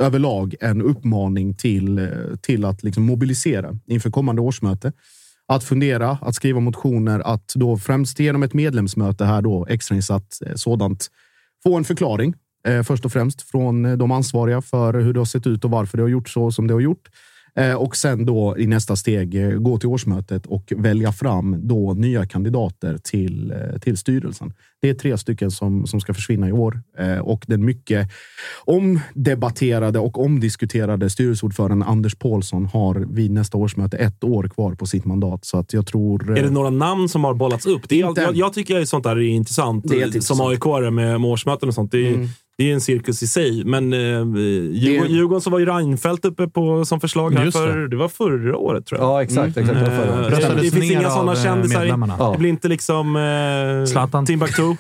S3: överlag en uppmaning till, eh, till att liksom mobilisera inför kommande årsmöte. Att fundera, att skriva motioner, att då främst genom ett medlemsmöte här då extrainsatt eh, sådant få en förklaring eh, först och främst från eh, de ansvariga för hur det har sett ut och varför det har gjort så som det har gjort. Eh, och sen då i nästa steg eh, gå till årsmötet och välja fram då nya kandidater till, eh, till styrelsen. Det är tre stycken som, som ska försvinna i år eh, och den mycket omdebatterade och omdiskuterade styrelseordföranden Anders Paulsson har vid nästa årsmöte ett år kvar på sitt mandat. Så att jag tror...
S6: Är det några namn som har bollats upp? Det är, jag, jag tycker att sånt där är intressant.
S3: Det är
S6: som
S3: intressant.
S6: aik med, med årsmöten och sånt. Det är,
S3: Mm.
S6: Det är en cirkus i sig. Men eh, Djurgården, Djurgården så var ju Reinfeldt uppe på, som förslag här
S5: Just det.
S6: för, det var förra året tror jag.
S7: Ja, exakt. exakt det var förra året.
S6: Eh,
S5: Röstades
S6: det finns inga sådana
S5: eh,
S6: kändisar.
S5: medlemmarna.
S6: Det blir inte liksom eh,
S5: Zlatan.
S6: Timbuktu. [laughs]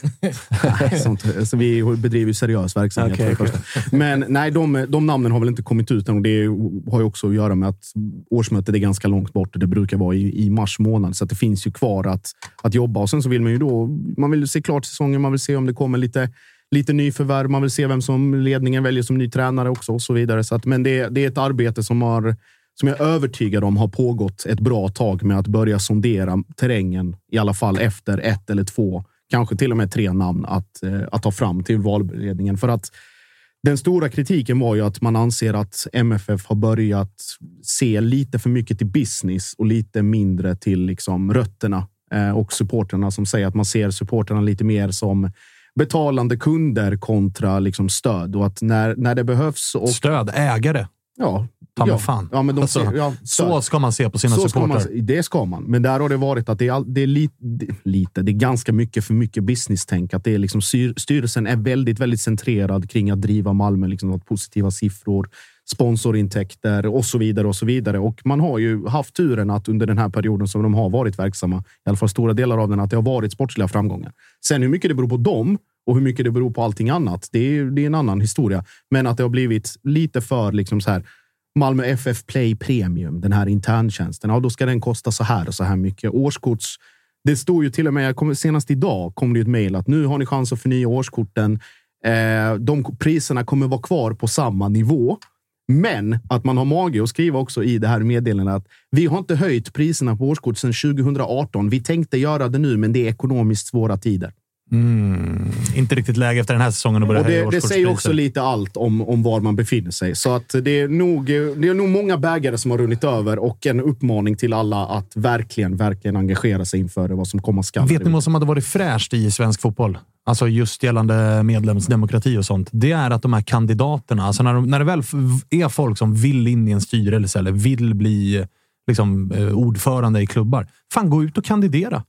S6: [laughs]
S3: Sånt, så vi bedriver ju seriös verksamhet. För det första. Men nej, de, de namnen har väl inte kommit ut än och det har ju också att göra med att årsmötet är ganska långt bort. Det brukar vara i, i mars månad, så att det finns ju kvar att, att jobba. Och sen så vill man ju då man vill se klart säsongen. Man vill se om det kommer lite, lite nyförvärv. Man vill se vem som ledningen väljer som ny tränare också och så vidare. Så att, men det, det är ett arbete som har som jag är övertygad om har pågått ett bra tag med att börja sondera terrängen, i alla fall efter ett eller två, kanske till och med tre namn att, eh, att ta fram till valberedningen. För att den stora kritiken var ju att man anser att MFF har börjat se lite för mycket till business och lite mindre till liksom rötterna eh, och supporterna som säger att man ser supporterna lite mer som betalande kunder kontra liksom stöd och att när, när det behövs. Och,
S5: Stöd, ägare.
S3: Ja, ja,
S5: fan.
S3: Ja, men de
S5: Alltså,
S3: ja,
S5: så ska man se på sina
S3: så ska man,
S5: supportrar.
S3: det ska man. Men där har det varit att det är, all, det är li, det, lite, det är ganska mycket för mycket business-tänk. Att det är liksom, styr, styrelsen är väldigt, väldigt centrerad kring att driva Malmö, liksom, att positiva siffror, sponsorintäkter och så vidare. och så vidare. Och man har ju haft turen att under den här perioden som de har varit verksamma, i alla fall stora delar av den, att det har varit sportsliga framgångar. Sen hur mycket det beror på dem och hur mycket det beror på allting annat, det är, det är en annan historia. Men att det har blivit lite för liksom så här, Malmö FF Play Premium, den här interntjänsten. Ja, då ska den kosta så här och så här mycket. Årskorts... Det stod ju till och med, jag kommer, senast idag kom det ett mejl att nu har ni chans att förnya årskorten. Eh, de priserna kommer vara kvar på samma nivå. Men att man har mage att skriva också i det här meddelandet att vi har inte höjt priserna på årskort sedan 2018. Vi tänkte göra det nu, men det är ekonomiskt svåra tider.
S5: Mm, inte riktigt läge efter den här säsongen att börja
S3: Och det, det säger också lite allt om, om var man befinner sig. Så att det, är nog, det är nog många bägare som har runnit över och en uppmaning till alla att verkligen, verkligen engagera sig inför vad som komma skall.
S5: Vet ni vad som hade varit fräscht i svensk fotboll? Alltså just gällande medlemsdemokrati och sånt. Det är att de här kandidaterna, alltså när, de, när det väl är folk som vill in i en styrelse eller vill bli liksom, eh, ordförande i klubbar. Fan, gå ut och kandidera.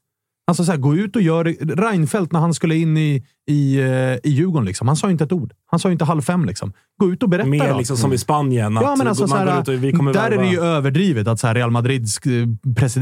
S5: Alltså så här, gå ut och gör... Reinfeldt när han skulle in i, i, eh, i Djurgården, liksom, han sa ju inte ett ord. Han sa inte halv fem. Liksom. Gå ut och berätta
S6: Mer
S5: då.
S6: liksom som i Spanien.
S5: Ja, men alltså,
S6: man
S5: så
S6: går
S5: här,
S6: ut och vi kommer
S5: där är
S6: värva-
S5: det ju överdrivet att så här, Real Madrids eh,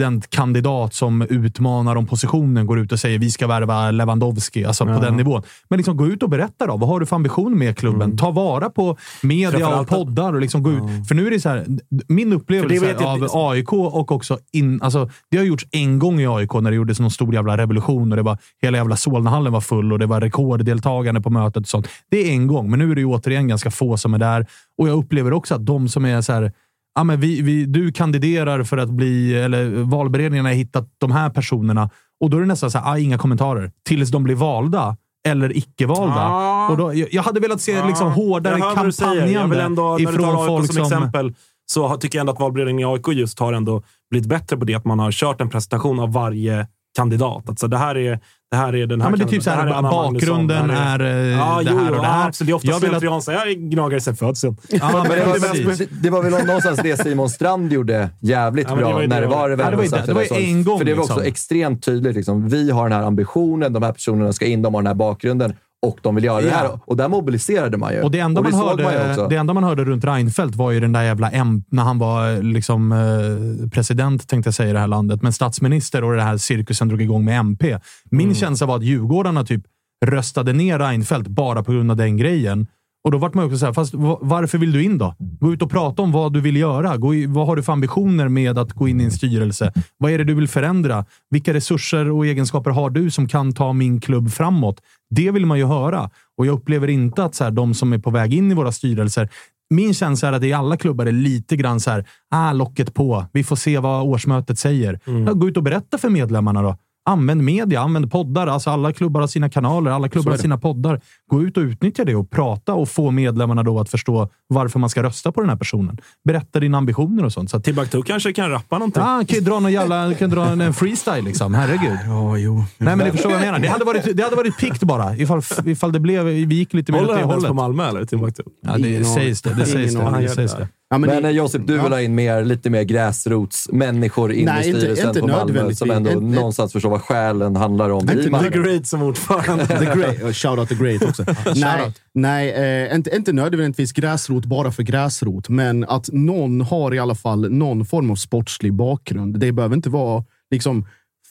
S5: presidentkandidat som utmanar om positionen går ut och säger vi ska värva Lewandowski. Alltså
S6: Ja.
S5: på den nivån. Men liksom, gå ut och berätta då. Vad har du för ambition med klubben? Ta vara på media och poddar. Och liksom gå ut. För nu är det så här, min upplevelse
S6: jag-
S5: av AIK och också in, alltså, det har gjorts en gång i AIK när det gjordes någon stor jävla revolution och det var hela jävla Solnahallen var full och det var rekorddeltagande på mötet och sånt. Det är en gång, men nu är det ju återigen ganska få som är där. Och jag upplever också att de som är så här, ja, men vi, vi, du kandiderar för att bli, eller valberedningen har hittat de här personerna och då är det nästan så här, ah, inga kommentarer. Tills de blir valda eller icke-valda.
S6: Ja.
S5: Och då, jag, hade velat se liksom hårdare kampanjande
S6: ändå, när du
S5: ifrån
S6: tar
S5: folk
S6: som, exempel, så tycker jag ändå att valberedningen i AIK just har ändå blivit bättre på det. Att man har kört en presentation av varje kandidat. Alltså det här är, det här är den här
S5: Ja, men det är typ så här,
S6: det här
S5: bakgrunden är,
S6: det här
S5: eh,
S6: ja,
S5: det
S6: jo,
S5: här
S6: jo,
S5: och det här.
S6: Absolut, det är ofta
S5: att-
S6: slentrian säger jag gnagare sen födseln.
S5: Ja,
S7: Men det, var, det, det var väl någonstans det Simon Strand gjorde jävligt
S6: Ja, det
S7: bra
S6: var ju
S7: när
S6: det
S7: det var
S6: det
S7: det
S6: var.
S5: Ja, det var det. Det var en gång,
S7: För det var också
S5: liksom.
S7: extremt tydligt. Liksom. Vi har den här ambitionen, de här personerna ska in, de har den här bakgrunden och de vill göra det här. Och där mobiliserade man ju.
S5: Och det enda, man,
S7: såg
S5: hörde,
S7: ju också.
S5: det enda man hörde runt Reinfeldt var ju den där jävla M, när han var eh, liksom, eh, president, tänkte jag säga, i det här landet. Men statsminister och den här cirkusen drog igång med MP. Min
S7: Mm.
S5: känsla var att Djurgårdarna typ röstade ner Reinfeldt bara på grund av den grejen. Och då vart man också såhär, fast va- varför vill du in då? Gå ut och prata om vad du vill göra. Gå i, vad har du för ambitioner med att gå in i en styrelse? Vad är det du vill förändra? Vilka resurser och egenskaper har du som kan ta min klubb framåt? Det vill man ju höra. Och jag upplever inte att så här, de som är på väg in i våra styrelser min känsla är att i alla klubbar är lite grann så här, ah, locket på. Vi får se vad årsmötet säger. Ja, gå ut och berätta för medlemmarna då. Använd media, använd poddar. Alltså alla klubbar har sina kanaler, alla klubbar har sina poddar. Gå ut och utnyttja det och prata och få medlemmarna då att förstå varför man ska rösta på den här personen. Berätta dina ambitioner och sånt. Så att,
S6: Timbuktu kanske kan rappa någonting.
S5: Ja, han kan ju dra någon jävla, kan dra en, freestyle liksom. Herregud.
S3: Ja, jo.
S5: Nej, men ni förstår vad jag menar. Det hade varit, det hade varit pikt bara. Ifall, ifall det blev, vi gick lite mer åt
S6: Håller
S5: det
S6: han ens
S5: hållet.
S6: på Malmö eller Timbuktu?
S5: Ja, det
S3: Ingen
S5: sägs det. Det sägs det. det, sägs det.
S3: Ja, men
S7: men eh, Josip, du
S3: ja.
S7: vill ha in mer, lite mer gräsrotsmänniskor in
S3: Nej,
S7: i
S3: inte-
S7: styrelsen
S3: inte
S7: på Malmö som ändå
S3: Inte-
S7: någonstans förstår vad själen handlar om
S3: Inte
S7: Malmö.
S6: The Great som ordförande. [laughs]
S3: The Great. och Shout out the Great också. [laughs] nej, nej eh, inte, inte nödvändigtvis gräsrot bara för gräsrot, men att någon har i alla fall någon form av sportslig bakgrund. Det behöver inte vara liksom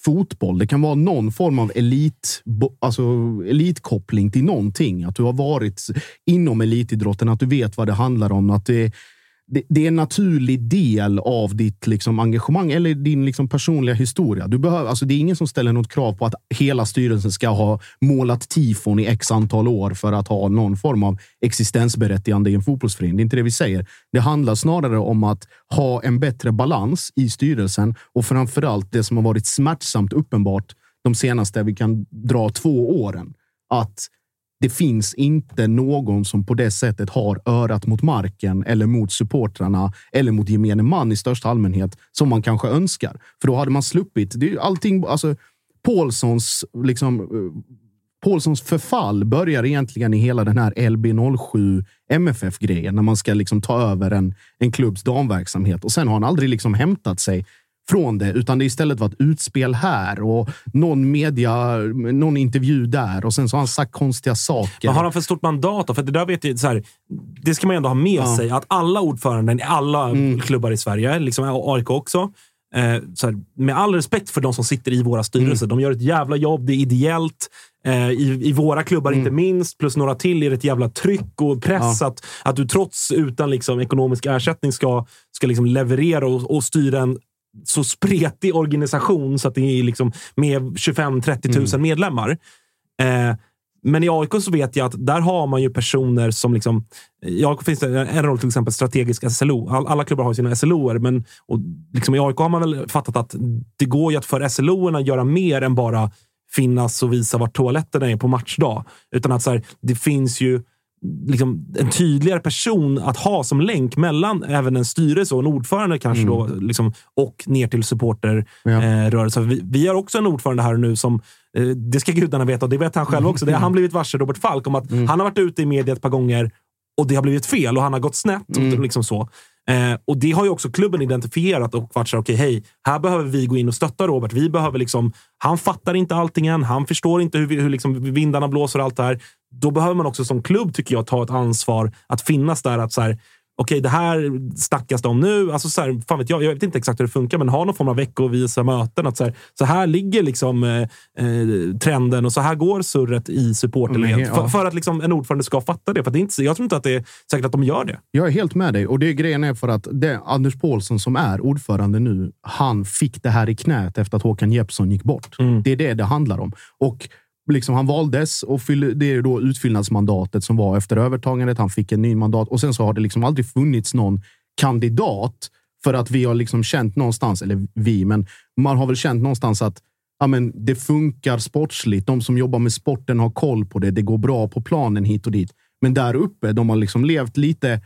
S3: fotboll. Det kan vara någon form av elit, alltså elitkoppling till någonting. Att du har varit inom elitidrotten, att du vet vad det handlar om. Att det, det, det är en naturlig del av ditt liksom, engagemang eller din liksom, personliga historia. Du behöver, alltså, det är ingen som ställer något krav på att hela styrelsen ska ha målat tifon i x antal år för att ha någon form av existensberättigande i en fotbollsförening. Det är inte det vi säger. Det handlar snarare om att ha en bättre balans i styrelsen och framförallt det som har varit smärtsamt uppenbart de senaste, vi kan dra två åren. Att det finns inte någon som på det sättet har örat mot marken eller mot supportrarna eller mot gemene man i största allmänhet som man kanske önskar. För då hade man sluppit. Det är allting, alltså Paulssons liksom, eh, Paulssons förfall börjar egentligen i hela den här LB07 MFF-grejen när man ska liksom ta över en, en klubbs damverksamhet och sen har han aldrig liksom hämtat sig från det, utan det istället varit utspel här och någon media, någon intervju där och sen så har han sagt konstiga saker.
S6: Vad har han för stort mandat då? För det där vet jag, så här, det ska man ändå ha med
S3: Ja.
S6: sig. Att alla ordföranden i alla
S3: Mm.
S6: klubbar i Sverige, liksom AIK också, eh, så här, med all respekt för de som sitter i våra styrelser.
S3: Mm.
S6: De gör ett jävla jobb, det är ideellt. Eh, i, I våra klubbar
S3: Mm.
S6: inte minst, plus några till, är det ett jävla tryck och press att, att du trots utan liksom, ekonomisk ersättning ska, ska liksom leverera och, och styra en så spretig organisation så att det är liksom med 25-30 000
S3: Mm.
S6: medlemmar. Eh, men i AIK så vet jag att där har man ju personer som... liksom I AIK finns det en roll till exempel strategisk SLO. All, alla klubbar har sina SLOer, men och liksom i AIK har man väl fattat att det går ju att för SLOerna göra mer än bara finnas och visa vart toaletterna är på matchdag. Utan att så här, det finns ju liksom en tydligare person att ha som länk mellan även en styrelse och en ordförande kanske
S3: Mm.
S6: då, liksom, och ner till
S3: Ja.
S6: supporterrörelsen. Eh, vi, vi har också en ordförande här nu som, eh, det ska gudarna veta och det vet han själv också, det har han blivit varse, Robert Falk, om att han har varit ute i media ett par gånger och det har blivit fel och han har gått snett. Och liksom så. Eh, och Det har ju också klubben identifierat och varit så här, okej, hej, här behöver vi gå in och stötta Robert. Vi behöver liksom, han fattar inte allting än. Han förstår inte hur, vi- hur liksom vindarna blåser och allt det här. Då behöver man också som klubb, tycker jag, ta ett ansvar att finnas där. att så här, Okej, det här snackas det om nu. Alltså så här, fan vet jag, jag vet inte exakt hur det funkar, men ha någon form av veckovisa möten. Att så, här, så här ligger liksom, eh, eh, trenden och så här går surret i supporterled.
S3: Ja.
S6: För, för att liksom en ordförande ska fatta det. För det är inte, jag tror inte att det är säkert att de gör det.
S3: Jag är helt med dig. Och det grejen är för att det, Anders Paulsson som är ordförande nu, han fick det här i knät efter att Håkan Jeppsson gick bort. Det är det det handlar om. Och liksom han valdes och fyll, det är då utfyllnadsmandatet som var efter övertagandet. Han fick en ny mandat och sen så har det liksom aldrig funnits någon kandidat för att vi har liksom känt någonstans, eller vi, men man har väl känt någonstans att ja, men det funkar sportsligt. De som jobbar med sporten har koll på det. Det går bra på planen hit och dit. Men där uppe, de har liksom levt lite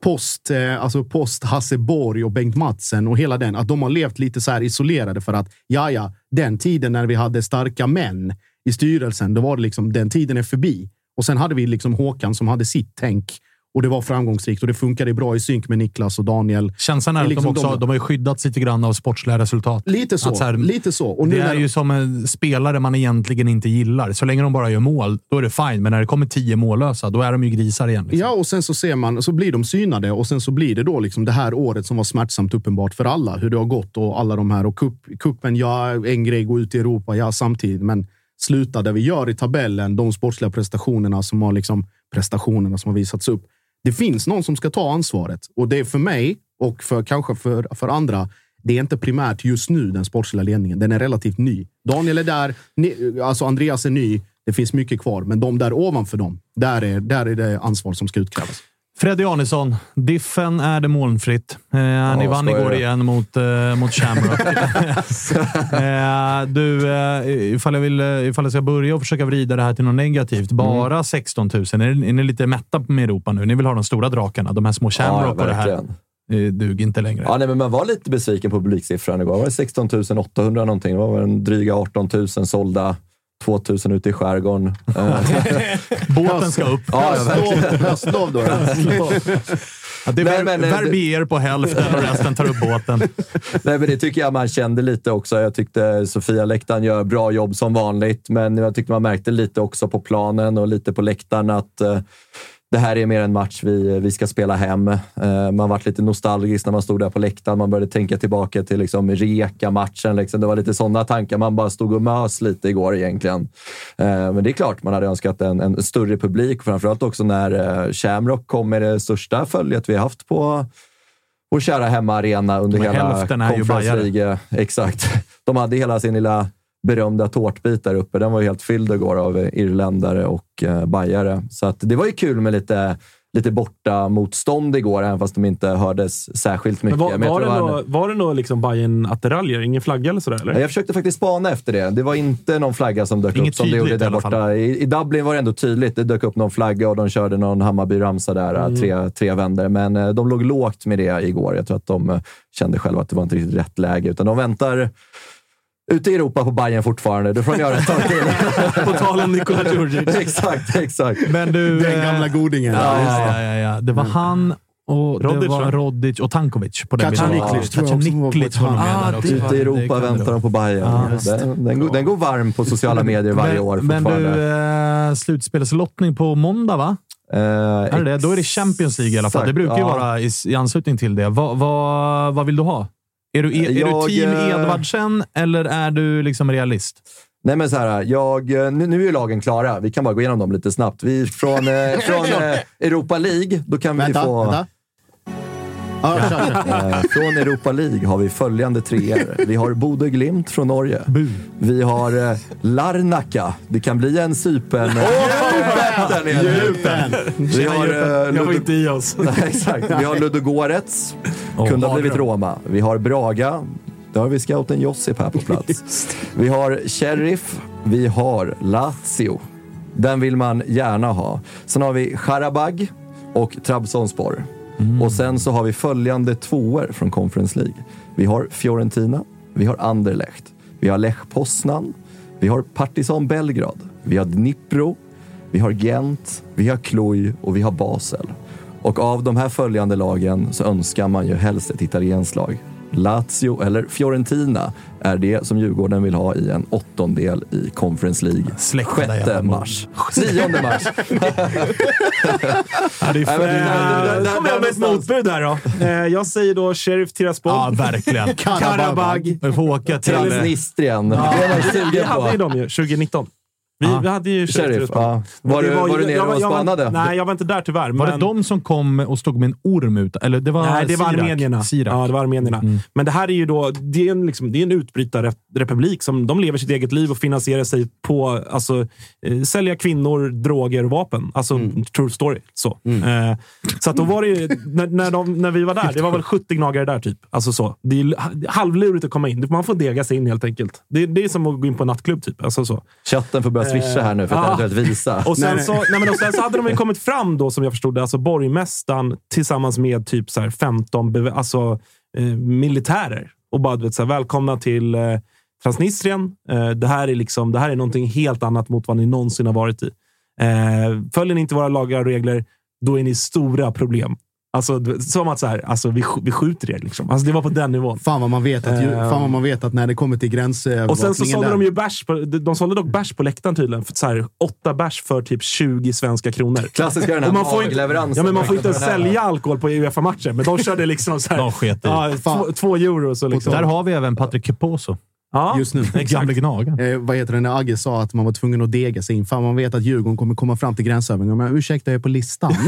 S3: post, eh, alltså post Hasse Borg och Bengt Matsen och hela den. Att de har levt lite så här isolerade för att ja, ja, den tiden när vi hade starka män i styrelsen, då var det liksom den tiden är förbi. Och sen hade vi liksom Håkan som hade sitt tänk och det var framgångsrikt och det funkade bra i synk med Niklas och Daniel.
S5: Känslan är
S3: Det
S5: att
S3: liksom
S5: de, också, de har ju skyddats lite grann av sportsliga resultat.
S3: Lite så.
S5: Så här,
S3: lite så. Och
S5: det är
S3: när-
S5: ju som en spelare man egentligen inte gillar. Så länge de bara gör mål, då är det fine. Men när det kommer tio mållösa, då är de ju grisar igen. Liksom.
S3: Ja, och sen så ser man, så blir de synade och sen så blir det då liksom det här året som var smärtsamt uppenbart för alla. Hur det har gått och alla de här. Och kupp, kuppen, ja, en grej går ut i Europa, ja, samtidigt. Men sluta där vi gör i tabellen, de sportsliga prestationerna som har liksom prestationerna som har visats upp. Det finns någon som ska ta ansvaret och det är för mig och för kanske för, för andra. Det är inte primärt just nu den sportsliga ledningen. Den är relativt ny. Daniel är där, ni, alltså Andreas är ny. Det finns mycket kvar, men de där ovanför dem, där är, där är det ansvar som ska utkrävas.
S5: Freddy Arnesson, Diffen är det molnfritt. Eh, ni vann igår igen mot, eh, mot Shamrock. [laughs] eh, du, eh, ifall, jag vill, eh, ifall jag ska börja och försöka vrida det här till något negativt. Bara 16 000. Är, är ni lite mätta med Europa nu? Ni vill ha de stora drakarna. De här små Shamrock och det här. Det duger inte längre.
S7: Ja, nej, men man var lite besviken på publiksiffran igår. Var det 16 800 någonting? Det var en dryga 18 000 sålda. 2 000 ute i skärgården. [laughs]
S5: Båten ska upp.
S7: ja.
S3: Höstlov då.
S5: Ja, det är
S7: Nej,
S5: ver-
S7: men, eh,
S5: verbier på hälften och resten tar upp båten.
S7: Nej, men det tycker jag man kände lite också. Jag tyckte Sofia läktaren gör bra jobb som vanligt, men jag tyckte man märkte lite också på planen och lite på läktaren att eh, det här är mer en match vi, vi ska spela hem. Eh, man varit lite nostalgisk när man stod där på läktaren. Man började tänka tillbaka till liksom Rijeka-matchen. Liksom. Det var lite sådana tankar. Man bara stod och mös lite igår egentligen. Eh, men det är klart, man hade önskat en, en större publik. Framförallt också när eh, Shamrock kom med det största följet vi haft på vår kära hemmaarena under
S5: Men
S7: hela Conference. League. Exakt. De hade hela sin lilla berömda tårtbit där uppe. Den var ju helt fylld igår av eh, irländare och eh, bajare. Så att det var ju kul med lite, lite borta motstånd igår, även fast de inte hördes särskilt mycket.
S6: Men var,
S7: Men
S6: var, det
S7: han-
S6: nå, var det nog liksom Bayern attiraljer? Ingen flagga eller sådär? Eller?
S7: jag försökte faktiskt spana efter det. Det var inte någon flagga som dök
S6: Inget
S7: upp som det gjorde där borta. I, I Dublin var det ändå tydligt. Det dök upp någon flagga och de körde någon Hammarby-ramsa där,
S6: Mm.
S7: tre, tre vändor. Men eh, de låg lågt med det igår. Jag tror att de kände själva att det var inte riktigt rätt läge, utan de väntar ute i Europa på Bayern fortfarande. Det får göra ett tag till. [laughs]
S6: på tal om Nikola Djurdjic. [laughs]
S7: exakt, exakt.
S5: Men du,
S3: Den gamla godingen.
S5: Ja, ja, ja, ja. Det var han och det
S6: Rodic,
S5: var
S6: va?
S5: Rodic och Tankovic på den
S3: Kacaniklic tror jag också var på
S5: Kacaniklic var
S3: hörn.
S5: med där också.
S7: Ute i
S5: Det
S7: Europa
S5: det
S7: väntar de på Bayern.
S5: Det.
S7: den, den, går, den går varm på sociala medier varje år
S5: Men, du, eh, slutspelslottning på måndag va?
S7: Eh,
S5: Är det det? Då är det Champions League i alla fall. Det brukar ju
S7: ja.
S5: vara i, i anslutning till det. Vad, vad, vad vill du ha? Är du, är, är
S7: Jag,
S5: du team
S7: eh,
S5: Edvardsen eller är du liksom realist?
S7: Nej, men så här, jag, nu, nu är ju lagen klara. Vi kan bara gå igenom dem lite snabbt. Vi, från eh, [laughs] från eh, Europa League, då kan vi
S3: Vänta,
S7: få...
S3: vänta.
S7: Eh, från Europa League har vi följande treor. Vi har Bodø Glimt från Norge. Vi har eh, Larnaca. Det kan bli en nere.
S3: Djupen.
S7: Vi har... Eh,
S6: Jag var
S7: Ludo-
S6: inte i oss.
S7: Exakt. Vi har Ludogorets. Kunde ha blivit. Roma. Vi har Braga. Där har vi scouten Josip här på [laughs] plats. Vi har Sheriff. Vi har Lazio. Den vill man gärna ha. Sen har vi Charabag och Trabzonspor. Mm. Och sen så har vi följande tvåor från Conference League. Vi har Fiorentina. Vi har Anderlecht. Vi har Lech Poznan. Vi har Partizan Belgrad. Vi har Dnipro. Vi har Gent. Vi har Cluj och vi har Basel. Och av de här följande lagen så önskar man ju helst ett italienskt lag. Lazio eller Fiorentina är det som Djurgården vill ha i en åttondel i Conference League.
S5: Släck det där
S7: 6
S5: jävla
S7: mars. 9 mars.
S5: Ja, det är
S7: det- det-
S6: Då kommer jag med ett motbud här då. Eh, Jag säger då Sheriff Tiraspol.
S5: Ja, verkligen. [laughs]
S6: Karabag.
S5: Vi får åka till...
S7: Transnistrien. Det är man
S6: Vi
S7: sugen
S6: hade ju
S7: på.
S6: dem ju 2019. Vi,
S5: Ja.
S6: vi hade ju
S7: Sheriff.
S6: Men
S7: Var du- var
S6: ju-
S7: du nere
S6: jag
S7: och
S6: jag
S7: spanade?
S6: Nej, jag var inte där tyvärr.
S5: Var
S6: men...
S5: det de som kom och stod med en orm ut? Eller det var
S6: Nej, det var
S5: Sirak.
S6: armenierna.
S5: Sirak.
S6: Ja, det var armenierna.
S5: Mm.
S6: Men det här är ju då, det är en, liksom, det är en utbrytarrepublik som de lever sitt eget liv och finansierar sig på alltså, eh, sälja kvinnor, droger och vapen. Alltså, true story. Så, eh, så att då var det ju, när, när, de, när vi var där, det var väl 70 gnagare där typ. Alltså så. Det är halvlurigt att komma in. Man får dega sig in helt enkelt. Det, det är som att gå in på en nattklubb typ. Alltså så.
S7: Chatten får börja swisha här nu för att eventuellt visa. [laughs]
S6: Och sen,
S3: Nej, nej.
S6: Så, nej, men sen så hade de ju [laughs] kommit fram då, som jag förstod det, alltså borgmästaren tillsammans med typ så här 15 beve- alltså, eh, militärer. Och bara, du vet, så här, välkomna till eh, Transnistrien. Eh, det, här är liksom, det här är någonting helt annat mot vad ni någonsin har varit i. Eh, följer ni inte våra lagar och regler, då är ni stora problem. Alltså, som att så här, alltså, vi, vi skjuter er. Liksom. Alltså, det var på den nivån.
S3: Fan vad man vet att, ju,
S6: Eh,
S3: fan vad man vet att när det kommer till gränsövervakningen
S6: Och sen så sålde
S3: där-
S6: de ju bärs. På, de de sålde dock bärs på läktaren tydligen. För så här, åtta bärs för typ 20 svenska kronor.
S7: Klassiska den här
S6: man får inte, ja, men man får inte sälja alkohol på Uefa-matcher, men de körde liksom så här,
S5: De sket i.
S6: ja, två, två euro. Så liksom.
S5: Där har vi även Patrik Keposo.
S6: Ja,
S3: just nu. [laughs]
S5: Gamle gnagaren.
S3: Eh, vad heter det när Agge sa att man var tvungen att dega sig in? Fan, man vet att Djurgården kommer komma fram till gränsövergången. Men ursäkta, jag är på listan. [laughs]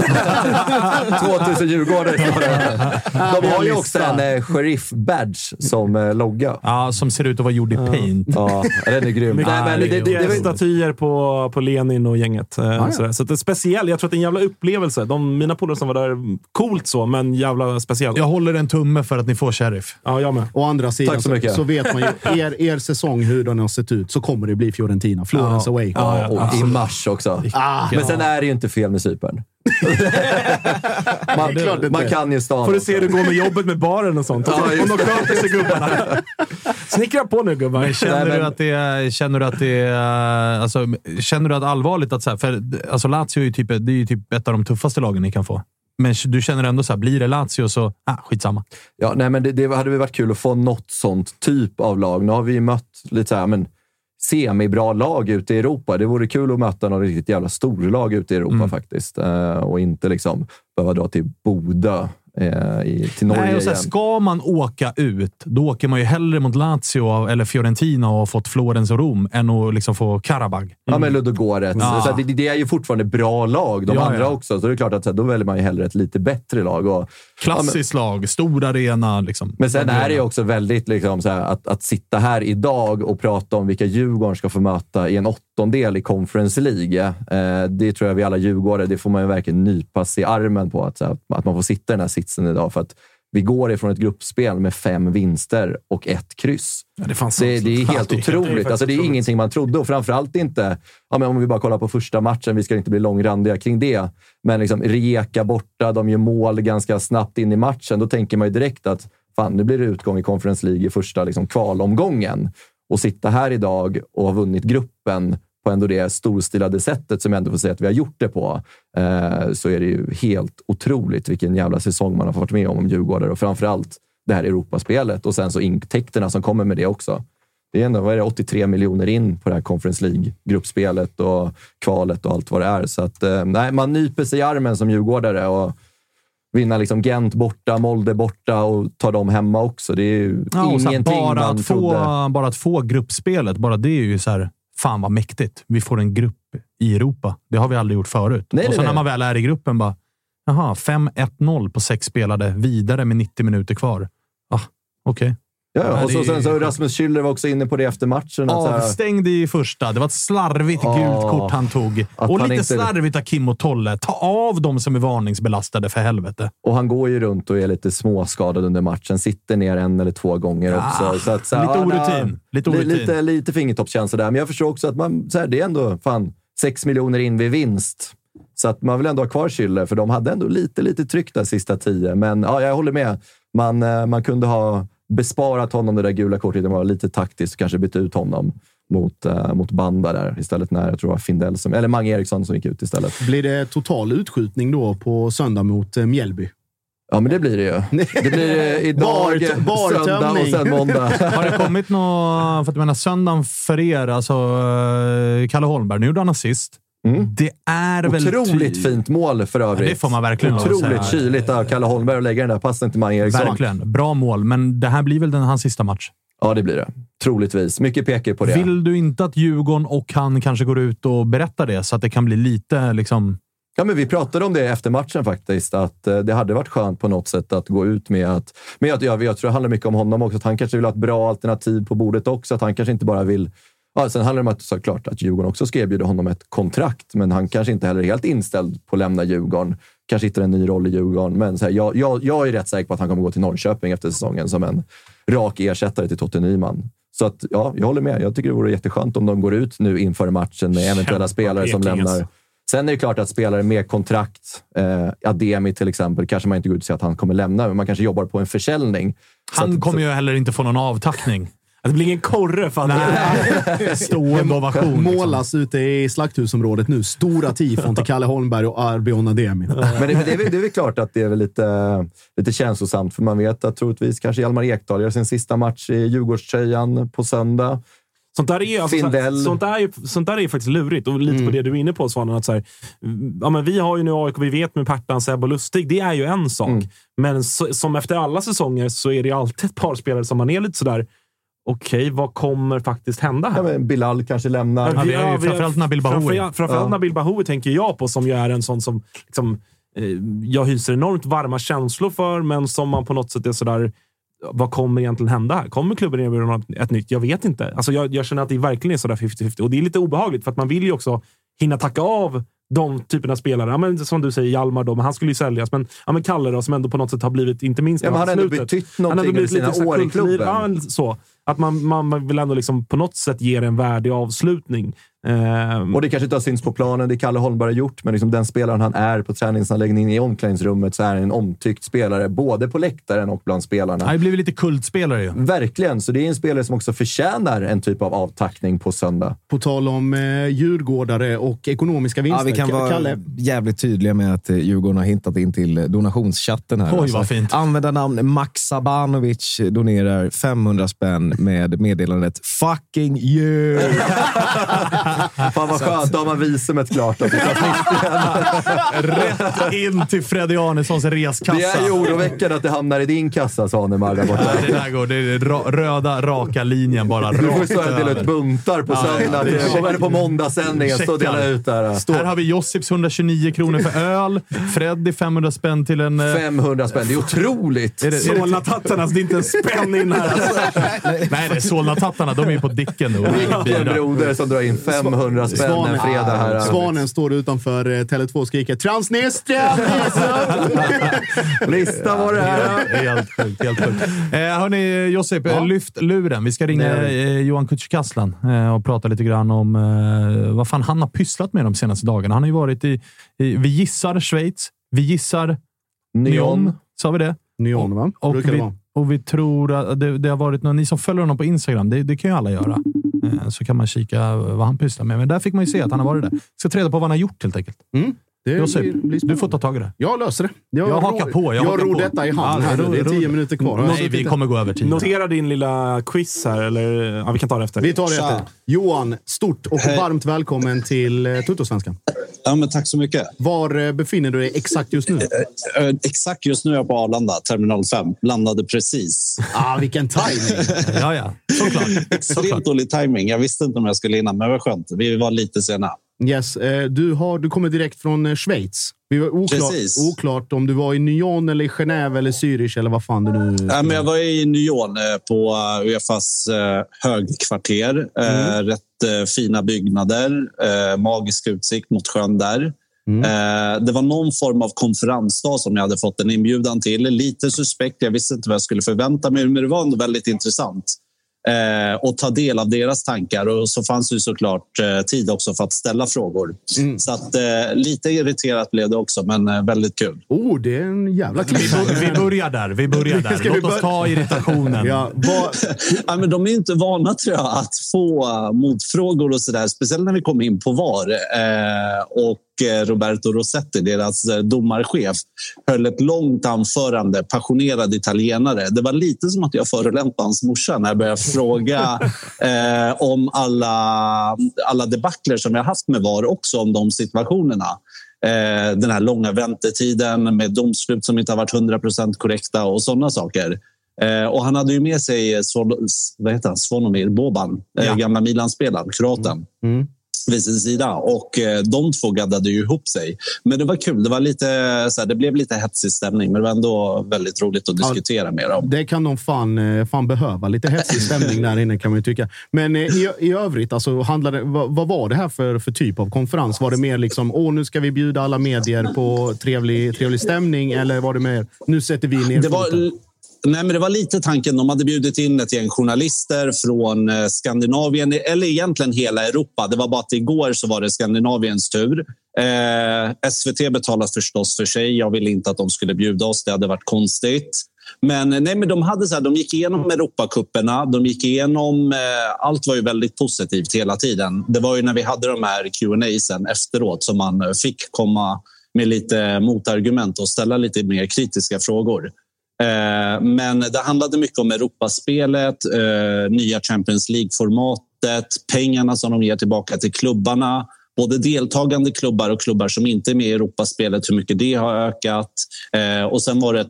S7: 2000 Djurgårdare. De har ju också en eh, sheriff-badge som eh, logga.
S5: Ja, som ser ut att vara gjord i paint.
S7: Ja, den är grym. Nej, men det, det,
S6: det,
S7: det,
S6: är
S7: var-
S6: statyer på, på Lenin och gänget. Eh,
S3: ja.
S6: sådär. Så att det är speciellt. Jag tror att det är en jävla upplevelse. De, mina polare som var där, coolt så, men jävla speciellt.
S5: Jag håller en tumme för att ni får Sheriff.
S6: Ja, jag med.
S3: Å andra sidan
S7: Tack så
S3: så,
S7: mycket.
S3: så vet man ju, [laughs] er, er säsong, hur den har sett ut, så kommer det bli Fiorentina. Florence away.
S7: Ja, och i mars också.
S3: Ah,
S7: Men sen är det ju inte fel med Cypern. [laughs] man, man kan ju stan.
S6: Får du se hur det går med jobbet med baren och sånt.
S7: Ja,
S6: Om
S7: just
S6: de sköter sig gubbarna. [laughs] Snickra på nu gubbar.
S5: Men känner,
S7: Nej, men-
S5: du att det är, känner du att det är... Alltså, känner du att allvarligt att... Så här, för alltså Lazio är ju typ, det är ju typ ett av de tuffaste lagen ni kan få. Men du känner ändå så här, blir det Lazio så ah, skitsamma.
S7: Ja, nej, men det, det hade väl varit kul att få något sånt typ av lag. Nu har vi mött lite så här, men semibra lag ute i Europa. Det vore kul att möta något riktigt jävla storlag ute i Europa
S5: Mm.
S7: faktiskt. Eh, och inte liksom behöva dra till Bodö eh, i, till Norge
S5: Nej, och så här,
S7: igen.
S5: ska man åka ut, då åker man ju hellre mot Lazio eller Fiorentina och har fått Florens och Rom än att liksom få Karabag.
S7: Ja, men Ludogorets.
S5: Ja.
S7: Så det, det är ju fortfarande bra lag, de
S5: Ja,
S7: andra
S5: ja.
S7: också. Så det är klart att så här, då väljer man ju hellre ett lite bättre lag. Och,
S5: Klassiskt lag, stor arena. Liksom.
S7: Men sen är det ju också väldigt liksom så här, att, att sitta här idag och prata om vilka Djurgården ska få möta i en åttondel i Conference League. Eh, det tror jag vi alla djurgårdare, det får man ju verkligen nypa sig i armen på. Att, här, att man får sitta i den här sitsen idag. För att vi går ifrån ett gruppspel med fem vinster och ett kryss.
S6: det, fanns
S7: det, det är helt
S6: Ja, det är- det
S7: otroligt. alltså, det är
S6: otroligt.
S7: ingenting man trodde och framförallt inte, ja, men om vi bara kollar på första matchen, vi ska inte bli långrandiga kring det, men liksom Rijeka borta, de gör mål ganska snabbt in i matchen. Då tänker man ju direkt att fan, nu blir det utgång i Conference League i första liksom, kvalomgången. Och sitta här idag och ha vunnit gruppen på ändå det storstilade sättet som jag ändå får säga att vi har gjort det på, eh, så är det ju helt otroligt vilken jävla säsong man har fått med om, om Djurgårdare och framförallt det här Europaspelet och sen så intäkterna som kommer med det också. Det är ändå vad är det, 83 miljoner in på det här Conference League-gruppspelet och kvalet och allt vad det är. Så att, eh, nej, man nyper sig i armen som djurgårdare och vinna liksom Gent borta, Molde borta och ta dem hemma också. Det är ju
S5: Ja,
S7: ingenting
S5: bara,
S7: man
S5: att få,
S7: trodde.
S5: bara att få gruppspelet, bara det är ju så här, fan vad mäktigt. Vi får en grupp i Europa. Det har vi aldrig gjort förut.
S7: Nej,
S5: och
S7: nej,
S5: när man väl är i gruppen, bara jaha, 5-1-0 på sex spelade, vidare med 90 minuter kvar. Ah, Okej.
S7: Ja, ja, och så, sen så Rasmus Schüller var också inne på det efter matchen.
S5: Avstängd i första. Det var ett slarvigt
S7: Ja.
S5: gult kort han tog. Och
S7: han
S5: lite
S7: inte-
S5: slarvigt av Kim och Tolle. Ta av dem som är varningsbelastade, för helvete.
S7: och han går ju runt och är lite småskadad under matchen. Sitter ner en eller två gånger
S5: Ja,
S7: också. Så att, så här,
S5: lite orutin. Lite
S7: li-
S5: orutin.
S7: Lite, lite fingertoppskänsla där. Men jag förstår också att man, så här, det är ändå fan, sex miljoner in vid vinst. Så att man vill ändå ha kvar Schüller, för de hade ändå lite, lite tryck där sista tio. Men ja, jag håller med. Man, eh, man kunde ha besparat honom det där gula kortet. Det var lite taktiskt och kanske bytt ut honom mot, uh, mot Banda där istället när jag tror det var Findell som, eller Mange Eriksson som gick ut istället.
S3: Blir det total utskjutning då på söndag mot eh, Mjällby?
S7: Ja, men det blir det ju. [laughs] Det blir eh, idag,
S3: Bar- bartömning.
S7: söndag och sen måndag. [laughs]
S5: Har det kommit något... För att jag menar, söndagen för er, alltså eh, Kalle Holmberg, nu gjorde han assist. Det är väl...
S7: Otroligt fint mål för övrigt.
S5: Ja, det får man verkligen
S7: Otroligt kyligt av Kalle Holmberg att lägga den där passen till Mange Eriksson.
S5: Verkligen. Bra mål, men det här blir väl den, hans sista match.
S7: Ja, det blir det. Troligtvis. Mycket pekar på det.
S5: Vill du inte att Djurgården och han kanske går ut och berättar det så att det kan bli lite liksom...
S7: Ja, men vi pratade om det efter matchen faktiskt, att eh, det hade varit skönt på något sätt att gå ut med att... Men jag, jag, jag tror det handlar mycket om honom också, att han kanske vill ha ett bra alternativ på bordet också. Att han kanske inte bara vill... Ja, sen handlar det om att såklart att Djurgården också ska erbjuda honom ett kontrakt, men han kanske inte heller är helt inställd på att lämna Djurgården. Kanske hittar en ny roll i Djurgården, men så här, jag, jag, jag är rätt säker på att han kommer gå till Norrköping efter säsongen som en rak ersättare till Totte Nyman. Så att, ja, jag håller med. Jag tycker det vore jätteskönt om de går ut nu inför matchen med eventuella
S6: Kämpa,
S7: spelare som lämnar
S6: alltså.
S7: Sen är det klart att spelare med kontrakt, eh, Ademi till exempel, kanske man inte går ut och säger att han kommer lämna, men man kanske jobbar på en försäljning.
S5: Han
S7: att-
S5: kommer ju heller inte få någon avtackning.
S6: Det blir ingen korre för att...
S5: Nej. Stående ovation. liksom.
S3: Målas ute i slakthusområdet nu. Stora tifon till Kalle Holmberg och Arbion Ademi.
S7: Men det, det, är, väl- det är väl klart att det är väl lite, lite känslosamt, för man vet att troligtvis kanske Hjalmar Ekdal gör sin sista match i Djurgårdströjan på söndag.
S6: Sånt där, är, alltså,
S7: Findell.
S6: sånt, där är, sånt där är faktiskt lurigt. Och lite på det du är inne på, Svanen. Att så här, ja, men vi har ju nu AIK, vi vet med Pertan, Seb och Lustig. Det är ju en sak. Men så, som efter alla säsonger så är det alltid ett par spelare som man är lite sådär, okej, vad kommer faktiskt hända här?
S7: Ja, men Bilal kanske lämnar.
S5: Ja, vi ju
S6: vi-
S5: framförallt Nabil Bahoui.
S6: Framförallt, framförallt
S7: Ja.
S6: Nabil Bahoui tänker jag på, som ju är en sån som liksom, eh, jag hyser enormt varma känslor för, men som man på något sätt är sådär, vad kommer egentligen hända här? Kommer klubben erbjuda något ett nytt? Jag vet inte. Alltså jag, jag känner att det verkligen är sådär 50-50 och det är lite obehagligt för att man vill ju också hinna tacka av de typerna av spelare. Ja, men som du säger, Hjalmar då, men han skulle ju säljas. Men, ja, men Kalle då, som ändå på något sätt har blivit, inte minst
S7: Ja, men han har ändå
S6: slutet.
S7: betytt
S6: Han har
S7: någonting
S6: ändå blivit
S7: under
S6: lite
S7: sina år i klubben.
S6: Ja, men så. Att man, man vill ändå liksom på något sätt ge en värdig avslutning. Ehm,
S7: Och det kanske inte har synts på planen, det Kalle Holmberg har gjort, men liksom den spelaren han är på träningsanläggningen i omklädningsrummet så är han en omtyckt spelare, både på läktaren och bland spelarna.
S5: Han har blivit lite kultspelare ju.
S7: Verkligen, så det är en spelare som också förtjänar en typ av avtackning på söndag.
S3: På tal om eh, djurgårdare och ekonomiska vinster.
S4: Ja, vi kan vara
S3: Kalle,
S4: jävligt tydliga med att eh, Djurgården har hintat in till donationschatten här.
S5: Oj, vad fint.
S4: Användarnamn Max Sabanovic donerar 500 spänn med meddelandet “fucking you”. [laughs]
S7: Fan vad skönt, då har man visumet klart.
S5: Rätt in till Freddy Arnessons reskassa.
S7: Det är ju oroväckande att det hamnar i din kassa, Svanemar, där borta.
S5: Nej, det där går. Det är ra- röda, raka linjen bara.
S7: Du får stå och dela ut buntar på
S5: Ja,
S7: söndag.
S5: det är-
S7: Eller på måndagssändningen. Stå och dela ut där.
S5: Här har vi Josips 129 kronor för öl. Freddy 500 spänn till en... eh,
S7: 500 spän, det är otroligt!
S5: Är det, är det,
S6: Solnatattarna, det är inte en spänn in här. Alltså.
S5: nej, det är Solnatattarna. De är ju på Dicken nu.
S7: Vilken broder som drar in 500 spänn en fredag här.
S3: Svanen står utanför eh, Tele2 och skriker Transnistria! [laughs] [laughs]
S7: Lista vad det är.
S5: Helt sjukt. Helt sjukt. Eh, hörni, Josip, eh, lyft luren. Vi ska ringa
S7: Det
S5: eh, Johan Kücükaslan eh, och prata lite grann om vad fan han har pysslat med de senaste dagarna. Han har ju varit i, i vi gissar Schweiz, vi gissar Nyon, sa vi det?
S3: Nyon, va?
S5: Och
S3: det
S5: vi, och vi tror att det, det har varit någon, ni som följer honom på Instagram, det, det kan ju alla göra. Eh, så kan man kika vad han pysslar med. Men där fick man ju se att han har varit där. Ska ta reda på vad han har gjort helt enkelt.
S3: Mm. Det
S5: Josip, du får ta tag i det.
S3: Jag löser det.
S5: Jag hakar på, jag
S3: Jag,
S5: hakar
S3: ror
S5: på.
S3: detta i hamn
S5: Ja,
S3: här Det är tio minuter kvar. Jag
S5: Nej, vi kommer gå över tiden.
S6: Notera din lilla quiz här, eller ja, vi kan ta det efter.
S3: Vi tar det efter. Johan, stort och varmt välkommen till eh, Tuttosvenskan.
S11: Ja, men tack så mycket.
S3: Var eh, befinner du dig exakt just nu?
S11: Eh, Exakt just nu är jag på Arlanda, terminal 5. Landade precis. [laughs]
S3: Ah, vilken timing!
S5: Ja, ja. Såklart.
S11: Extremt dålig timing. Jag visste inte om jag skulle hinna, men det var skönt. Vi var lite sena.
S3: Yes, eh, du, har, du kommer direkt från eh, Schweiz. Vi var oklart, oklart om du var i Nyon, eller i Genève eller Zürich eller vad fan du nu...
S11: Ja, men jag var i Nyon eh, på Uefas högkvarter. Eh, Rätt fina byggnader. Magisk utsikt mot sjön där. Eh, det var någon form av konferensdag som jag hade fått en inbjudan till. Lite suspekt. Jag visste inte vad jag skulle förvänta mig, men det var ändå väldigt intressant. Eh, och ta del av deras tankar. Och så fanns det ju såklart eh, tid också för att ställa frågor. Så att, eh, lite irriterat blev det också, men eh, väldigt kul.
S3: Oh, det är en jävla
S5: Vi, bör, vi börjar där. Vi börjar där.
S3: Ska vi
S5: Låt oss ta irritationen.
S3: Ja, [laughs]
S11: Ja, men de är inte vana tror jag, att få motfrågor och sådär. Speciellt när vi kom in på VAR. Eh, och Roberto Rossetti, deras eh, domarchef, höll ett långt anförande. Passionerad italienare. Det var lite som att jag förolämpade hans morsa när jag började fråga [laughs] eh, om alla, alla debacler som jag haft med VAR också om de situationerna. Eh, den här långa väntetiden med domslut som inte har varit 100% korrekta och sådana saker. Eh, och han hade ju med sig Svol- vad heter han? Svonomir Boban, eh, gamla Milan-spelaren, kroaten. Vid sin sida. Och eh, de två gaddade ju ihop sig. Men det var kul. Det, var lite, så här, det blev lite hetsig stämning, men det var ändå väldigt roligt att diskutera med dem.
S3: det kan de fan, eh, fan behöva. Lite hetsig stämning där inne kan man ju tycka. Men eh, i, i övrigt, alltså, handlade, vad, vad var det här för, för typ av konferens? Var det mer liksom, åh, nu ska vi bjuda alla medier på trevlig, trevlig stämning? Eller var det mer, nu sätter vi ner
S11: Det var? Nej, men det var lite tanken. De hade bjudit in ett gäng journalister från eh, Skandinavien, eller egentligen hela Europa. Det var bara att igår så var det Skandinaviens tur. Eh, SVT betalar förstås för sig. Jag ville inte att de skulle bjuda oss. Det hade varit konstigt. Men, eh, nej, men de, hade så här, de gick igenom Europacuperna. De gick igenom... Eh, allt var ju väldigt positivt hela tiden. Det var ju när vi hade de här Q&A sen efteråt som man fick komma med lite motargument och ställa lite mer kritiska frågor. Eh, men det handlade mycket om Europaspelet, eh, nya Champions League-formatet, pengarna som de ger tillbaka till klubbarna. Både deltagande klubbar och klubbar som inte är med i Europaspelet, hur mycket det har ökat. Eh, och sen var det ett,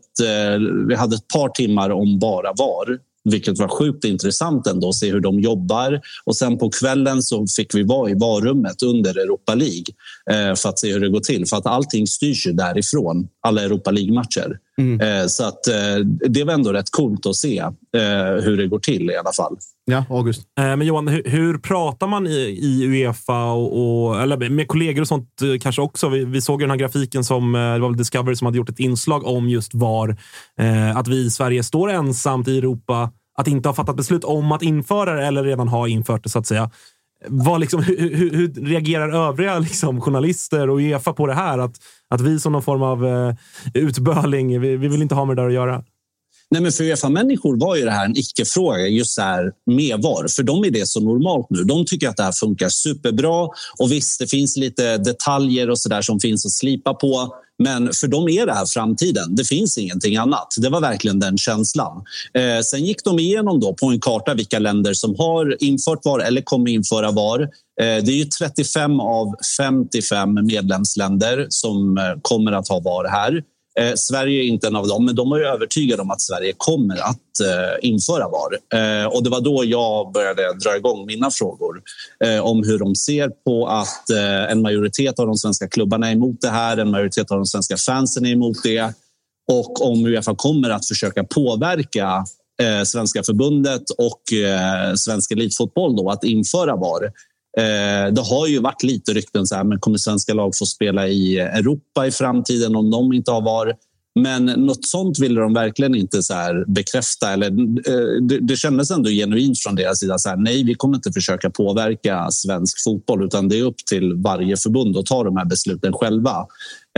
S11: vi hade ett par timmar om bara VAR. Vilket var sjukt intressant ändå att se hur de jobbar. Och sen på kvällen så fick vi vara i varummet under Europa League eh, för att se hur det går till. För att allting styrs ju därifrån, alla Europa League-matcher. Eh, Så att, eh, det var ändå rätt coolt att se hur det går till i alla fall.
S3: Ja, August.
S6: Men Johan, hur, hur pratar man i, i Uefa och, och, eller med kollegor och sånt kanske också? Vi, vi såg ju den här grafiken som det var väl Discovery som hade gjort ett inslag om just VAR. Att vi i Sverige står ensamt i Europa att inte ha fattat beslut om att införa det eller redan ha infört det så att säga. vad liksom, hur, hur, hur reagerar övriga liksom, journalister och Uefa på det här? Att, att vi som någon form av eh, utböling, vi, vi vill inte ha med det där att göra.
S11: Nej, men för Uefa-människor var ju det här en icke-fråga, just så här med VAR. För dem är det så normalt nu. De tycker att det här funkar superbra. Och visst, det finns lite detaljer och så där som finns att slipa på. Men för dem är det här framtiden. Det finns ingenting annat. Det var verkligen den känslan. Eh, sen gick de igenom då på en karta vilka länder som har infört VAR eller kommer införa VAR. Eh, det är ju 35 av 55 medlemsländer som eh, kommer att ha VAR här. Eh, Sverige är inte en av dem, men de är övertygade om att Sverige kommer att eh, införa VAR. Eh, och det var då jag började dra igång mina frågor eh, om hur de ser på att eh, en majoritet av de svenska klubbarna är emot det här, en majoritet av de svenska fansen är emot det och om Uefa kommer att försöka påverka eh, Svenska förbundet och eh, svensk elitfotboll då, att införa VAR. Eh, det har ju varit lite rykten så här, men kommer svenska lag få spela i Europa i framtiden om de inte har VAR? Men något sånt ville de verkligen inte så här bekräfta. Eller, eh, det, det kändes ändå genuint från deras sida. Så här, nej, vi kommer inte försöka påverka svensk fotboll utan det är upp till varje förbund att ta de här besluten själva.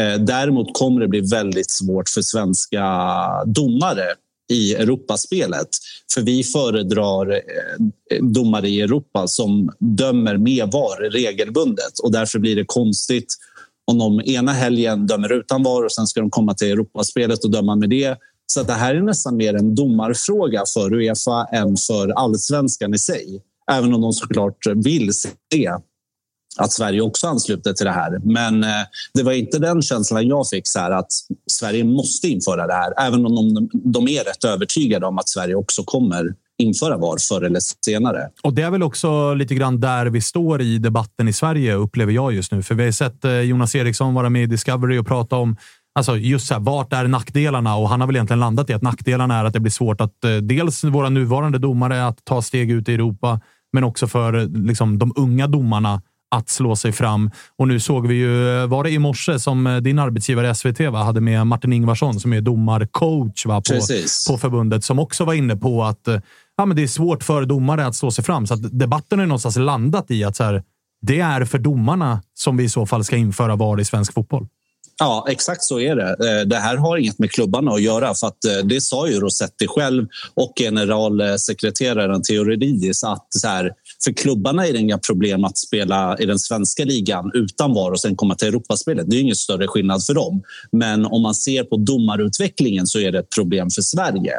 S11: Eh, däremot kommer det bli väldigt svårt för svenska domare i Europaspelet. För vi föredrar eh, domare i Europa som dömer med VAR regelbundet och därför blir det konstigt om de ena helgen dömer utan VAR och sen ska de komma till Europaspelet och döma med det. Så det här är nästan mer en domarfråga för Uefa än för allsvenskan i sig. Även om de såklart vill se att Sverige också ansluter till det här. Men eh, det var inte den känslan jag fick, så här, att Sverige måste införa det här. Även om de, de är rätt övertygade om att Sverige också kommer införa VAR förr eller senare.
S5: Och det är väl också lite grann där vi står i debatten i Sverige, upplever jag just nu. För vi har sett eh, Jonas Eriksson vara med i Discovery och prata om Alltså just så här, vart är nackdelarna? Och han har väl egentligen landat i att nackdelarna är att det blir svårt att eh, dels våra nuvarande domare att ta steg ut i Europa, men också för liksom, de unga domarna att slå sig fram. Och nu såg vi ju, var det i morse som eh, din arbetsgivare SVT va, hade med Martin Ingvarsson som är domarcoach va, på, på förbundet som också var inne på att eh, ja, men det är svårt för domare att slå sig fram. Så att debatten har någonstans landat i att så här, det är för domarna som vi i så fall ska införa VAR i svensk fotboll.
S11: Ja, exakt så är det. Eh, det här har inget med klubbarna att göra. för att Det sa ju Rossetti själv och generalsekreteraren Theoridis att så här, för klubbarna är det inga problem att spela i den svenska ligan utan VAR och sen komma till Europaspelet. Det är ingen större skillnad för dem. Men om man ser på domarutvecklingen så är det ett problem för Sverige.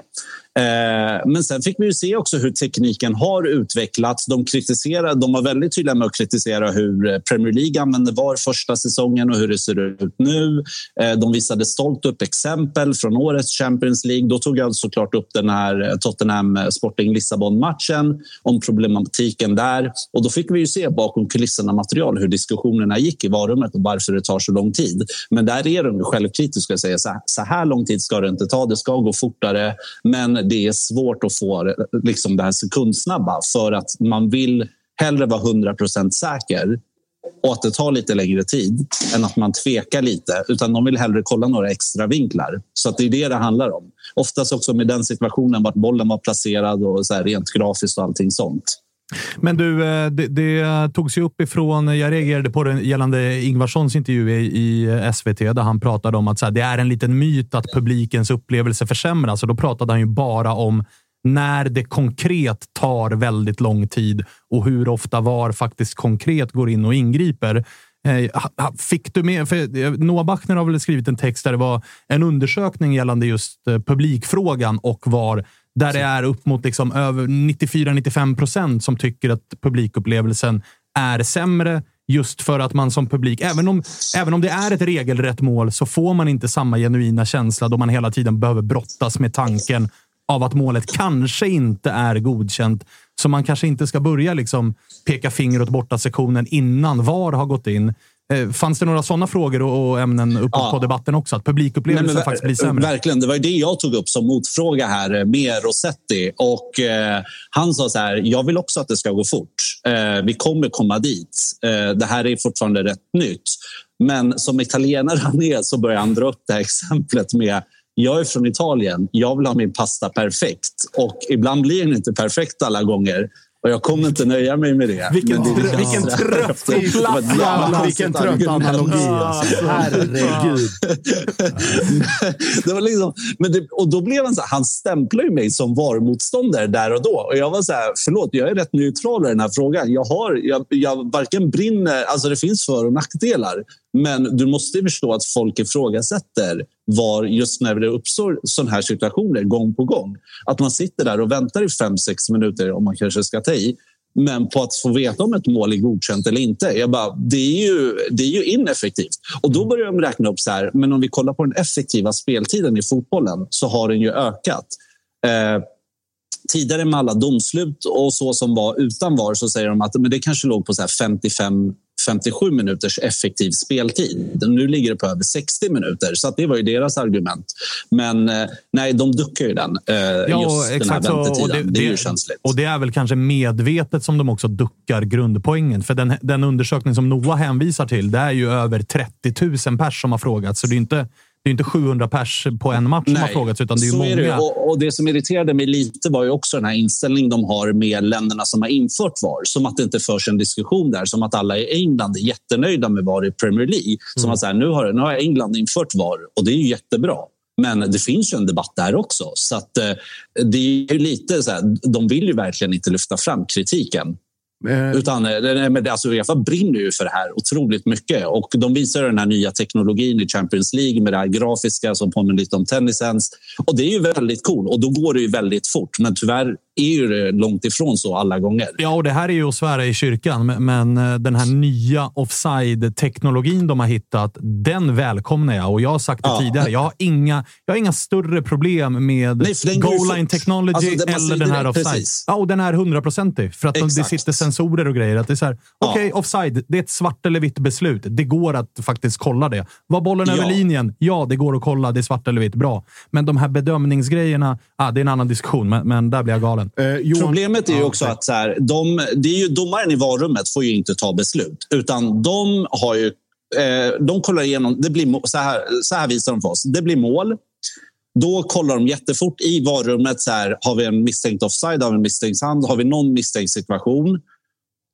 S11: Eh, men sen fick vi ju se också hur tekniken har utvecklats. De, kritiserar, de var väldigt tydliga med att kritisera hur Premier League använde VAR första säsongen och hur det ser ut nu. Eh, de visade stolt upp exempel från årets Champions League. Då tog jag såklart upp den här eh, Tottenham Sporting Lissabon-matchen om problematiken där. Och då fick vi ju se bakom kulisserna material hur diskussionerna gick i varummet och varför det tar så lång tid. Men där är de självkritiska och säger så här lång tid ska det inte ta. Det ska gå fortare. Men det är svårt att få liksom det här sekundsnabba för att man vill hellre vara 100% säker och att det tar lite längre tid än att man tvekar lite. Utan de vill hellre kolla några extra vinklar. Så att det är det det handlar om. Oftast också med den situationen vart bollen var placerad och så här rent grafiskt och allting sånt.
S5: Men du, eh, det, det togs ju upp ifrån, jag reagerade på det gällande Ingvarssons intervju i, i eh, SVT där han pratade om att så här, det är en liten myt att publikens upplevelse försämras. Och då pratade han ju bara om när det konkret tar väldigt lång tid och hur ofta VAR faktiskt konkret går in och ingriper. Eh, fick du med? För Noah Bachner har väl skrivit en text där det var en undersökning gällande just publikfrågan och VAR där det är upp mot liksom över 94-95 procent som tycker att publikupplevelsen är sämre just för att man som publik, även om, även om det är ett regelrätt mål, så får man inte samma genuina känsla då man hela tiden behöver brottas med tanken av att målet kanske inte är godkänt. Så man kanske inte ska börja liksom peka finger åt borta sektionen innan VAR har gått in. Eh, fanns det några sådana frågor och ämnen uppe ja. på debatten också? Att publikupplevelsen Nej, faktiskt blir sämre?
S11: Verkligen. Det var det jag tog upp som motfråga här eh, med Rossetti. Och, eh, han sa så här, jag vill också att det ska gå fort. Eh, vi kommer komma dit. Eh, det här är fortfarande rätt nytt. Men som italienare han är så börjar han dra upp det här exemplet med jag är från Italien. Jag vill ha min pasta perfekt. Och ibland blir den inte perfekt alla gånger. Och jag kommer inte nöja mig med det.
S6: Vilken,
S11: det
S6: trö- vilken trött
S11: jävla
S3: vilken trött analogi. Alltså. Herregud. [laughs]
S11: det var liksom, men det, och då blev han så här, han stämplade ju mig som VAR-motståndare där och då. Och jag var så här, förlåt, jag är rätt neutral i den här frågan. Jag, har, jag, jag varken brinner, alltså det finns för och nackdelar. Men du måste ju förstå att folk ifrågasätter var just när det uppstår sådana här situationer gång på gång. Att man sitter där och väntar i fem sex minuter, om man kanske ska ta i, men på att få veta om ett mål är godkänt eller inte. Jag bara, det, är ju, det är ju ineffektivt. Och då börjar de räkna upp så här, men om vi kollar på den effektiva speltiden i fotbollen så har den ju ökat. Eh, tidigare med alla domslut och så som var utan VAR så säger de att men det kanske låg på så här 55 57 minuters effektiv speltid. Nu ligger det på över 60 minuter, så att det var ju deras argument. Men eh, nej, de duckar ju den, eh, just den här väntetiden.
S5: Och
S11: det, är ju känsligt.
S5: Och det är väl kanske medvetet som de också duckar grundpoängen. För den, den undersökning som Noah hänvisar till, det är ju över 30 000 pers som har frågat. Så det är inte, det är inte 700 pers på en match som har frågats, utan det är många.
S11: Är det. Och, och det som irriterade mig lite var ju också den här inställningen de har med länderna som har infört VAR. Som att det inte förs en diskussion där. Som att alla i England är jättenöjda med VAR i Premier League. Som
S5: Mm.
S11: att så här, nu, har, nu har England infört VAR och det är ju jättebra. Men det finns ju en debatt där också. Så att, eh, det är lite så här, de vill ju verkligen inte lyfta fram kritiken. Eh. Utan, eh, men det- alltså, Uefa brinner ju för det här otroligt mycket. Och de visar den här nya teknologin i Champions League med det här grafiska som påminner lite om tennisens. Och det är ju väldigt cool och då går det ju väldigt fort. Men tyvärr är ju långt ifrån så alla gånger.
S5: Ja, och det här är ju att svära i kyrkan, men- eh, den här nya offside-teknologin de har hittat, den välkomnar jag. Och jag har sagt det
S11: Ja.
S5: tidigare. Jag har, inga, jag har inga större problem med
S11: Nej, den
S5: goal line technology
S11: Alltså, ser
S5: eller den här
S11: direkt,
S5: offside.
S11: precis.
S5: Ja, och den är hundraprocentig. För att de, det
S11: Exakt.
S5: sitter sensorer och grejer. Att det är så här, okej, offside. Det är ett svart eller vitt beslut. Det går att faktiskt kolla det. Var bollen
S11: Ja.
S5: över linjen? Ja, det går att kolla. Det är svart eller vitt. Bra. Men de här bedömningsgrejerna, ah, det är en annan diskussion. Men, men där blir jag galen.
S11: Problemet är ju också att så här, de, det är ju domaren i varummet får ju inte ta beslut. Utan de har ju... Eh, de kollar igenom... Det blir, så, här, så här visar de för oss. Det blir mål. Då kollar de jättefort i varummet. Så här, har vi en misstänkt offside? Har vi en misstänkt hand? Har vi någon misstänkt situation?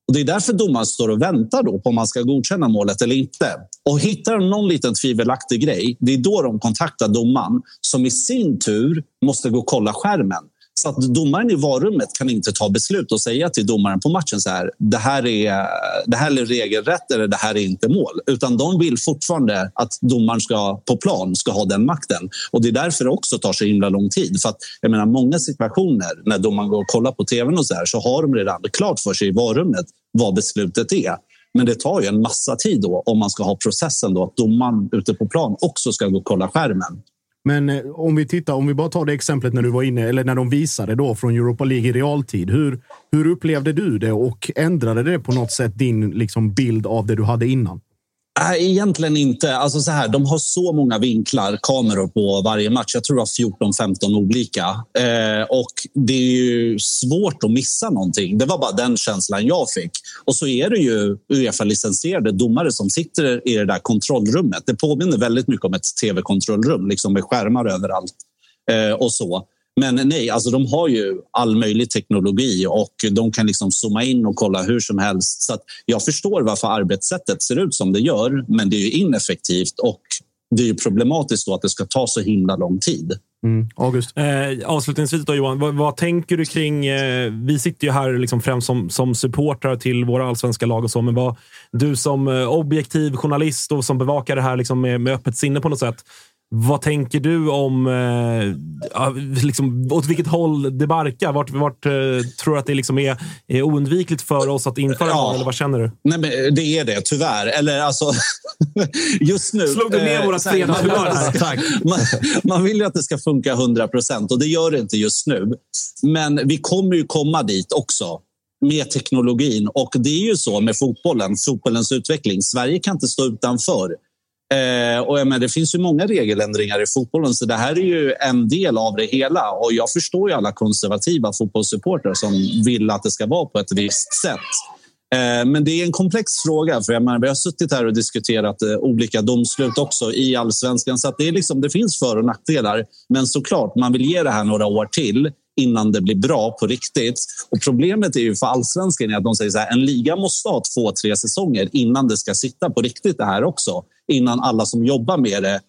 S11: Och Det är därför domaren står och väntar då på om man ska godkänna målet eller inte. Och hittar de någon liten tvivelaktig grej, det är då de kontaktar domaren som i sin tur måste gå och kolla skärmen. Så att domaren i varummet kan inte ta beslut och säga till domaren på matchen så här, det här är, det här är regelrätt eller det här är inte mål. Utan de vill fortfarande att domaren ska, på plan ska ha den makten. Och det är därför det också tar så himla lång tid. För att, jag menar, många situationer när domaren går och kollar på tvn och så här, så har de redan klart för sig i varummet vad beslutet är. Men det tar ju en massa tid då om man ska ha processen då att domaren ute på plan också ska gå och kolla skärmen.
S3: Men eh, om vi tittar, om vi bara tar det exemplet när du var inne, eller när de visade då från Europa League i realtid. Hur, hur upplevde du det och ändrade det på något sätt din liksom, bild av det du hade innan?
S11: Nej, egentligen inte. Alltså så här, de har så många vinklar, kameror på varje match. Jag tror det var 14-15 olika. Eh, och det är ju svårt att missa någonting. Det var bara den känslan jag fick. Och så är det ju Uefa-licensierade domare som sitter i det där kontrollrummet. Det påminner väldigt mycket om ett tv-kontrollrum liksom med skärmar överallt. Eh, och så. Men nej, alltså de har ju all möjlig teknologi och de kan liksom zooma in och kolla hur som helst. Så att jag förstår varför arbetssättet ser ut som det gör, men det är ju ineffektivt och det är ju problematiskt då att det ska ta så himla lång tid.
S3: August?
S6: Eh, avslutningsvis då Johan, vad, vad tänker du kring... Eh, vi sitter ju här liksom främst som, som supportrar till våra allsvenska lag och så, men vad, du som eh, objektiv journalist och som bevakar det här liksom med, med öppet sinne på något sätt. Vad tänker du om eh, liksom, åt vilket håll det barkar? Vart, vart eh, tror du att det liksom är, är oundvikligt för oss att införa
S11: Ja.
S6: Eller vad känner du?
S11: Nej, men det är det, tyvärr. Eller alltså, [laughs] just nu...
S6: Slog du ner
S11: eh,
S6: våra fredagshumör här? [laughs]
S11: Tack. Man, man vill ju att det ska funka 100 procent och det gör det inte just nu. Men vi kommer ju komma dit också med teknologin. Och det är ju så med fotbollen, fotbollens utveckling. Sverige kan inte stå utanför. Eh, och jag menar, det finns ju många regeländringar i fotbollen, så det här är ju en del av det hela. Och jag förstår ju alla konservativa fotbollssupportrar som vill att det ska vara på ett visst sätt. Eh, Men det är en komplex fråga. För jag menar, vi har suttit här och diskuterat eh, olika domslut också i allsvenskan. Så att det, är liksom, det finns för och nackdelar. Men såklart, man vill ge det här några år till innan det blir bra på riktigt. Och Problemet är ju för allsvenskan är att de säger så här, en liga måste ha två, tre säsonger innan det ska sitta på riktigt det här också. Innan alla som jobbar med det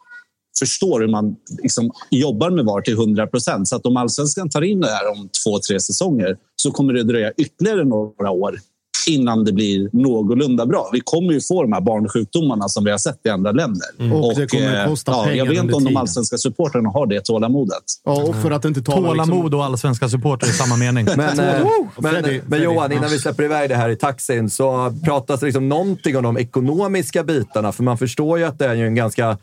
S11: förstår hur man liksom jobbar med VAR till 100 procent. Så att om allsvenskan tar in det här om två, tre säsonger så kommer det dröja ytterligare några år innan det blir någorlunda bra. Vi kommer ju få de här barnsjukdomarna som vi har sett i andra länder.
S3: Mm. Och det kommer
S11: eh,
S3: kosta
S11: ja,
S3: pengar
S11: Jag vet inte om de allsvenska supportrarna har det tålamodet.
S3: Ja, och för att inte tala...
S5: Tålamod och allsvenska supportrar i samma mening. [laughs]
S7: Men, eh, men,
S3: Freddy,
S7: men Johan, innan vi släpper iväg det här i taxin så pratas det liksom någonting om de ekonomiska bitarna. För man förstår ju att det är ju en ganska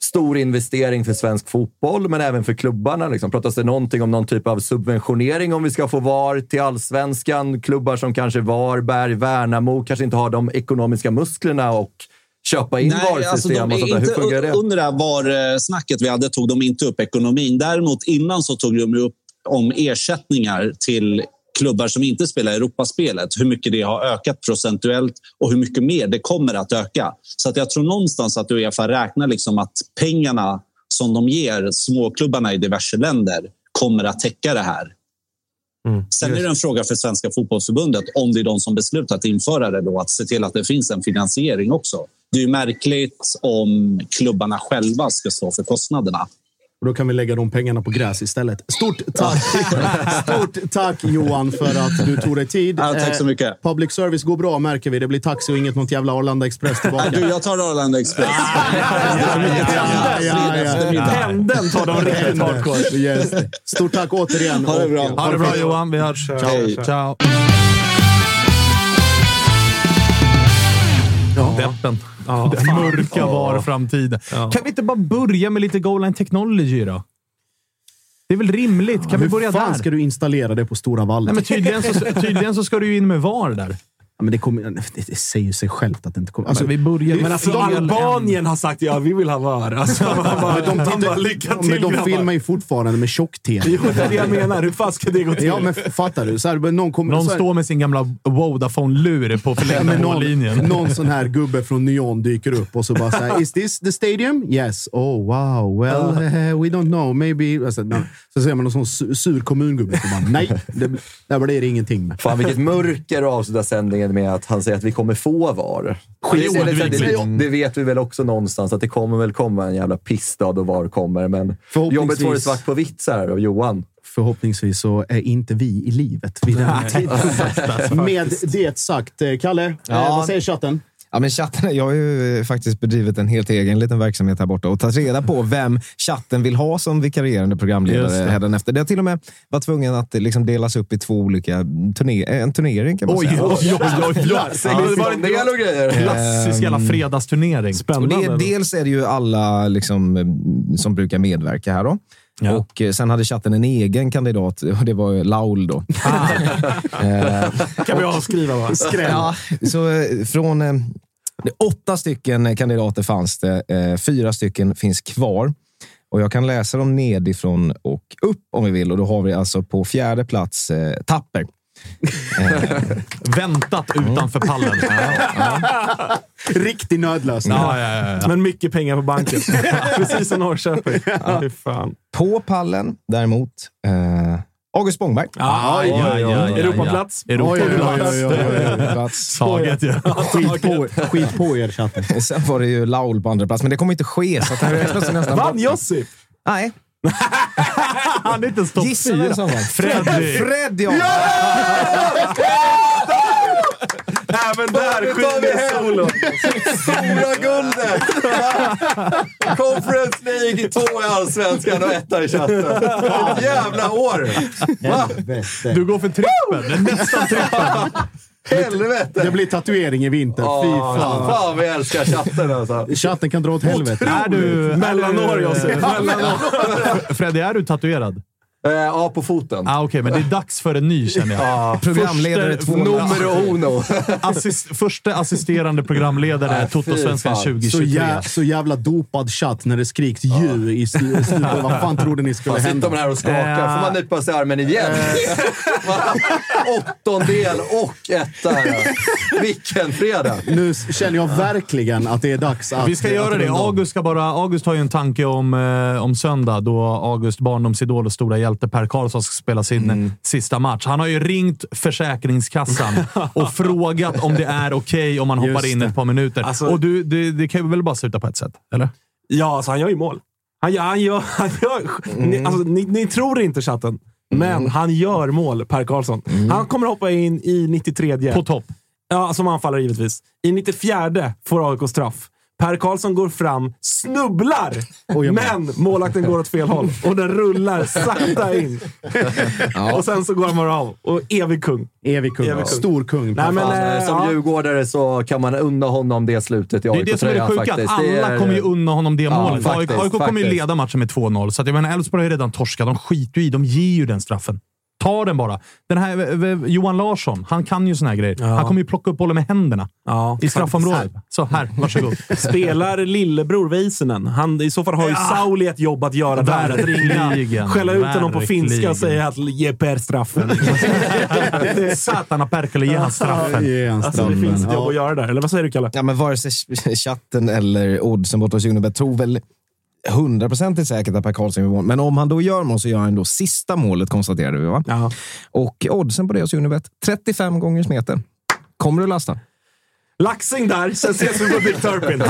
S7: stor investering för svensk fotboll, men även för klubbarna. Liksom. Pratas det någonting om någon typ av subventionering om vi ska få VAR till allsvenskan? Klubbar som kanske Varberg, Värnamo kanske inte har de ekonomiska musklerna och köpa in VAR-system
S11: alltså de
S7: och
S11: är
S7: sånt där. Hur fungerar det?
S11: Under det här VAR-snacket vi hade tog de inte upp ekonomin. Däremot innan så tog de upp om ersättningar till klubbar som inte spelar Europaspelet. Hur mycket det har ökat procentuellt och hur mycket mer det kommer att öka. Så att jag tror någonstans att Uefa räknar liksom att pengarna som de ger småklubbarna i diverse länder kommer att täcka det här. Sen är det en fråga för Svenska fotbollsförbundet om det är de som beslutat att införa det då, att se till att det finns en finansiering också. Det är märkligt om klubbarna själva ska stå för kostnaderna.
S3: Och då kan vi lägga de pengarna på gräs istället. Stort tack, [laughs] Stort tack Johan för att du tog dig tid.
S11: Ja, tack så
S3: Eh,
S11: mycket.
S3: Public service går bra märker vi. Det blir taxi och inget något jävla Arlanda Express tillbaka.
S11: Du, jag tar Arlanda Express.
S3: ja, ja, ja.
S6: Pendeln tar de riktigt hardcore.
S3: Yes. Stort tack återigen.
S11: Ha det bra.
S5: Ha det bra Johan. Vi hörs.
S11: Hej.
S5: Ciao. Deppen.
S6: Ja, [laughs]
S5: Den mörka var framtiden.
S6: Ja.
S5: Kan vi inte bara börja med lite goal line technology då? Det är väl rimligt? Kan vi börja
S3: Hur fan
S5: där?
S3: ska du installera det på Stora Valla?
S5: Nej, men tydligen, så, [laughs] tydligen så ska du ju in med VAR där.
S3: Ja, men det, kommer, det, det säger sig självt att det inte kommer...
S5: Alltså, vi börjar
S6: Men alltså, Albanien har sagt ja, vi vill ha VAR. Alltså, bara,
S3: de,
S6: bara, lycka
S3: ja,
S6: till
S3: men de
S6: grabbar."
S3: filmar ju fortfarande med tjock-tv.
S6: Jo, det är det jag menar. Hur fan ska det gå till?
S3: Ja, men fattar du? Så här, någon kommer,
S5: Någon
S3: så här,
S5: står med sin gamla Vodafone-lur på
S3: Ja,
S5: förlängda mållinjen.
S3: någon, någon sån här gubbe från Nyon dyker upp och så bara såhär, “Is this the stadium?” “Yes.” “Oh wow, well eh, we don't know, maybe...” alltså, no. Så ser man någon sån su- sur kommungubbe som bara “Nej, det, där blir det ingenting med.”
S7: Fan vilket mörker att avsluta sändningen med att han säger att vi kommer få VAR.
S5: Det
S7: vet vi väl också någonstans, att det kommer väl komma en jävla pissdag då VAR kommer. Men
S3: Förhoppningsvis.
S7: jobbet får det svart på vitt så här av Johan.
S3: Förhoppningsvis så är inte vi i livet vid den här tidpunkten. [laughs] Med det sagt, eh, Kalle, eh,
S4: Ja.
S3: vad säger chatten?
S4: Ja, men chatten, jag har ju eh, faktiskt bedrivit en helt egen liten verksamhet här borta och tagit reda på vem chatten vill ha som vikarierande programledare
S5: det.
S4: hädanefter. Det har till och med varit tvungen att eh, liksom delas upp i två olika turné en turnering kan man
S5: Oj,
S4: säga.
S5: oj, oj, oj, oj. [laughs]
S7: Sexdel och grejer.
S5: Klassisk jävla fredagsturnering.
S4: Och
S6: Spännande.
S4: det, dels är det ju alla liksom, eh, som brukar medverka här. Då.
S5: Ja.
S4: Och eh, Sen hade chatten en egen kandidat och det var Laul. Då. [laughs] Eh,
S6: kan vi avskriva va?
S4: Ja, så eh, från åtta stycken kandidater fanns det. Fyra stycken finns kvar. Och Jag kan läsa dem nedifrån och upp om vi vill. Och Då har vi alltså på fjärde plats eh, Tapper. [laughs]
S5: Väntat utanför pallen.
S3: Riktig nödlösning.
S5: Ja, ja, ja, ja.
S6: Men mycket pengar på banken. [laughs] Precis som Norrköping. Fy fan.
S4: På pallen däremot eh, August Spångberg.
S6: Ah,
S5: ja, ja, ja, ja.
S6: Europaplats.
S3: Oj, oj, oj.
S5: Saget ju.
S3: Skit, på, skit på er, chatten.
S4: Sen var det ju Laul på andra plats, men det kommer inte ske. Så att räknas nästan
S6: Vann. Josip?
S4: Nej. [laughs]
S5: Han är inte ens topp
S4: Gissa vem
S5: fyra.
S4: som vann.
S5: Freddy.
S4: Fred, ja! [laughs]
S6: Även där skiner solen.
S7: Stora guldet! [laughs] Conference League, två i Allsvenskan och etta i chatten. Jävla år! Va?
S5: Du går för trippen. Nästan trippen.
S7: Helvete!
S3: Det blir tatuering i vinter. Fy
S7: Åh,
S3: fan.
S7: fan vi älskar chatten alltså.
S3: Chatten kan dra åt helvete.
S5: Är du...
S6: Mellanår, Josip. [laughs] Mellanår.
S5: Freddy, är du tatuerad?
S7: Eh, ja, på foten.
S5: Ah, Okej, men det är dags för en ny känner jag. [laughs]
S4: Programledare
S5: Första-
S4: två.
S7: Numero uno. [laughs]
S5: Assist, första assisterande programledare
S7: Nej, fy
S5: Toto-svenskan
S7: fan.
S3: Så,
S5: 2023.
S3: jä, så jävla dopad chatt när det skriks ju i slu- slutet. [laughs] Vad fan trodde ni skulle
S7: Fan, sitter
S3: hända?
S7: man här och skakar. Får man nypa sig i armen igen? Va? Åttondel och etta. här. Vilken fredag!
S3: Nu känner jag verkligen att det är dags att...
S5: Vi ska
S3: att
S5: göra det. August, ska bara, August har ju en tanke om, eh, om söndag, då August barndomsidol och stora hjälte hjälte Per Karlsson ska spela sin
S6: Mm.
S5: sista match. Han har ju ringt Försäkringskassan [laughs] och frågat om det är okej om man hoppar in ett par minuter.
S6: Alltså-
S5: och du, det, det kan ju väl bara sluta på ett sätt? Eller?
S6: Ja, alltså han gör ju mål. Han gör, han gör, han gör, ni, alltså, ni, ni tror inte chatten, men han gör mål, Per Karlsson. Han kommer hoppa in i 93.
S5: På topp.
S6: Ja, som anfallare givetvis. I 94 får AIK straff. Per Karlsson går fram, snubblar, men målvakten går åt fel håll och den rullar sakta in. Och sen så går han bara av. Och evig kung.
S3: Evig kung.
S6: Evig kung.
S3: Stor kung.
S6: Nej, men,
S7: Fan,
S6: eh,
S7: som
S6: ja.
S7: djurgårdare så kan man unna honom det slutet i
S5: Det är det som är det
S7: AIK-tröjan
S5: sjuka.
S7: faktiskt.
S5: Alla
S7: är-
S5: kommer ju unna honom det
S7: Ja,
S5: målet. AIK,
S7: faktiskt,
S5: AIK kommer ju leda matchen med 2-0, så att jag menar, Elfsborg har ju redan torskat. De skiter ju i. De ger ju den straffen. Ta den bara. Den här Johan Larsson, han kan ju såna här grejer. Han kommer ju plocka upp bollen med händerna
S6: Ja,
S5: i straffområdet. Så här, varsågod. [laughs]
S6: Spelar lillebror Väisänen? Han, I så fall har ju
S5: Ja.
S6: Sauli ett jobb att göra där. Att ringa, skälla ut honom på finska och säga att ge Per straffen. [laughs]
S5: Satana Perkele, ge han straffen.
S3: Ge han
S6: Alltså, det finns ett jobb
S3: Ja.
S6: att göra där. Eller vad säger du, Kalle?
S4: Ja, men vare sig chatten eller oddsen borta hos Unibet tror väl hundraprocentigt säkert att Per Karlsson gör mål. Men om han då gör mål så gör han då sista målet, konstaterade vi. va? Och oddsen på det hos Unibet, 35 gånger smeten. Kommer du lasta?
S6: Laxing där, sen ses vi på Big Turpin.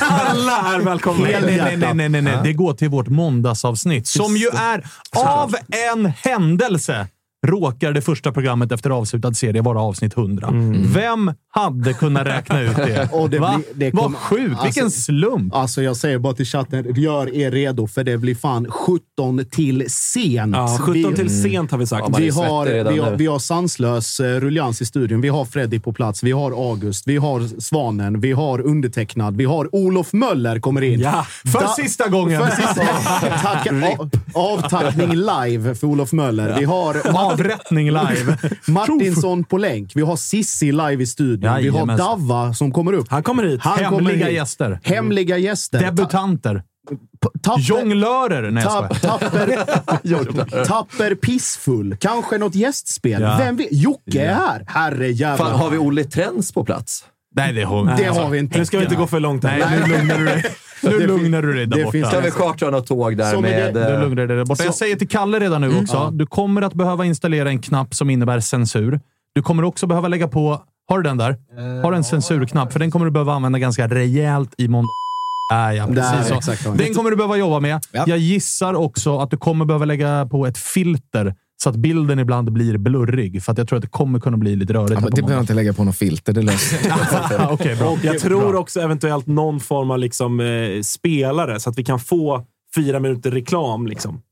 S6: Alla är välkomna.
S5: Nej, nej, nej, nej, nej, nej, nej. Det går till vårt måndagsavsnitt som ju är av en händelse råkar det första programmet efter avslutad serie vara avsnitt 100. Vem hade kunnat räkna ut det? [laughs]
S3: Och det
S5: Va?
S3: blir- det
S5: Vad
S3: kommer-
S5: sjukt! Vilken
S3: alltså-
S5: slump!
S3: Alltså jag säger bara till chatten, gör er redo för det blir fan 17 till sent.
S6: Ja, 17
S3: Vi-
S6: till sent har vi sagt.
S7: Ja, man är
S3: Vi har, vi, har, vi har sanslös eh, rullians i studion. Vi har Freddy på plats, vi har August, vi har Svanen, vi har undertecknad, vi har Olof Möller kommer in.
S6: Ja,
S5: För
S3: Da-
S5: sista gången!
S3: För sista, [laughs] tacka, av, avtackning live för Olof Möller. Vi har
S5: Avrättning live. [laughs]
S3: Martinsson på länk. Vi har Sissi live i studion. Vi har
S5: Jajamensan.
S3: Davva som kommer upp.
S6: Han kommer hit.
S3: Han kommer
S5: Hemliga
S3: hit.
S5: gäster.
S3: Hemliga gäster.
S5: Debutanter.
S3: Tapper,
S5: Jonglörer. Nej, jag
S3: tapp,
S5: skojar.
S3: tapper, [laughs] tapper pissfull. Kanske något gästspel.
S5: Ja.
S3: Vem vet? Jocke är här. Herre jävlar.
S7: Fan, har vi Olle Trends på plats?
S5: Nej, det har,
S3: Det har vi inte.
S6: Nu ska vi inte gå för långt. här.
S5: Nej, nu lugnar du dig. [laughs] Nu lugnar du dig där
S3: det
S5: borta.
S3: finns-
S7: Kan vi chartra något tåg där
S3: Som
S7: med...
S3: det-
S5: Du
S7: eh,
S5: lugnar dig där borta. Jag säger till Kalle redan nu också. Du kommer att behöva installera en knapp som innebär censur. Du kommer också behöva lägga på... Har du den där? Har du en censurknapp? För den kommer du behöva använda ganska rejält i måndag. Ah, ja,
S3: Där,
S5: precis så.
S3: exakt.
S5: Den kommer du behöva jobba med.
S4: Ja.
S5: Jag gissar också att du kommer behöva lägga på ett filter så att bilden ibland blir blurrig. För att jag tror att det kommer kunna bli lite rörigt.
S4: Ja, det behöver
S5: måndag.
S4: inte lägga på något filter. Det löser. [laughs]
S5: Okej, bra.
S6: Och jag tror också eventuellt någon form av liksom, eh, spelare så att vi kan få fyra minuter reklam. Liksom.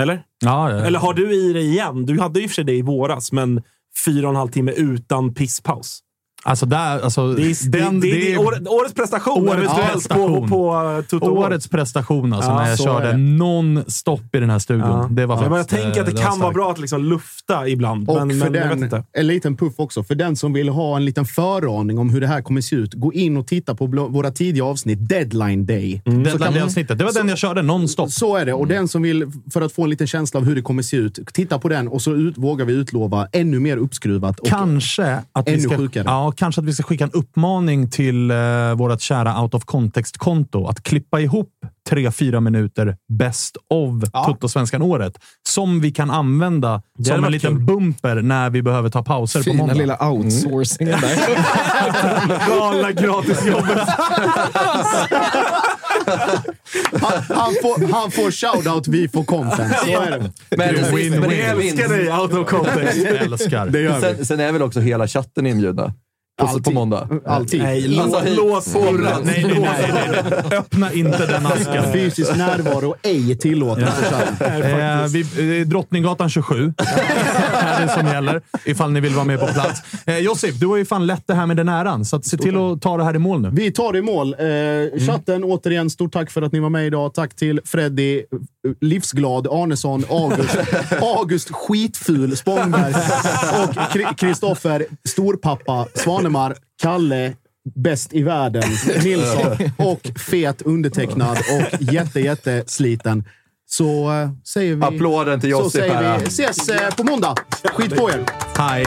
S6: Eller?
S5: Ja, ja.
S6: Eller har du i dig igen? Du hade ju för sig det i våras, men fyra och en halv timme utan pisspaus.
S5: Alltså, där, alltså,
S6: Det är,
S5: den,
S6: det, det,
S5: det
S6: är året- årets prestation
S5: Årets prestation.
S6: på, på.
S5: Årets prestation alltså,
S6: Ja,
S5: när jag
S3: så
S5: körde non-stop i den här studion.
S6: Ja.
S5: Det var
S6: jag bara
S5: faktiskt,
S6: tänker att det
S5: eh,
S6: kan vara bra att liksom lufta ibland,
S3: Och
S6: men,
S3: för
S6: men jag vet
S3: den,
S6: inte.
S3: en liten puff också. För den som vill ha en liten föraning om hur det här kommer se ut, gå in och titta på våra tidiga avsnitt. Deadline Day. Så
S5: Deadline
S3: kan man-
S5: avsnittet. Det var den jag körde non-stop.
S3: Så är det. Och den som vill, för att få en liten känsla av hur det kommer se ut, titta på den och så ut, vågar vi utlova ännu mer uppskruvat. Och
S5: Kanske att, vi
S3: ännu
S5: ska,
S3: sjukare.
S5: ja, kanske att vi ska skicka en uppmaning till eh, vårt kära out of context-konto att klippa ihop tre, fyra minuter best of Tuttosvenskan-året som vi kan använda som en liten
S6: kul.
S5: bumper när vi behöver ta pauser på
S4: Fina
S5: måndag.
S4: lilla outsourcingen där. [laughs]
S6: Galna gratisjobbet.
S3: han, han, får, han får shoutout, vi får content. Så är det.
S7: Men,
S5: Win, win.
S6: Vi älskar dig, out of context.
S5: Älskar.
S3: Det gör vi.
S7: Sen, sen är väl också hela chatten inbjudna? På, på
S3: Alltid.
S7: måndag?
S3: Alltid.
S6: Nej,
S7: Alltså,
S6: lås på
S5: Nej, nej, nej, nej, nej. [laughs] Öppna inte den asken.
S3: Fysisk närvaro ej tillåten. på chatten.
S5: Eh, eh, Drottninggatan 27 [laughs] är det som gäller, ifall ni vill vara med på plats. Eh, Josip, du har ju fan lätt det här med den äran, så att se till att ta det här i mål nu.
S3: Vi tar det i mål. Eh, chatten, återigen, stort tack för att ni var med idag. Tack till Freddy, eh, Livsglad, Arnesson, August, [laughs] August Skitful Spångberg och Kri- Kristoffer, Storpappa, Svanemar, Kalle, Bäst i världen, Nilsson och fet undertecknad och jätte, jätte sliten. Så eh, säger vi...
S7: Applåden till
S3: Så
S7: Josip
S3: säger
S7: här.
S3: vi ses eh, på måndag. Skit på er!
S5: Hej!